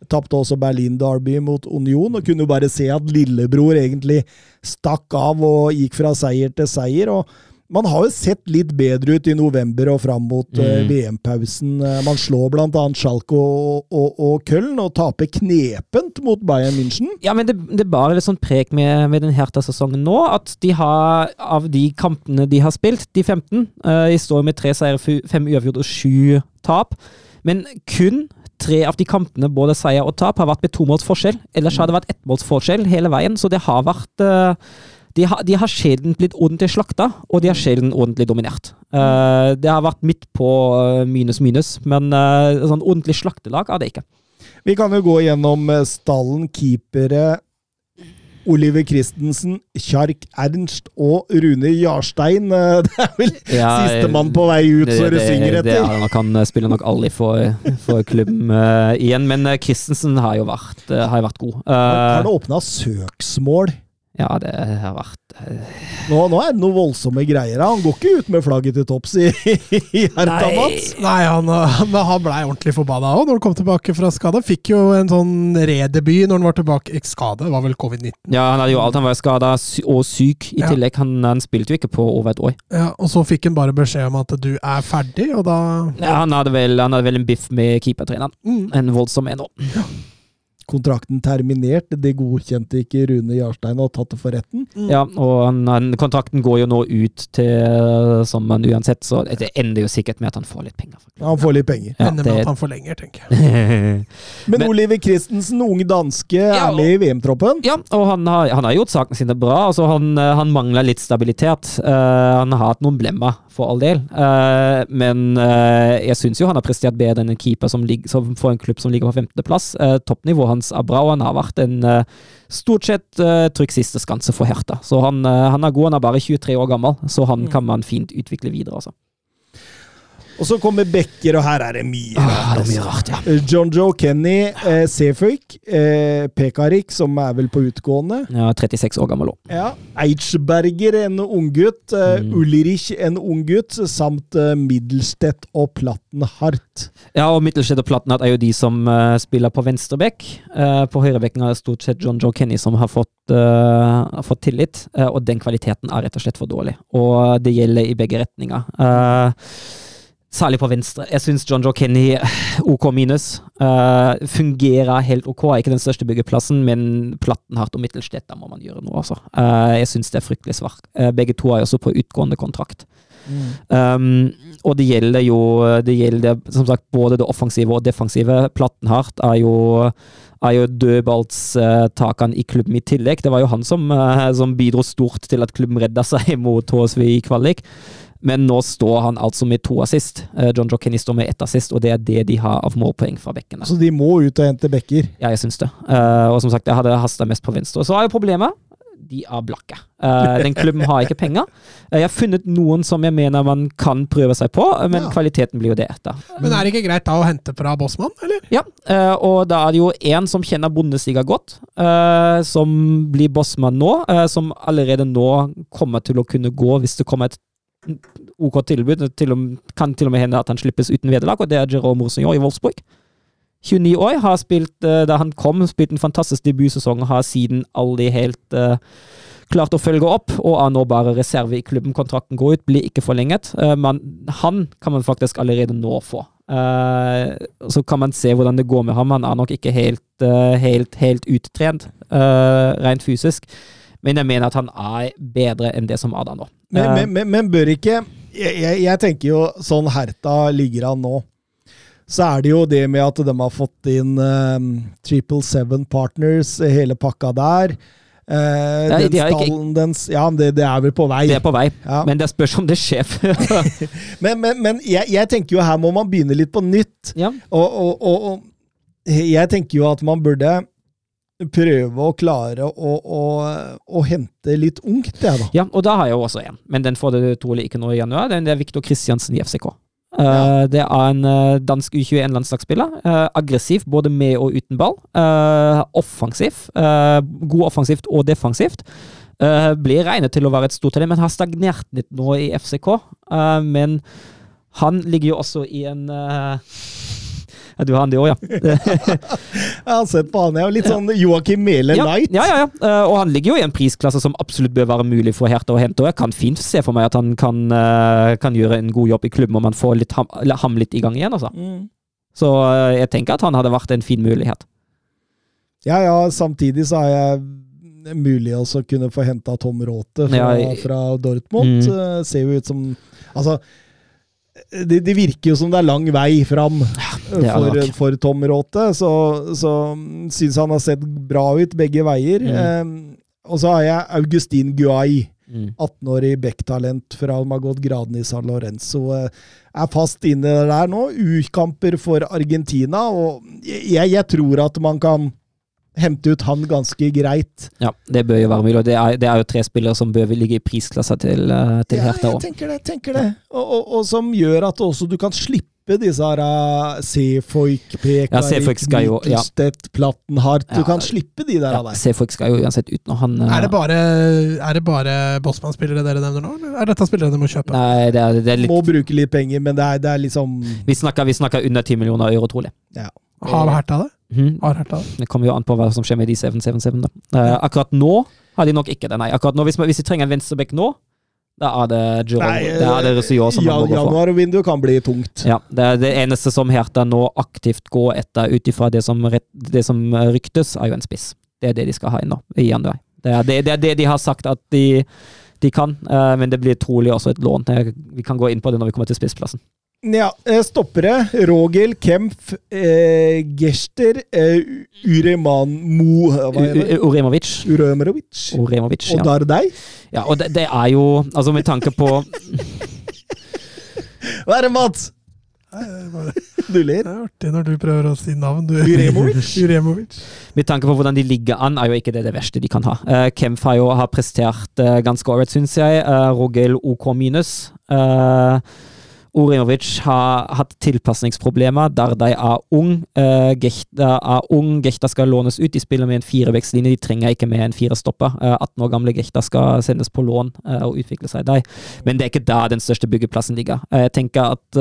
Tapte også Berlin Derby mot Union, og kunne jo bare se at lillebror egentlig stakk av og gikk fra seier til seier. og man har jo sett litt bedre ut i november og fram mot mm. VM-pausen. Uh, man slår bl.a. Schalke og, og, og, Köln og taper knepent mot Bayern München. Ja, men det, det bare litt sånn prek med, med den Hertha-sesongen nå, at de har, av de kampene de har spilt, de 15 uh, De står med tre seire, fem uavgjort og sju tap. Men kun tre av de kampene, både seier og tap, har vært med to måls forskjell. Ellers har det vært ettmåls forskjell hele veien, så det har vært uh, de har, de har sjelden blitt ordentlig slakta, og de har sjelden ordentlig dominert. Uh, det har vært midt på uh, minus minus, men uh, sånn ordentlig slaktelag er det ikke. Vi kan jo gå gjennom stallen. Keepere Oliver Christensen, Kjark Ernst og Rune Jarstein. (laughs) Det er vel ja, sistemann på vei ut, så det, synger etter. Det er man kan spille nok aldri for, for klubben uh, igjen, men Christensen har jo vært, uh, har vært god. Uh, har det åpna søksmål ja, det har vært uh... nå, nå, er det noen voldsomme greier. Han går ikke ut med flagget til topps i, i Herta, Mats. Nei, han, han, han blei ordentlig forbanna òg når han kom tilbake fra skade. Fikk jo en sånn redebut når han var tilbake skade, var vel covid-19. Ja, han hadde jo alt. Han var skada og syk i ja. tillegg. Han, han, spilte jo ikke på over et år. Ja, Og så fikk han bare beskjed om at du er ferdig, og da ja, han, hadde vel, han hadde vel en biff med keepertreneren. Mm. En voldsom en òg. Ja kontrakten terminert. Det godkjente ikke Rune Jarstein og tatt det for retten. Mm. Ja, og han, han, kontrakten går jo nå ut til sommeren uansett, så det ender jo sikkert med at han får litt penger. Han får litt penger. Ja, ender med det... at han forlenger, tenker jeg. (laughs) Men, Men, Oliver Christensen, unge danske, ja, er med i VM-troppen? Ja, og han har, han har, gjort sakene sine bra. Altså, han, han mangler litt stabilitet. Uh, han har hatt noen blemmer, for all del. Uh, men uh, jeg syns jo han har prestert bedre enn en keeper som, ligger, som får en klubb som ligger på femteplass. Uh, toppnivået hans er han har vært en stort sett trygg siste skanse for Herta. Så han, han er god, han er bare 23 år gammel, så han mm. kan man fint utvikle videre. altså. Og så kommer Becker, og her er det mye ah, rart. mye rart ja. Eh, John Joe Kenny, eh, Sefuik, eh, Pekarik, som er vel på utgående. Ja, 36 år gammel òg. Ja. Eichberger, en unggutt. Eh, mm. Ulrich, en unggutt. Samt eh, Middelstedt og Plattenhardt. Ja, og Middelstedt og Plattenhardt er jo de som uh, spiller på venstrebekk. Uh, på høyrebekken er det stort sett John Joe Kenny som har fått, uh, har fått tillit, og den kvaliteten er rett og slett for dårlig. Og det gjelder i begge retninger. Uh, Særlig på venstre. Jeg syns John Joe Kenny, OK minus, uh, fungerer helt OK. Er ikke den største byggeplassen, men Plattenhardt og Mittelstedt, må man gjøre noe, altså. Uh, jeg syns det er fryktelig svart. Uh, begge to er også på utgående kontrakt. Mm. Um, og det gjelder jo det gjelder som sagt både det offensive og defensive. Plattenhardt er jo, er jo dødballstakeren i klubben i tillegg. Det var jo han som, som bidro stort til at klubben redda seg (laughs) mot HSV i kvalik. Men nå står han altså med to assist. Uh, John Joe står med ett assist, og det er det de har av målpoeng fra bekkene. Så de må ut og hente bekker? Ja, jeg syns det. Uh, og som sagt, jeg hadde hasta mest på venstre. Så er jo problemet de er blakke. Uh, den klubben har ikke penger. jeg har funnet noen som jeg mener man kan prøve seg på, men ja. kvaliteten blir jo det etter. Men er det ikke greit da å hente fra Bossmann, eller? Ja, og da er det jo én som kjenner Bundesliga godt, som blir Bossmann nå, som allerede nå kommer til å kunne gå hvis det kommer et OK tilbud. Til og, kan til og med hende at han slippes uten vederlag, og det er Jerome Rosenjord i Wolfsburg. 29 år, har spilt eh, da han kom, spilt en fantastisk debutsesong og har siden aldri helt uh, klart å følge opp, og er nå bare reserve i klubben. Kontrakten går ut, blir ikke forlenget. Uh, men han kan man faktisk allerede nå få. Uh, så kan man se hvordan det går med ham. Han er nok ikke helt, helt, helt uttrent rent fysisk, men jeg mener at han er bedre enn det som er der nå. Men, men, men, men bør ikke jeg, jeg, jeg tenker jo sånn Herta ligger an nå. Så er det jo det med at de har fått inn Triple Seven Partners, hele pakka der. Uh, Nei, den de stallen ikke- stallen, den, ja, det, det er vel på vei. det er på vei, Ja. men det spørs om det skjer. (laughs) Men, men, men jeg, jeg tenker jo her må man begynne litt på nytt. ja. Og, og, og, og jeg tenker jo at man burde prøve å klare å, å, å hente litt ungt, jeg, da. ja, og da har jeg jo også en, men den får du trolig ikke nå i januar. Den er Viktor Kristiansen i FCK. Uh, Ja. Det er en eh, dansk U21-landslagsspiller. Uh, aggressiv både med og uten ball. Uh, offensiv. eh, god offensivt og defensivt. Blir regnet til å være et stort talent, men har stagnert litt nå i FCK. eh, men han ligger jo også i en eh, Ja, du har han det òg, ja. (laughs) Jeg har sett på han, jeg. er Litt sånn Joakim Mele ja, light. ja, ja, ja. Eh, og han ligger jo i en prisklasse som absolutt bør være mulig for Hertha å hente. Og jeg kan fint se for meg at han kan, eh, kan gjøre en god jobb i klubben om han får litt ham, ham litt i gang igjen. Altså. Mm. Så eh, jeg tenker at han hadde vært en fin mulighet. Ja, ja, samtidig så har jeg mulig å kunne få henta Tom Råte fra, fra Dortmund. Mm. Ser jo ut som Altså, det, det virker jo som det er lang vei fram ja, for, for Tom Råte, så, så mm, syns han har sett bra ut begge veier. Mm. Eh, og så har jeg Augustin Guay. Mm. 18-årig backtalent fra de Graden i San Lorenzo. eh, Er fast inne der nå. U-kamper for Argentina. Og jeg, jeg tror at man kan hente ut han ganske greit. Ja, det bør jo være mulig. Og det er, det er jo tre spillere som bør ligge i prisklassa til, til Hertha òg. Ja, jeg tenker det. tenker det. Og, og, og som gjør at også du kan slippe disse her uh, Sefoik, Pekarik, Ja, jo- ja. Plattenhardt. Du Ja, kan slippe de der. Ja, av deg. Skal jo uansett ut når han eh, Er det bare, er det bare Bossmann-spillere dere nevner nå, eller er dette spillere dere må kjøpe? Nei, det er, det er litt Må bruke litt penger, men det er, det er liksom Vi snakker, vi snakker under 10 millioner euro, trolig. Har Hertha det? Mhm. Har det? Det kommer jo an på hva som skjer med de 777. Da. Eh, akkurat nå har de nok ikke det, nei. Akkurat nå, Hvis, man- hvis de trenger en venstreback nå, da er det Jerome, Nei, da er det som man må gå for. Januarvinduet kan bli tungt. Ja, det, er det eneste som Hertha nå aktivt går etter ut ifra det, som rett- det som ryktes, er jo en spiss. Det er det de skal ha inn nå, i januar. Det er det, det, er det de har sagt at de, de kan, eh, men det blir trolig også et lån. Jeg- Vi kan gå inn på det når vi kommer til spissplassen. Ja, eh, stoppere. Rogel, Kempf, eh, Gester, eh, Ureman Mo Hva er det? Uremovic. Uremerovic. Uremovic, Og ja. Dardei. ja. Og det, det er jo Altså, med tanke på (laughs) Hva er det, Mats? Det er Du ler. Det er artig når du prøver å si navn. Du. Uremovic? (laughs) Uremovic. Med tanke på hvordan de ligger an, er jo ikke det det verste de kan ha. Uh, Kempf har jo har prestert uh, ganske ålreit, syns jeg. Uh, Rogel OK minus. Uh, Orinovic har hatt tilpasningsproblemer. Dardai er ung. Uh, Gechta er ung. Gechta skal lånes ut. De spiller med en firevekstlinje. De trenger ikke med en firestopper. Uh, 18 år gamle Gechta skal sendes på lån uh, og utvikle seg der. Men det er ikke der den største byggeplassen ligger. Jeg tenker at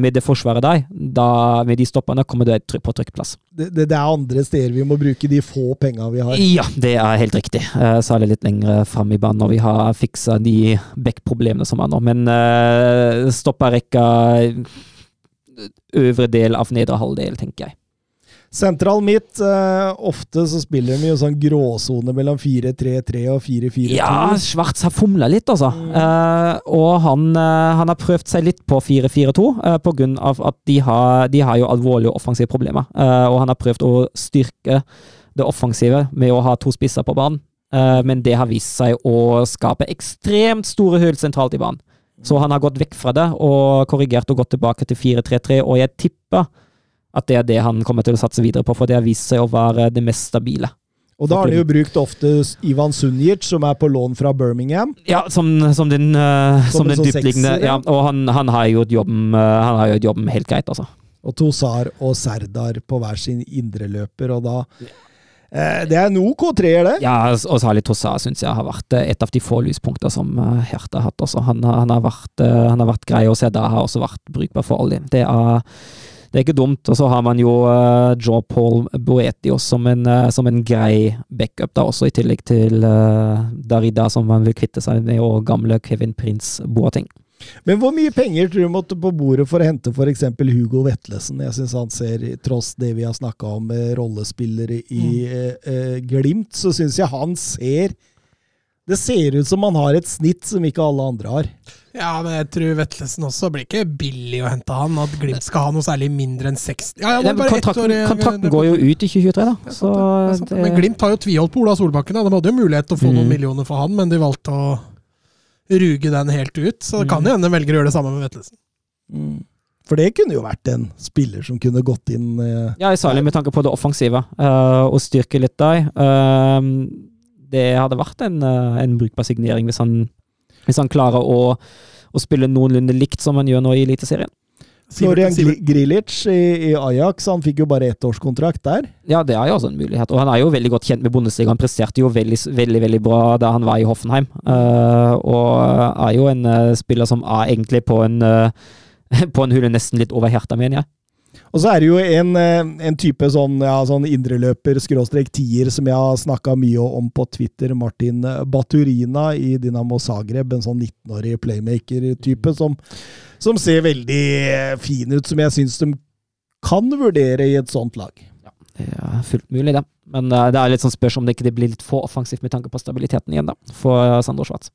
med det forsvaret der, da, med de stopperne, kommer du på trygg på trykkplass. Det, det, det er andre steder vi må bruke de få penga vi har. Ja, det er helt riktig. Særlig litt lenger fram i banen når vi har fiksa de back-problemene som er nå. Men uh, stopperrekka Øvre del av nedre halvdel, tenker jeg. Sentral midt. eh, ofte så spiller de jo sånn gråsone mellom 4-3-3 og 4-4-2. Ja, Schwartz har fomla litt, altså. Uh, og han, uh, han har prøvd seg litt på 4-4-2, uh, på grunn av at de har, de har jo alvorlige offensive problemer. Uh, og han har prøvd å styrke det offensive med å ha to spisser på banen. Uh, men det har vist seg å skape ekstremt store hull sentralt i banen. Så han har gått vekk fra det og korrigert og gått tilbake til 4-3-3, og jeg tipper at det er det han kommer til å satse videre på, for det har vist seg å være det mest stabile. Og da har de jo brukt ofte Ivan Sunjic, som er på lån fra Birmingham. Ja, som, som den, uh, Som som den sånn dyptliggende ja. Og han, han har gjort jobben, uh, han har gjort jobben helt greit, altså. Og Tosar og Serdar på hver sin indreløper, og da eh, Det er en OK treer, det. Ja, og Sali Tossa syns jeg har vært eh, et av de få lyspunkter som Hertha har hatt. Også. Han, han, har vært, han har vært grei, og Seda har også vært brukbar for alle. Det er det er ikke dumt. Og så har man jo Joe Paul Boetti som uh, som en grei backup, da, også i tillegg til Darida, som man vil kvitte seg med, og gamle Kevin Prince Boateng. Men hvor mye penger tror du måtte på bordet for å hente f.eks. Hugo Vetlesen? Jeg syns han ser, tross det vi har snakka om med rollespillere i mm. Glimt, så syns jeg han ser Det ser ut som han har et snitt som ikke alle andre har. Ja, men jeg tror Vetlesen også blir ikke billig å hente han. At Glimt skal ha noe særlig mindre enn 60 ja, ja, kontrakten, år, kontrakten går jo ut i 2023, da. Så det, men Glimt har jo tviholdt på Ola Solbakken. Da. De hadde jo mulighet til å få mm. noen millioner for han, men de valgte å ruge den helt ut. Så det kan mm. jo hende de velger å gjøre det samme med Vettelsen. Mm. For det kunne jo vært en spiller som kunne gått inn uh, Ja, særlig med tanke på det offensive, uh, og styrke litt der. Uh, det hadde vært en, en brukbar signering hvis han hvis han klarer å, å spille noenlunde likt som han gjør nå i Eliteserien. Florian Grilic i, i, Ajax han fikk jo bare ettårskontrakt der. Ja, det er jo også en mulighet. Og han er jo veldig godt kjent med Bundesliga. Han presterte jo veldig veldig, veldig bra da han var i Hoffenheim. Uh, og er jo en uh, spiller som er egentlig på en, uh, (laughs) på en hule nesten litt over hjertet, mener jeg. Og så er det jo en, eh, en type sånn, ja, sånn indreløper, skråstrek tier, som jeg har snakka mye om på Twitter. Martin Baturina i Dinamo Zagreb. En sånn 19-årig playmaker-type som, som, ser veldig eh, fin ut. Som jeg syns de kan vurdere i et sånt lag. Ja, det er fullt mulig, det. Men uh, det er litt sånn spørs om det ikke blir litt for offensivt med tanke på stabiliteten igjen, da, for Sandro Schwartz.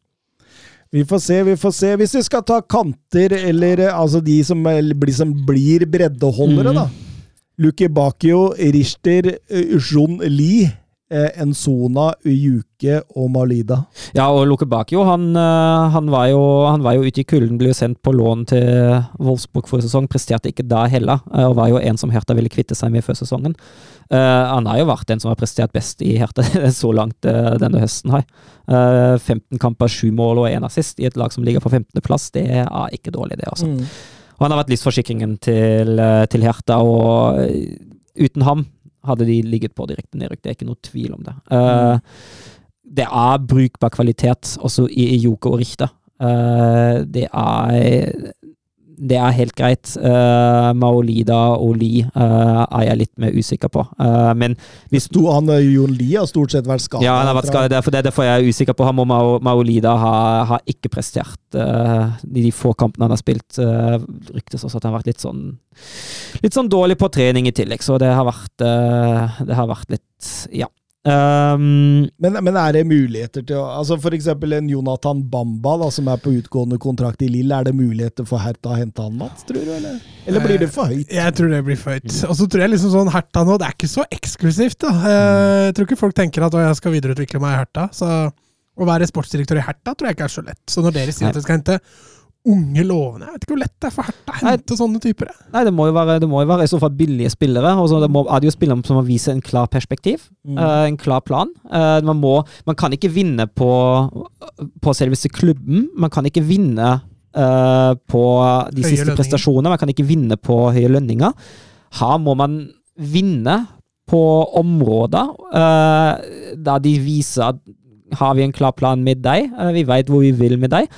Vi får se, vi får se. Hvis vi skal ta kanter, eller eh, altså de som, blir, som blir breddeholdere, mm. da. Luki Bakio, Richter, Ushon, Lee, Li, eh, Enzona, Ujuke og Malida. Ja, og Lukebakio han, han, var jo, han var jo ute i kulden, ble jo sendt på lån til Wolfsburg forrige sesong. Presterte ikke da heller, og var jo en som Hertha ville kvitte seg med før sesongen. Uh, han har jo vært den som har prestert best i Hertha (laughs) så langt uh, denne høsten. her. Uh, 15 kamper, 7 mål og 1 assist i et lag som ligger på 15.-plass. Det er ikke dårlig, det. altså. Mm. Og Han har vært livsforsikringen til, uh, til Hertha, og uten ham hadde de ligget på direkte nedrykk. Det er ikke noe tvil om det. Mm. Det er brukbar kvalitet også i, i Joke og Richter. det er det er helt greit. Uh, Maolida og Li uh, er jeg litt mer usikker på. Uh, men hvis du, han Jon Li har stort sett vært skadet? Ja, han har vært skadet. Derfor, det er derfor jeg er usikker på ham. Og Maolida har, har ikke prestert i de få kampene han har spilt. Ryktes også at han har vært litt sånn litt sånn dårlig på trening i tillegg, så det har vært, det har vært litt Ja. Um, men, men, er det muligheter til å altså For eksempel en Jonathan Bamba, da, som er på utgående kontrakt i Lill. Er det muligheter for Hertha å hente han, Mats? Tror du, eller? eller blir det for høyt? Jeg tror det blir for høyt. Og så tror jeg liksom sånn Hertha nå, det er ikke så eksklusivt. da. Jeg tror ikke folk tenker at jeg skal videreutvikle meg i Hertha. Så å være sportsdirektør i Hertha tror jeg ikke er så lett. Så når dere sier at dere skal hente unge lovende. Jeg vet ikke hvor lett det er for Hertha å hente sånne typer. Nei, det må jo være, det må jo være i så fall billige spillere. og så må, er det jo spillere som må vise en klar perspektiv, mm. uh, en klar plan. Uh, man, må, man, kan ikke vinne på, på selveste klubben. Man kan ikke vinne uh, på de høye siste lønninger. prestasjonene. Man kan ikke vinne på høye lønninger. Her må man vinne på områder der de viser at har vi en klar plan med deg, vi vet hvor vi vil med deg.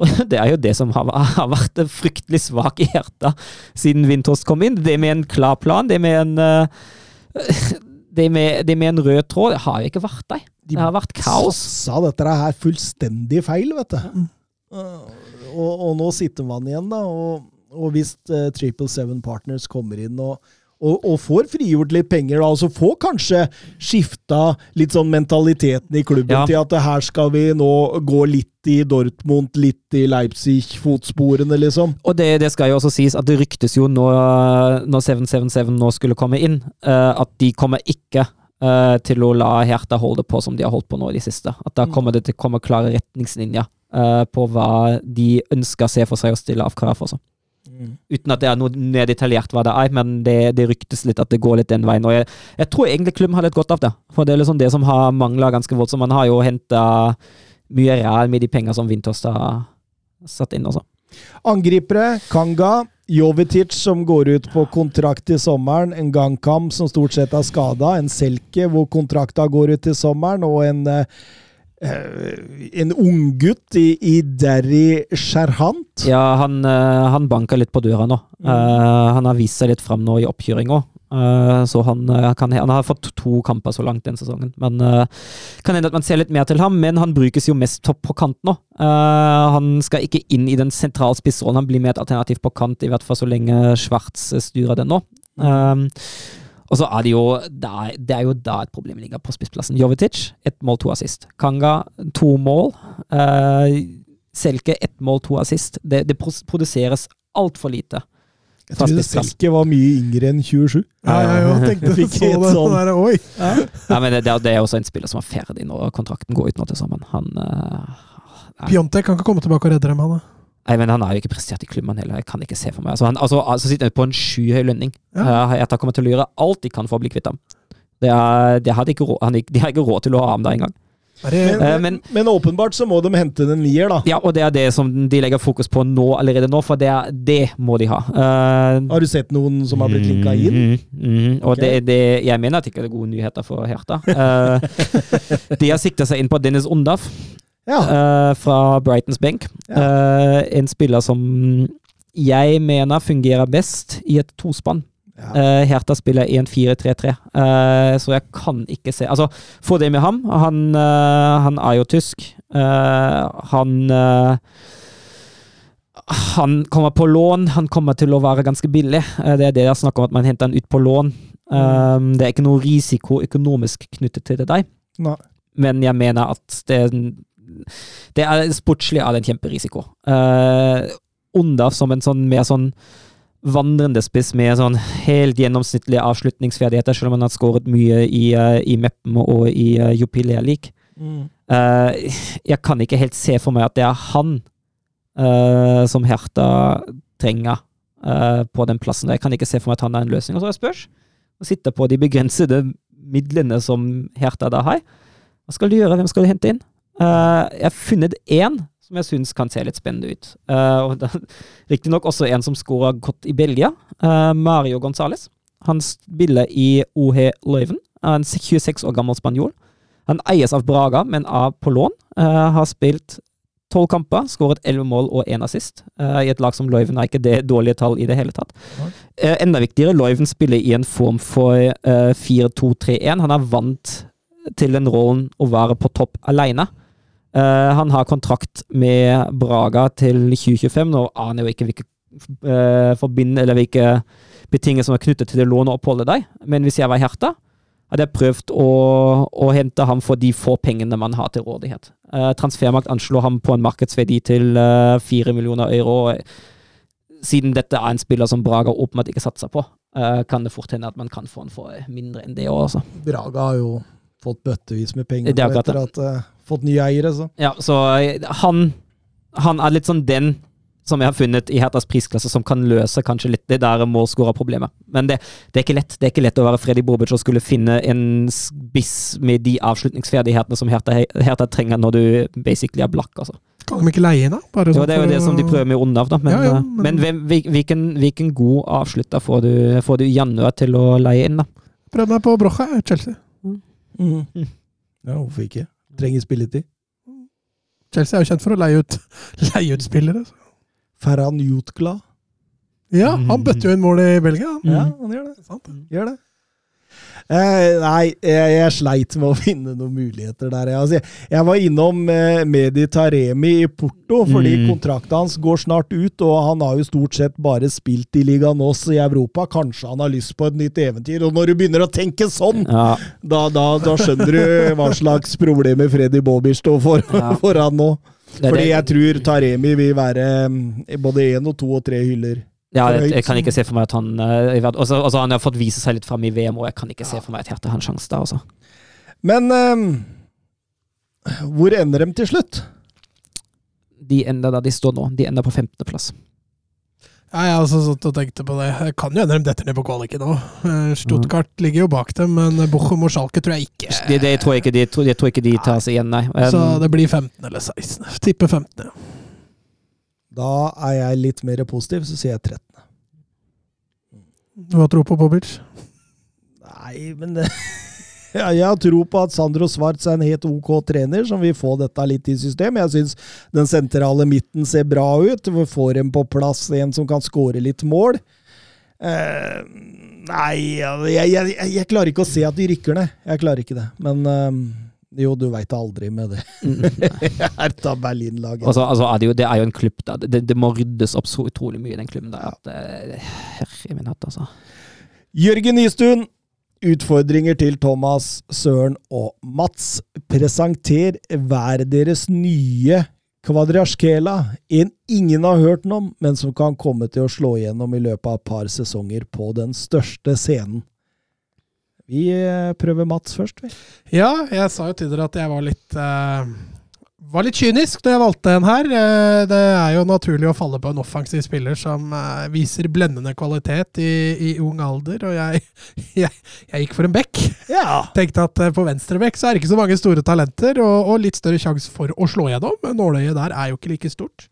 Og (laughs) det er jo det som har, har vært fryktelig svak i hjertet siden Windhorst kom inn. Det med en klar plan, det med en uh, (laughs) det, med, det med, en rød tråd, det har jo ikke vært der. Det har vært kaos. De sa dette her fullstendig feil, vet du. Og, og, nå sitter man igjen, da. Og, og hvis uh, Triple Seven Partners kommer inn og og, og, får frigjort litt penger, da, og så får kanskje skifta litt sånn mentaliteten i klubben ja. til at her skal vi nå gå litt i Dortmund, litt i Leipzig-fotsporene, liksom. Og det, det, skal jo også sies at det ryktes jo nå, når 777 nå skulle komme inn, uh, at de kommer ikke uh, til å la Hertha holde på som de har holdt på nå i det siste. At da mm. kommer det til å komme klare retningslinjer uh, på hva de ønsker å se for seg å stille av krav for. Også. Uten at det er noe mer hva det er, men det, det, ryktes litt at det går litt den veien. Og jeg, jeg tror egentlig klubben har litt godt av det, for det er liksom det som har mangla ganske voldsomt. Man har jo henta mye ræl med de penger som Vintost har satt inn også. Angripere, Kanga, Jovetic som går ut på kontrakt til sommeren, en Gangkam som stort sett er skada, en Selke hvor kontrakta går ut til sommeren, og en eh, en unggutt i, i Derry Sherhant. Ja, han, eh, han banker litt på døra nå. Mm. Eh, han har vist seg litt fram nå i oppkjøringa. så han, eh, kan, han har fått to kamper så langt den sesongen. Men uh, kan hende at man ser litt mer til ham, men han brukes jo mest topp på kant nå. Eh, han skal ikke inn i den sentrale spissrollen, han blir mer et alternativ på kant, i hvert fall så lenge Schwartz styrer den nå. Um, og så er det jo da, Det er jo da et problem ligger på spissplassen. Jovetic, ett mål, to assist. Kanga, to mål. Uh, Selke, ett mål, to assist. Det, det produseres altfor lite. Jeg trodde Selke var mye yngre enn 27. Ja, jeg tenkte. (laughs) Fikk Så det, sånn- der, oi! Ja, men det, det er også en spiller som er ferdig når kontrakten går ut nå til sammen. Han uh, Piontek kan ikke komme tilbake og redde dem, han da. Nei, men Han har jo ikke prestert i klubben heller. Jeg kan ikke se for meg. Altså, han altså, altså sitter han på en skyhøy lønning. Ja. Uh, Hertha kommer til å gjøre alt de kan for å bli kvitt ham. Det er, det hadde ikke råd, han, de har ikke råd til å ha ham der engang. Men, Eh, men, men- men åpenbart så må de hente en nier, da. Ja, og det er det som de legger fokus på nå allerede nå, for det, er, det må de ha. Uh, Har du sett noen som har blitt linka inn? Mhm, mhm. Og Ok. det, det, jeg mener at det ikke er gode nyheter for Herta. (laughs) De har sikta seg inn på Dennis Undaf Ja. uh, fra Brightons benk. Uh, en spiller som jeg mener fungerer best i et tospann. Ja. Uh, Hertha spiller 1-4-3-3, uh, så jeg kan ikke se Altså, få det med ham. Han, han er jo tysk. Han Han kommer på lån. Han kommer til å være ganske billig. Det er det jeg snakker om, at man henter han ut på lån. Um, det er ikke noe risiko økonomisk knyttet til det der, Nei. men jeg mener at det, det er sportslig er det en kjemperisiko. Uh, Undaf som en sånn mer sånn vandrende spiss med sånn helt gjennomsnittlige avslutningsferdigheter, selv om han har skåret mye i, uh, i Meppen og i uh, Jupiler League. Mm. Uh, jeg kan ikke helt se for meg at det er han uh, som Hertha trenger eh, på den plassen. Jeg kan ikke se for meg at han er en løsning. Og så spørs å sitte på de begrensede midlene som Hertha da har. Hva skal du gjøre? Hvem skal du hente inn? Eh, jeg har funnet én som jeg syns kan se litt spennende ut. Uh, (laughs) Riktignok også en som skåra godt i Belgia. Uh, Mario Gonzales. Han spiller i OH Leuven. Er En 26 år gammel spanjol. Han eies av Braga, men er på lån. Uh, har spilt tolv kamper, skåret elleve mål og én assist. Uh, I et lag som Leuven er ikke det dårlige tall i det hele tatt. Eh, enda viktigere, Leuven spiller i en form for eh, 4-2-3-1. Han er vant til den rollen å være på topp alene. Eh, han har kontrakt med Braga til 2025. Nå aner jeg jo ikke hvilke uh, forbind, eller hvilke betingelser som er knyttet til det låneoppholdet der, men hvis jeg var Herta, hadde jeg prøvd å, å hente ham for de få pengene man har til rådighet. Uh, Transfermakt anslår ham på en markedsverdi til eh, fire millioner euro. Siden dette er en spiller som Braga åpenbart ikke satser på, eh, kan det fort hende at man kan få han for mindre enn det òg, altså. Braga har jo fått bøttevis med penger er etter at fått nye eiere, så. Ja, så eh, han, han er litt sånn den som jeg har funnet i Hertas prisklasse, som kan løse kanskje litt det der målskårerproblemet. Men det, det er ikke lett Det er ikke lett å være Freddy Bobic og skulle finne en spiss med de avslutningsferdighetene som Herta, Herta trenger når du basically er blakk, altså. Kan de ikke leie inn, da? Bare Jo, sånn det er jo det som de prøver med Ondav, da. Men, Ja, ja, eh, men- men hvem, hvilken, hvilken god avslutter får du, får du januar til å leie inn, da? Prøv meg på Brocha, Chelsea. Mm. Ja, hvorfor ikke? Trenger spilletid. Chelsea er jo kjent for å leie ut, (laughs) leie ut spillere. så. Ferran Jutkla. Ja, han bøtte jo inn mål i Belgia. Ja, han gjør det. Sant? Gjør det. Eh, nei, jeg, jeg sleit med å (laughs) finne noen muligheter der. Jeg, altså, jeg, jeg var innom eh, Medi Taremi i Porto, fordi Mm. kontrakten hans går snart ut, og han har jo stort sett bare spilt i Liga Nos i Europa. Kanskje han har lyst på et nytt eventyr? Og når du begynner å tenke sånn, Ja, da, da, da skjønner du hva slags problemer Freddy Bobic står for, Ja. (laughs) foran nå. Fordi jeg tror Taremi vil være mm, både én og to og tre hyller. Ja jeg, jeg kan ikke se for meg at han eh, også, også Han har fått vise seg litt fram i VM, og jeg kan ikke se for meg at Hjerte har en sjanse der, Også. Men um, hvor ender de til slutt? De ender der de står nå. De ender på 15.-plass. Ja, jeg har også satt og tenkte på det. Jeg kan jo hende de detter ned på kvaliken nå. Stuttgart mm. ligger jo bak dem, men Bochum og Schalke tror jeg ikke. Det, det tror jeg ikke de, de, tror ikke de tar seg igjen, nei. Um, Så det blir 15 eller 16. Tipper 15, ja. Da er jeg litt mer positiv, så sier jeg 13. Du har tro på Bobic? Nei, men det (laughs) Ja, jeg har tro på at Sandro Svarts er en helt ok trener som vil få dette litt i system. Jeg syns den sentrale midten ser bra ut. Vi får en på plass, en som kan skåre litt mål. Eh, nei, jeg, jeg, jeg, klarer ikke å se at de rykker ned. Jeg klarer ikke det. Men eh, jo, du veit aldri med det. (laughs) Hertha Berlin-laget. Altså, altså, det, det, er jo en klubb der. Det, det, må ryddes opp så utrolig mye i den klubben der. At, eh, herre min hatt, altså. Jørgen Nystuen Utfordringer til Thomas, Søren og Mats. Presenter hver deres nye Kvadraskela. En ingen har hørt om, men som kan komme til å slå igjennom i løpet av et par sesonger på den største scenen. Vi eh, prøver Mats først, vi. Ja, jeg sa jo til dere at jeg var litt uh var litt kynisk da jeg valgte en her. Eh, det er jo naturlig å falle på en offensiv spiller som uh, viser blendende kvalitet i, i ung alder, og jeg, (laughs) jeg, jeg gikk for en bekk. Ja. Tenkte at på venstre bekk så er det ikke så mange store talenter, og, og litt større sjanse for å slå gjennom. Nåløyet der er jo ikke like stort.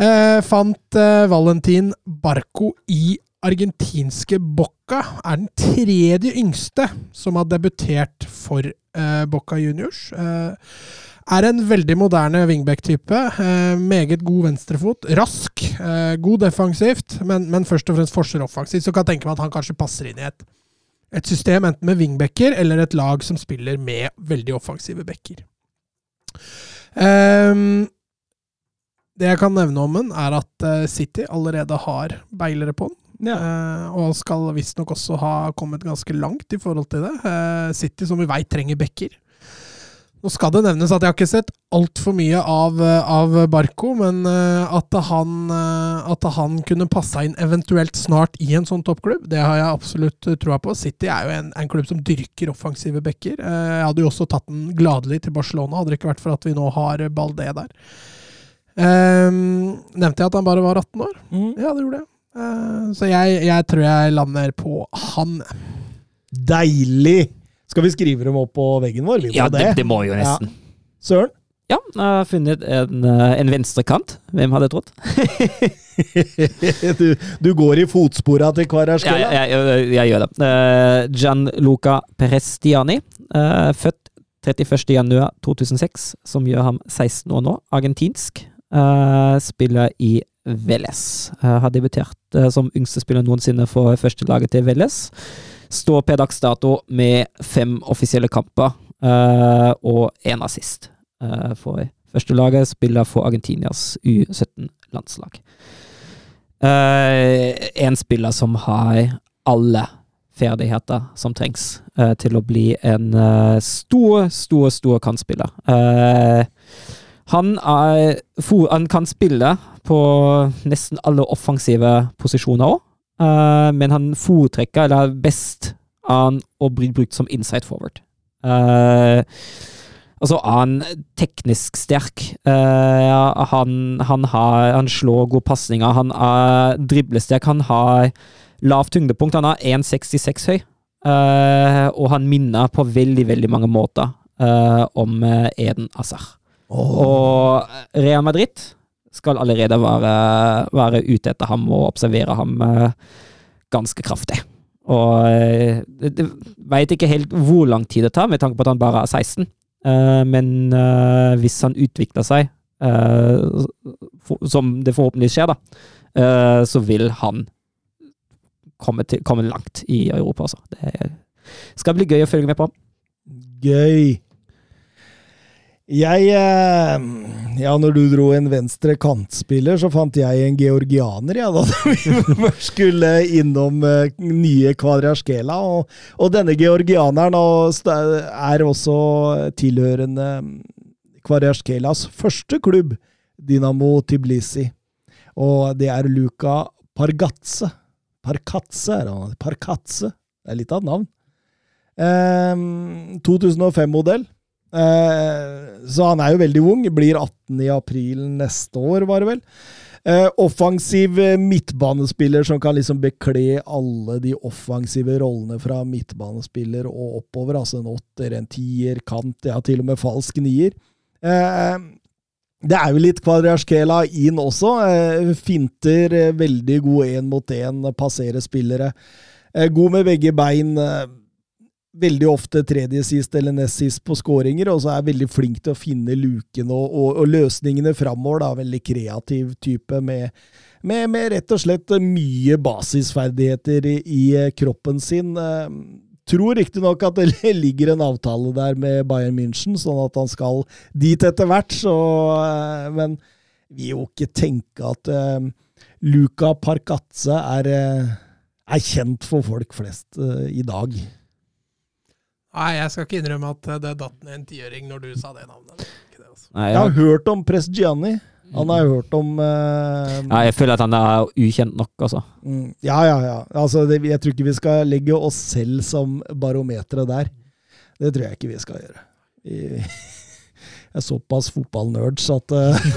Uh, fant Valentin Barco i argentinske Bocca. Er den tredje yngste som har debutert for eh, Bocca Juniors. Eh, er en veldig moderne wingback-type. Eh, meget god venstrefot. Rask. Eh, god defensivt, men, men, først og fremst forskjell offensivt. Så kan jeg tenke meg at han kanskje passer inn i et, et system enten med wingbacker eller et lag som spiller med veldig offensive backer. Um, det jeg kan nevne om den, er at uh, City allerede har beilere på den. Ja. Uh, og skal visstnok også ha kommet ganske langt i forhold til det. Uh, City, som vi veit trenger backer. Nå skal det nevnes at jeg har ikke sett altfor mye av, av, Barco, men eh, at han, eh, at han kunne passa inn eventuelt snart i en sånn toppklubb, det har jeg absolutt troa på. City er jo en, en, klubb som dyrker offensive backer. Eh, jeg hadde jo også tatt den gladelig til Barcelona, hadde det ikke vært for at vi nå har Baldé der. Um, nevnte jeg at han bare var 18 år? Mm. Ja, det gjorde jeg. Uh, så jeg, jeg tror jeg lander på han. Deilig! Skal vi skrive dem opp på veggen vår? ja, det, det, må vi jo nesten. Ja. Søren? Ja, jeg har funnet en, eh, en venstrekant. Hvem hadde trodd? (laughs) du, du, går i fotspora til Kvarasjkela? Ja, jeg, jeg, jeg, gjør det. Uh, Gianluca Perestiani, født 31.1.2006, som gjør ham 16 år nå. Argentinsk. Uh, spiller i Vélez. har debutert som yngste spiller noensinne for førstelaget til Vélez står per dags dato med fem offisielle kamper uh, og én assist. For førstelaget spiller for Argentinias U17-landslag. Uh, en spiller som har alle ferdigheter som trengs til å bli en stor, stor, stor kantspiller. Han, er, han, kan spille på nesten alle offensive posisjoner òg. Uh, men han foretrekker, eller best an å bli brukt som inside forward. Uh, altså han teknisk sterk. Uh, han, han, har, han, slår gode pasninger. Han er driblesterk. Han har lavt tyngdepunkt. Han er 1,66 høy. Uh, og han minner på veldig, veldig mange måter om Eden Azar. Oh. Og Real Madrid skal allerede være, være ute etter ham og observere ham uh, ganske kraftig. Og eh, veit ikke helt hvor lang tid det tar, med tanke på at han bare er 16. Uh, eh, men hvis han utvikler seg, som det forhåpentligvis skjer, da, så vil han komme, til, komme langt i Europa, altså. Det skal bli gøy å følge med på. Gøy. Jeg eh, Ja, når du dro en venstre kantspiller, så fant jeg en georgianer, ja, da (laughs) vi skulle innom eh, nye Kvadraskela. Og, og, denne georgianeren er også tilhørende Kvadraskelas første klubb, Dynamo Tiblisi. Og det er Luka Pargatse. Parkatse er han. Parkatse. Det er litt av et navn. Eh, 2005-modell. Eh, så han er jo veldig ung. Blir 18 i april neste år, var det vel. Eh, offensiv eh, midtbanespiller som kan liksom bekle alle de offensive rollene fra midtbanespiller og oppover. Altså en åtter, en tier, kant, ja, til og med falsk nier. det er jo litt Kvadraskela inn også. finter veldig god én mot én, passerer spillere. god med begge bein veldig ofte tredje sist eller nest sist på skåringer, og så er veldig flink til å finne lukene og, og, og løsningene framover. Veldig kreativ type med, med, med, rett og slett mye basisferdigheter i, i kroppen sin. Tror riktignok at det (laughs) ligger en avtale der med Bayern München, sånn at han skal dit etter hvert, så Men vi jo ikke tenke at uh, Luca Parcazze er, uh, er, kjent for folk flest uh, i dag. Nei, jeg skal ikke innrømme at det datt ned en tiøring når du sa det navnet. Det, altså. Nei, jeg... jeg har hørt om prest Gianni. Han har hørt om uh, ja, Jeg føler at han er ukjent nok, altså. Mm, ja, ja, ja. Altså, det, jeg tror ikke vi skal legge oss selv som barometeret der. Det tror jeg ikke vi skal gjøre. I, (laughs) jeg er såpass fotballnerds at uh,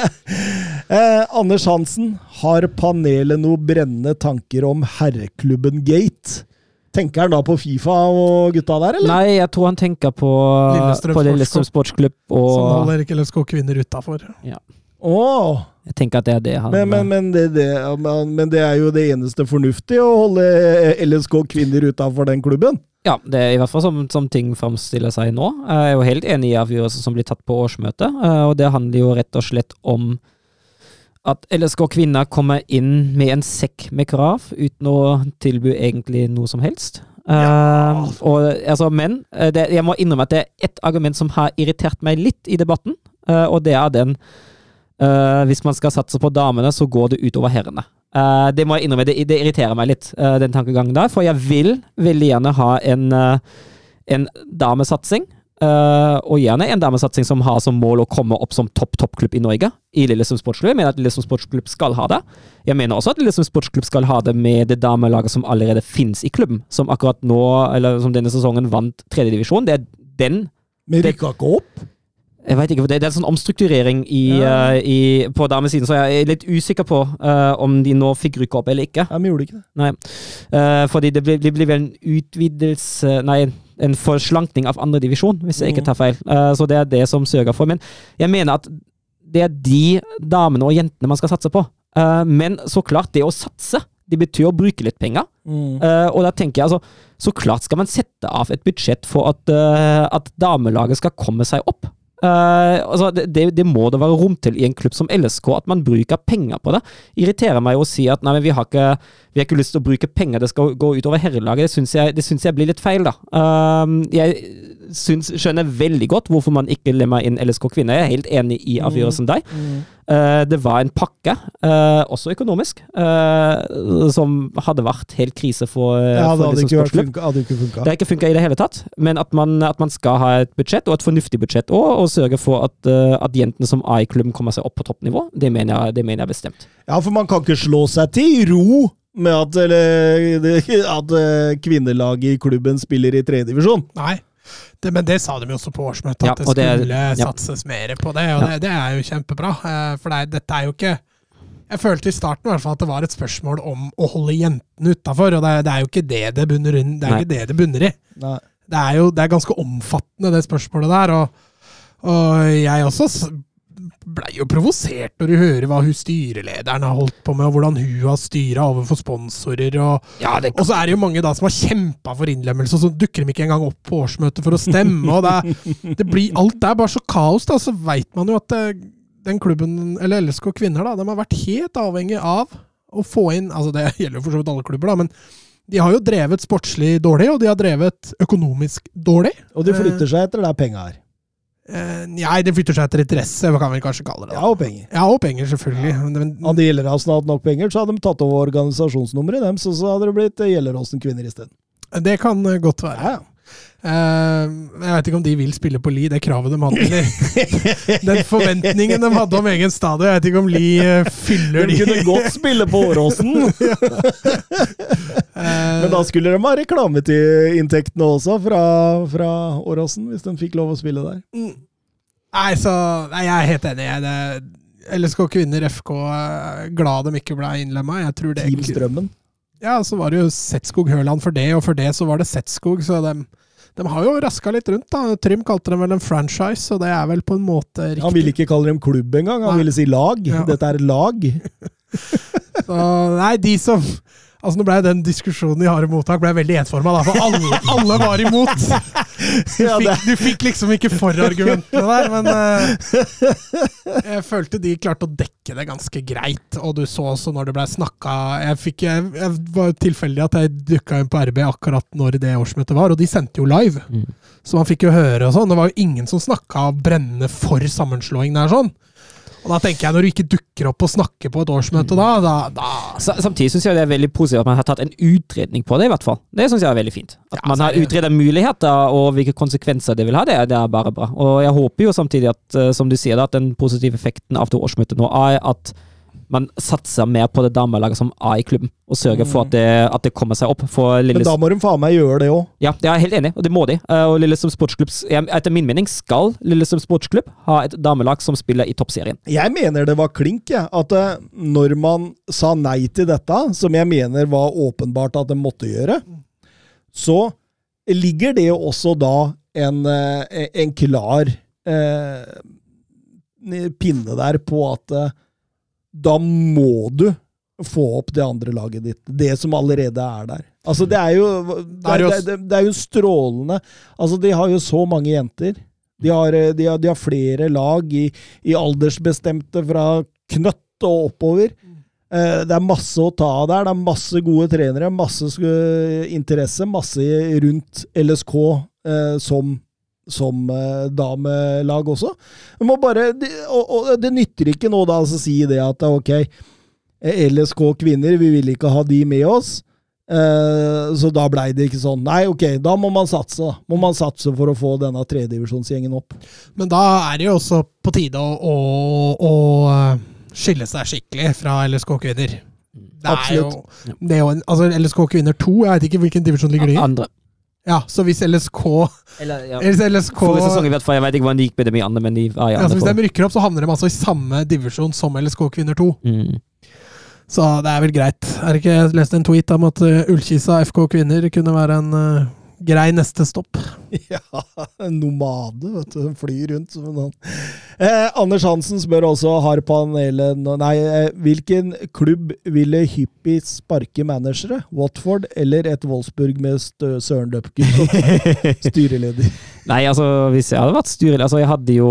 (laughs) eh, Anders Hansen, har panelet noe brennende tanker om herreklubben Gate? Tenker han da på Fifa og gutta der, eller? Nei, jeg tror han tenker på Lillestrøm Sportsklubb. Og... Som holder ikke LSK kvinner utafor. Ja. Oh. Jeg tenker at det er det han men, men, men, det, det, men, det, er jo det eneste fornuftige, å holde LSK kvinner utafor den klubben? Ja, det er i hvert fall som, som ting framstiller seg nå. Jeg er jo helt enig i avgjørelsen som blir tatt på årsmøtet, eh, og det handler jo rett og slett om at LSK Kvinner kommer inn med en sekk med krav uten å tilby egentlig noe som helst. Ja. Uh, og, altså, men eh, det, jeg må innrømme at det er ett argument som har irritert meg litt i debatten, uh, og det er den uh, Hvis man skal satse på damene, så går det utover herrene. det må jeg innrømme, det, det irriterer meg litt, den tankegangen der. For jeg vil veldig gjerne ha en, en damesatsing. Uh, og gjerne en damesatsing som har som mål å komme opp som topp toppklubb i Norge. I Lillestrøm Sportsklubb. Jeg mener at Lillestrøm Sportsklubb skal ha det. Jeg mener også at Lillestrøm Sportsklubb skal ha det med det damelaget som allerede finnes i klubben. Som akkurat nå, eller som denne sesongen vant tredjedivisjon. Det er den Men rykka ikke opp? Jeg vet ikke, det er en sånn omstrukturering i, ja. uh, i, på damesiden, så jeg er litt usikker på uh, om de nå fikk rykke opp eller ikke. Ja, Vi gjorde ikke det. Nei, uh, fordi det blir, det blir vel en utvidelse Nei, en forslankning av andredivisjon, hvis jeg ikke mm. tar feil. så det er det som sørger for. Men jeg mener at det er de damene og jentene man skal satse på. men så klart, det å satse det betyr å bruke litt penger. Mm. Uh, og da tenker jeg altså Så klart skal man sette av et budsjett for at, uh, at damelaget skal komme seg opp. Uh, altså det, det, må det være rom til i en klubb som LSK, at man bruker penger på det. Irriterer meg å si at nei, vi har, ikke, vi har ikke lyst til å bruke penger, det skal gå utover herrelaget. Det syns jeg, jeg, blir litt feil, da. Uh, jeg syns, skjønner veldig godt hvorfor man ikke lemmer inn LSK kvinner. Jeg er helt enig i avgjørelsen mm. der. Mm. Uh, det var en pakke, også økonomisk, som hadde vært helt krise for, ja, for det hadde ikke, hadde ikke funka. Det har ikke funka i det hele tatt, men at man, at man, skal ha et budsjett, og et fornuftig budsjett òg. og sørge for at, at jentene som er i klubben, kommer seg opp på toppnivå. Det mener, jeg, det mener jeg bestemt. Ja, for man kan ikke slå seg til ro med at, eller, (laughs) at kvinnelaget i klubben spiller i tredjedivisjon. Nei. Det, men det sa de jo også på årsmøtet, at ja, det skulle det, ja. satses mer på det. Og ja. det, det, er jo kjempebra. Uh, for det, dette er jo ikke jeg følte i starten i hvert fall at det var et spørsmål om å holde jentene utafor, og det, det, er jo ikke det det bunner, det er ikke det det bunner i. Det er jo det er ganske omfattende, det spørsmålet der. og og jeg også blei jo provosert når du hører hva hun styrelederen har holdt på med, og hvordan hun har styra overfor sponsorer. Og, ja, og, så er det jo mange da som har kjempa for innlemmelse, og så dukker de ikke engang opp på årsmøtet for å stemme. og det, det blir, Alt er bare så kaos, da. Så veit man jo at det, eh, den klubben, eller LSK kvinner, da, de har vært helt avhengig av å få inn altså Det gjelder jo for så vidt alle klubber, da, men de har jo drevet sportslig dårlig, og de har drevet økonomisk dårlig. Og de flytter seg etter der penga er. Uh, nei, det flytter seg etter interesse, hva kan vi kanskje kalle det. Ja, og penger. Ja, og penger, selvfølgelig. Ja. Men, hadde Gjelleråsen hatt nok penger, så hadde de tatt over organisasjonsnummeret deres, og så hadde det blitt Gjelleråsen kvinner isteden. Det kan eh, godt være. Ja, Uh, jeg vet ikke om de vil spille på Li, det kravet de hadde. Eller (laughs) den forventningen de hadde om egen stadion. Jeg vet ikke om Li uh, fyller de. De kunne godt spille på Åråsen! (laughs) Men da skulle de ha reklameinntektene også fra, fra Åråsen, hvis de fikk lov å spille der. Mm. Nei, så nei, Jeg er helt enig. Det, LSK Kvinner FK glad de ikke ble innlemma. Team Strømmen? Ja, så var det jo Setskog Høland for det, og for det så var det Setskog. Så de, de har jo raska litt rundt. da. Trym kalte dem vel en franchise, og det er vel på en måte riktig. Han ville ikke kalle dem klubb engang, han nei. ville si lag. Ja. Dette er lag. (laughs) så nei, de som Altså Nå ble den diskusjonen i harde mottak ble veldig ensforma, for alle, alle var imot. (laughs) Du, fikk, du fikk liksom ikke for-argumentene der, men uh, (laughs) jeg følte de klarte å dekke det ganske greit. Og du så også når det ble snakka Jeg, fikk, jeg, jeg var tilfeldig at jeg dukka inn på RB akkurat når det årsmøtet var, og de sendte jo live. Mm. Så man fikk jo høre og sånn. Det var jo ingen som snakka brennende for sammenslåing der sånn. Og da tenker jeg, når du ikke dukker opp og snakker på et årsmøte da, da, da Samtidig syns jeg det er veldig positivt at man har tatt en utredning på det, i hvert fall. Det syns jeg er veldig fint. At Ja, man har utreda muligheter og hvilke konsekvenser det vil ha, det, det er bare bra. Og jeg håper jo samtidig at, eh, som du sier, da, at den positive effekten av det årsmøtet nå er at man satser mer på det damelaget som er i klubben, og sørger for at det, at det kommer seg opp. Men da må de faen meg gjøre det òg. Ja, jeg er helt enig, og det må de. Eh, Og Lillestrøm Sportsklubb, etter min mening, skal Lillestrøm Sportsklubb ha et damelag som spiller i toppserien. Jeg mener det var klink, jeg. At eh, når man sa nei til dette, som jeg mener var åpenbart at de måtte gjøre, så ligger det også da en, eh, en klar eh, pinne der på at da må du få opp det andre laget ditt. Det som allerede er der. Altså, det er jo Det er det, det, det er jo strålende. Altså, de har jo så mange jenter. De har, eh, de har, de har flere lag i, i aldersbestemte fra knøtt og oppover. Eh, Det er masse å ta av der. Det er masse gode trenere, masse interesse, masse rundt LSK eh, som, som eh, damelag også. Bare, og, og det nytter ikke nå da å si det at ok, eh, LSK kvinner, vi vil ikke ha de med oss. Eh, så da blei det ikke sånn. Nei, ok, da må man satse. da. Må man satse for å få denne tredivisjonsgjengen opp. Men da er det jo også på tide å, å, å eh, skille seg skikkelig fra LSK kvinner. Det er jo, det er jo en, altså LSK kvinner 2, jeg vet ikke hvilken divisjon ligger de i. Andre. Ja, så hvis LSK, Eller, ja. hvis LSK Forrige sesong i hvert fall. Jeg vet ikke hvordan det gikk med dem i andre, men de var i ja, så. Hvis de rykker opp, så havner de altså i samme divisjon som LSK kvinner 2. Mm. Så det er vel greit. Er det ikke lest en tweet om at uh, Ullkisa FK kvinner kunne være en eh, grei neste stopp? (laughs) Ja, en nomade, vet du. Flyr rundt som en annen. Eh, Anders Hansen spør også, har panelet nå- Nei, eh, hvilken klubb ville hyppig sparke managere? Watford eller et Wolfsburg med Stø Søren Døpken som (laughs) styreleder? Nei, altså, hvis jeg hadde vært styreleder Altså, jeg hadde jo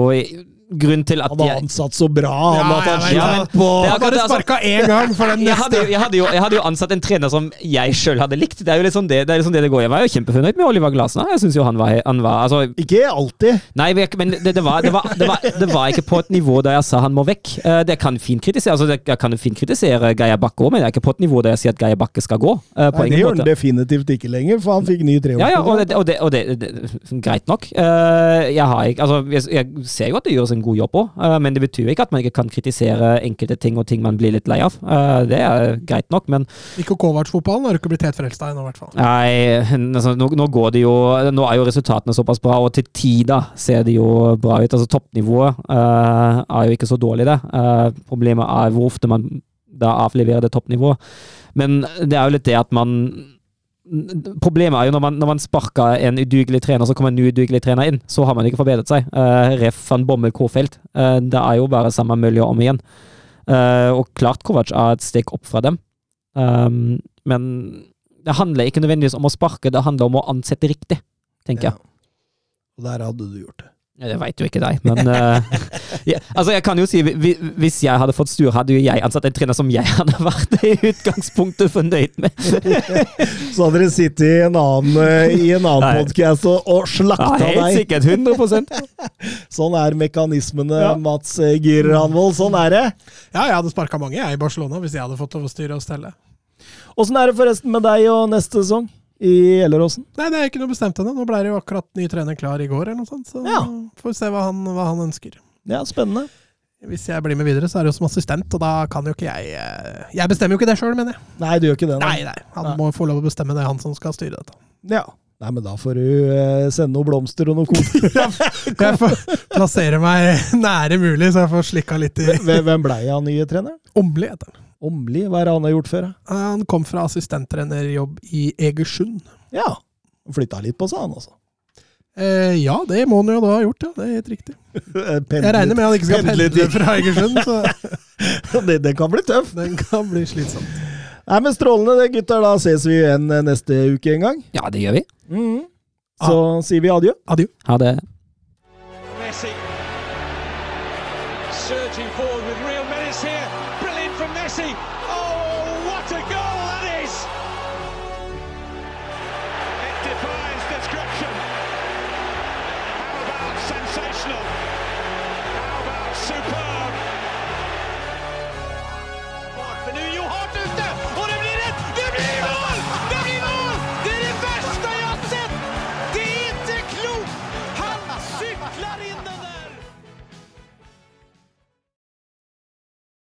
Grunn til at Han har ansatt så bra, han Ja, han Ja, men- på Det er bare altså. sparka én gang for den (laughs) jeg hadde, neste. jeg, hadde jo, jeg hadde jo ansatt en trener som jeg sjøl hadde likt. Det er jo litt sånn det, det, er liksom det det går. Jeg var jo kjempefornøyd med Oliver Glasner. Jeg synes jo han var, han var altså, Ikke alltid. Nei, men det, det, var, det, var, det, var, det var ikke på et nivå der jeg sa han må vekk. Eh, Det kan fint kritisere altså det, Jeg kan fint kritisere Geir Bakke òg, men det er ikke på et nivå der jeg sier at Geir Bakke skal gå. eh, På Nei, det gjør han definitivt ikke lenger, for han fikk ny treårsperiode. Ja, ja, og det, og det, og det, det Greit nok. Eh, Jeg, har ikke, altså, jeg, jeg ser jo at det gjøres en god jobb òg, men det betyr ikke at man ikke kan kritisere enkelte ting og ting man blir litt lei av. Eh, Det er greit nok, men Ikke Kovac-fotballen har du ikke blitt helt frelst av ennå, i hvert fall. Nei, (laughs) altså, nå, nå går det jo Nå er jo resultatene såpass bra, og til tider ser det jo bra ut. Altså Toppnivået uh, er jo ikke så dårlig, det. Uh, problemet er hvor ofte man da avleverer det toppnivået. Men det er jo litt det at man Problemet er jo når man, når man sparker en udugelig trener, så kommer en udugelig trener inn. Så har man ikke forbedret seg. Uh, Ref van Bommel K-felt. Eh, det er jo bare samme miljø om igjen. Uh, og klart Kovac er et steg opp fra dem. Um, men det handler ikke nødvendigvis om å sparke, det handler om å ansette riktig, tenker jeg. Og der hadde du gjort det. Ja, Det veit jo ikke deg, men uh, (laughs) ja, Altså, jeg kan jo si hvi- Hvis jeg hadde fått styre, hadde jo jeg ansatt en trener som jeg hadde vært i utgangspunktet fornøyd med. (laughs) Så hadde dere sittet i en annen, eh, i en annen podkast podcast og, slakta Ja, helt deg. sikkert. 100% (laughs) Sånn er mekanismene, Ja. Mats Girranvold. Sånn er det. Ja, jeg hadde sparka mange jeg i Barcelona hvis jeg hadde fått lov å styre og stelle. Åssen er det forresten med deg og neste sesong i Gjelleråsen? Nei, det er ikke noe bestemt ennå. Nå ble det jo akkurat ny trener klar i går, eller noe sånt. Så Ja. får vi se hva han, hva han ønsker. Ja, spennende. Hvis jeg blir med videre, så er det jo som assistent, og da kan jo ikke jeg eh, Jeg bestemmer jo ikke det sjøl, mener jeg. Nei, du gjør ikke det? Nei, nei. Han Nei. må få lov å bestemme det, han som skal styre dette. Ja. Nei, men da får du eh, sende noen blomster og noen koder. (laughs) Jeg får plassere meg (laughs) nære mulig, så jeg får slikka litt i hvem blei han nye treneren? Åmli, heter han. Åmli? Hva er det han har gjort før? Han kom fra assistenttrenerjobb i Egersund. Ja. Flytta litt på seg, han altså. Eh, ja, det må han jo da ha gjort, ja. Det er helt riktig. (laughs) Jeg regner med han ikke skal pendle i- fra Egersund, så (laughs) det, det kan bli tøft. den kan bli slitsom. Nei, men Strålende, det, gutter. Da ses vi igjen eh, neste uke en gang. Ja, det gjør vi. Mhm. Så sier vi adjø. Adjø. Ha det.